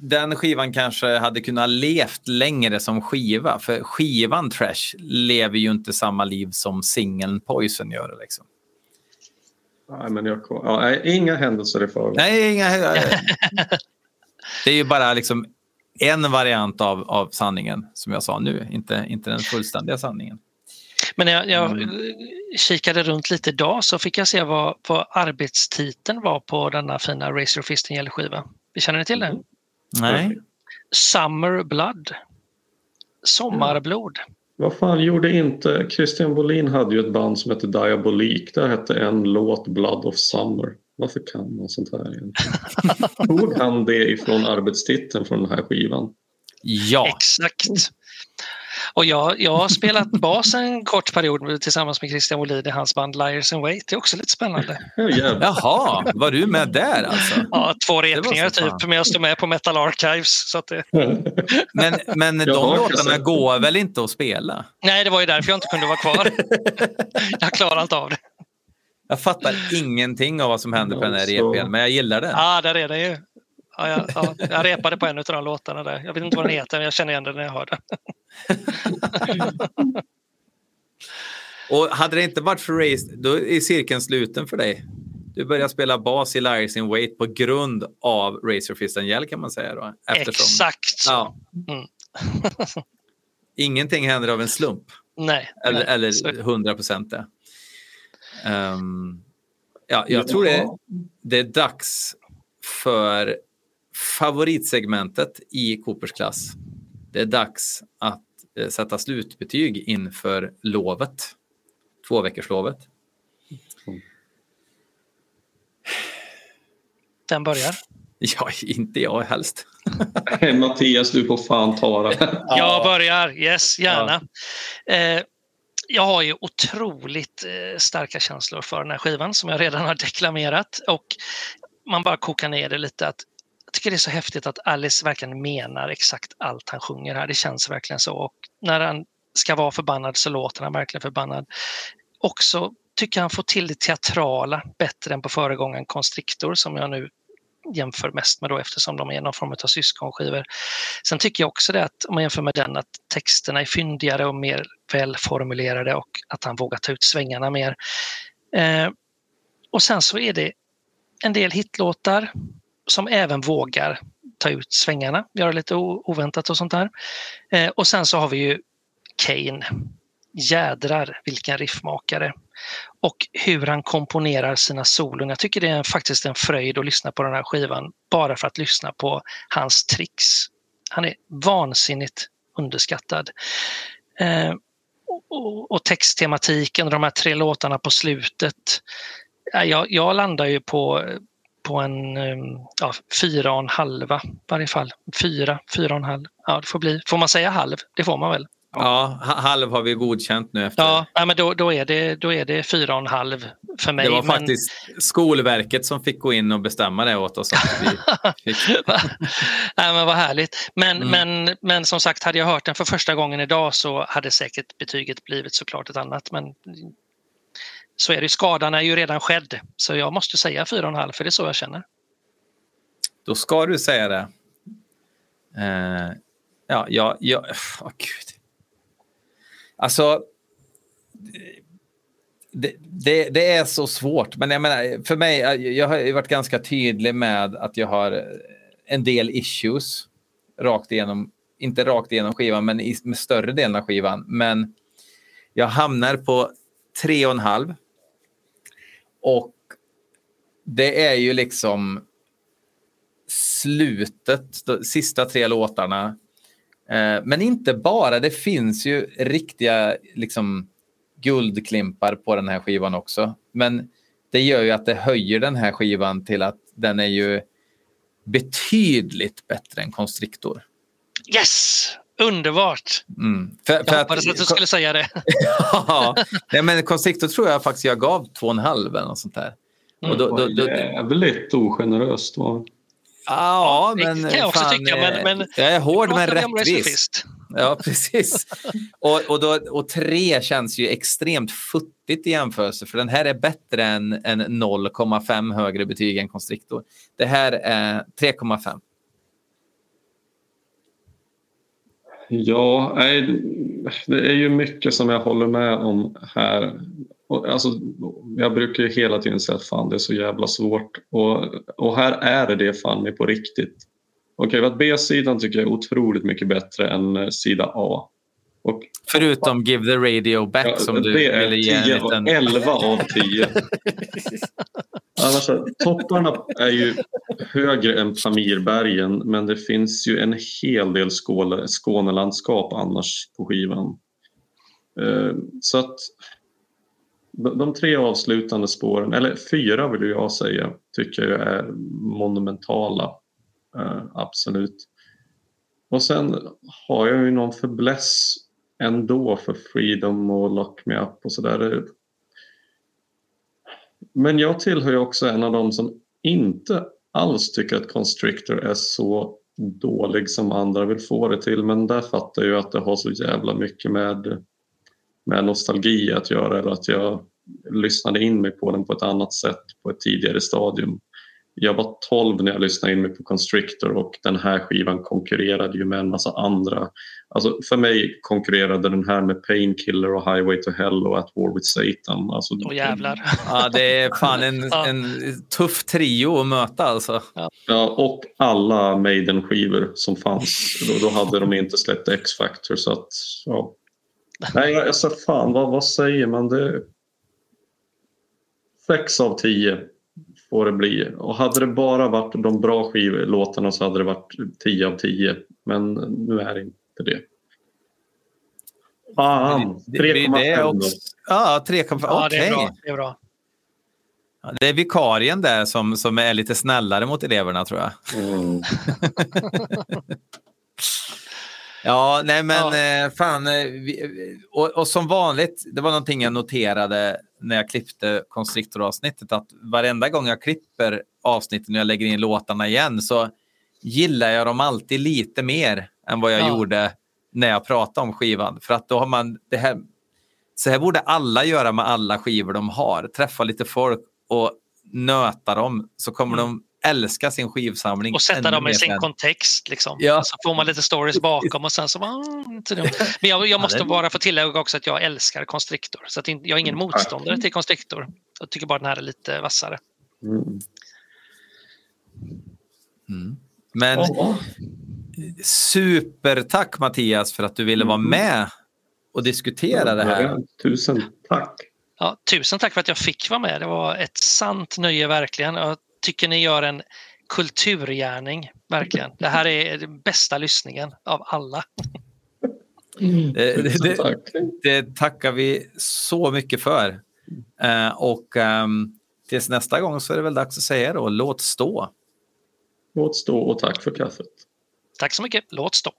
den skivan kanske hade kunnat levt längre som skiva. För skivan Trash lever ju inte samma liv som singeln Poison gör. Liksom. Nej, men jag, ja, nej, inga händelser i förväg. Nej, inga... det är ju bara liksom en variant av, av sanningen, som jag sa nu. Inte, inte den fullständiga sanningen. Men när jag, jag Mm. kikade runt lite idag så fick jag se vad, vad arbetstiteln var på denna fina Razor Fist skiva. Vi känner ni till det? Nej. Summer Blood. Sommarblod. Vad fan gjorde inte... Christian Bolin hade ju ett band som hette Diabolik. Där hette en låt Blood of Summer. Varför kan man sånt här egentligen? Tog han det ifrån arbetstiteln från den här skivan? Ja. Exakt. Och jag, jag har spelat bas en kort period tillsammans med Christian Wolin i hans band Liars and Wait. Det är också lite spännande. Jaha, var du med där alltså? Ja, två repningar typ, men jag står med på Metal Archives. Så att det... Men, men de låtarna går väl inte att spela? Nej, det var ju därför jag inte kunde vara kvar. jag klarar inte av det. Jag fattar ingenting av vad som händer på den här EPn, men jag gillar den. Ja, där är det ju. Ja, jag, ja, jag repade på en av de låtarna där. Jag vet inte vad den heter, men jag känner igen den när jag hör den. Och hade det inte varit för Race, då är cirkeln sluten för dig. Du börjar spela bas i Liars in Wait på grund av Razor Fist Angel kan man säga då. Eftersom, Exakt så. Ja. Mm. Ingenting händer av en slump. Nej. Eller, nej. eller Så- 100 procent det. Ehm, ja, jag tror det, det är dags för favoritsegmentet i Coopers klass. Det är dags att eh, sätta slutbetyg inför lovet. Två veckors lovet. Den börjar. Ja, inte jag helst. Mattias, du får fan ta det. Jag börjar, yes, gärna. Eh, jag har ju otroligt eh, starka känslor för den här skivan som jag redan har deklamerat. Och man bara kokar ner det lite. att jag tycker det är så häftigt att Alice verkligen menar exakt allt han sjunger här. Det känns verkligen så. Och när han ska vara förbannad så låter han verkligen förbannad. Också tycker han får till det teatrala bättre än på föregångaren Constrictor som jag nu jämför mest med då eftersom de är någon form av syskonskivor. Sen tycker jag också det att om man jämför med den att texterna är fyndigare och mer välformulerade och att han vågar ta ut svängarna mer. Eh, och sen så är det en del hitlåtar som även vågar ta ut svängarna, göra lite oväntat och sånt där. Eh, och sen så har vi ju Kane. Jädrar vilken riffmakare. Och hur han komponerar sina solon. Jag tycker det är faktiskt en fröjd att lyssna på den här skivan bara för att lyssna på hans tricks. Han är vansinnigt underskattad. Eh, och- och, texttematiken och de här tre låtarna på slutet. Jag, jag landar ju på, på en eh, ja, fyra och en halva i varje fall. Fyra, fyra och en halv. Ja, det får bli. Får man säga halv? Det får man väl? Ja, ha- halv har vi godkänt nu efter. Ja, men då, då, är det, då är det fyra och en halv för mig. det var men... faktiskt Skolverket som fick gå in och bestämma det åt oss. Vi fick... Nej, men vad härligt. Men, Mm. men, men som sagt, hade jag hört den för första gången idag så hade säkert betyget blivit såklart ett annat. Men så är det. Skadan är ju redan skedd. Så jag måste säga fyra och en halv, för det är så jag känner. Då ska du säga det. Uh, ja, ja, ja. Åh, gud. Alltså, det, det, det är så svårt. Men jag menar, för mig, jag har varit ganska tydlig med att jag har en del issues rakt igenom, inte rakt igenom skivan, men i, med större delen av skivan. Men jag hamnar på tre och en halv. Och det är ju liksom slutet, de sista tre låtarna. Eh, men inte bara, det finns ju riktiga liksom, guldklimpar på den här skivan också. Men det gör ju att det höjer den här skivan till att den är ju betydligt bättre än Constrictor. Yes! Underbart! Mm. För, jag hoppades att, att du skulle säga det. ja, nej, men Constrictor tror jag faktiskt jag gav två och en halv eller något sånt där. Och då, då, då, Jävligt ogeneröst. Va? Ja, men... Det kan jag också fan, tycka, men, men... Jag är hård men rättvis. Ja, precis. och, och, då, och tre känns ju extremt futtigt i jämförelse, för den här är bättre än, än 0,5 högre betyg än Constrictor. Det här är 3,5. Ja, det är ju mycket som jag håller med om här. Alltså, jag brukar ju hela tiden säga att fan det är så jävla svårt och, och här är det fan med på riktigt. Okej, okay, B-sidan tycker jag är otroligt mycket bättre än eh, sida A. Och, Förutom Give the Radio Back ja, som du ville ge en liten... 11 av 10. alltså, topparna är ju högre än Pamirbergen men det finns ju en hel del Skåne, Skånelandskap annars på skivan. Uh, så att de, tre avslutande spåren, eller fyra vill jag säga, tycker jag är monumentala. Uh, absolut. Och sen har jag ju någon förbläss ändå för Freedom och Lock Me Up och sådär. Men jag tillhör ju också en av dem som inte alls tycker att Constrictor är så dålig som andra vill få det till men där fattar jag ju att det har så jävla mycket med, med nostalgi att göra eller att jag lyssnade in mig på den på ett annat sätt på ett tidigare stadium jag var 12 när jag lyssnade in mig på Constrictor och den här skivan konkurrerade ju med en massa andra. Alltså för mig konkurrerade den här med Painkiller och Highway to Hell och At War with Satan. Alltså, Åh jävlar. Ja, det är fan en, en tuff trio att möta alltså. Ja, och alla Maiden-skivor som fanns. Då, då hade de inte släppt X-Factor så att ja. Nej, alltså fan vad, vad säger man? Det... Sex av tio får det bli. Och hade det bara varit de bra skivlåtarna så hade det varit 10 av 10. Men nu är det inte det. Fan, 3,5 Ja, 3,5. Ja, Okej. det är bra. Det är bra. Ja, det är vikarien där som, som är lite snällare mot eleverna tror jag. Mm. ja, nej men ja. Eh, fan. eh, vi- Och, och som vanligt, det var någonting jag noterade när jag klippte Constrictor-avsnittet att varenda gång jag klipper avsnitten och jag lägger in låtarna igen så gillar jag dem alltid lite mer än vad jag Ja. gjorde när jag pratade om skivan. För att då har man det här. Så här borde alla göra med alla skivor de har. Träffa lite folk och nöta dem så kommer de älska sin skivsamling. Mm. Och sätta dem i sin kontext. Liksom. Ja. Så får man lite stories bakom och sen så "Mm, inte dumt." Men jag, jag måste bara få tillägga också att jag älskar Constrictor. Så att jag är ingen motståndare till Constrictor. Jag tycker bara den här är lite vassare. Mm. Mm. Men supertack Mattias för att du ville vara Mm. med och diskutera det här. Tusen tack. Ja, tusen tack för att jag fick vara med. Det var ett sant nöje verkligen. Jag tycker ni gör en kulturgärning, verkligen. Det här är den bästa lyssningen av alla. Det, Tusen det, tack. det tackar vi så mycket för. Eh, och ehm, tills nästa gång så är det väl dags att säga då, låt stå. Låt stå och tack för kaffet. Tack så mycket. Låt stå.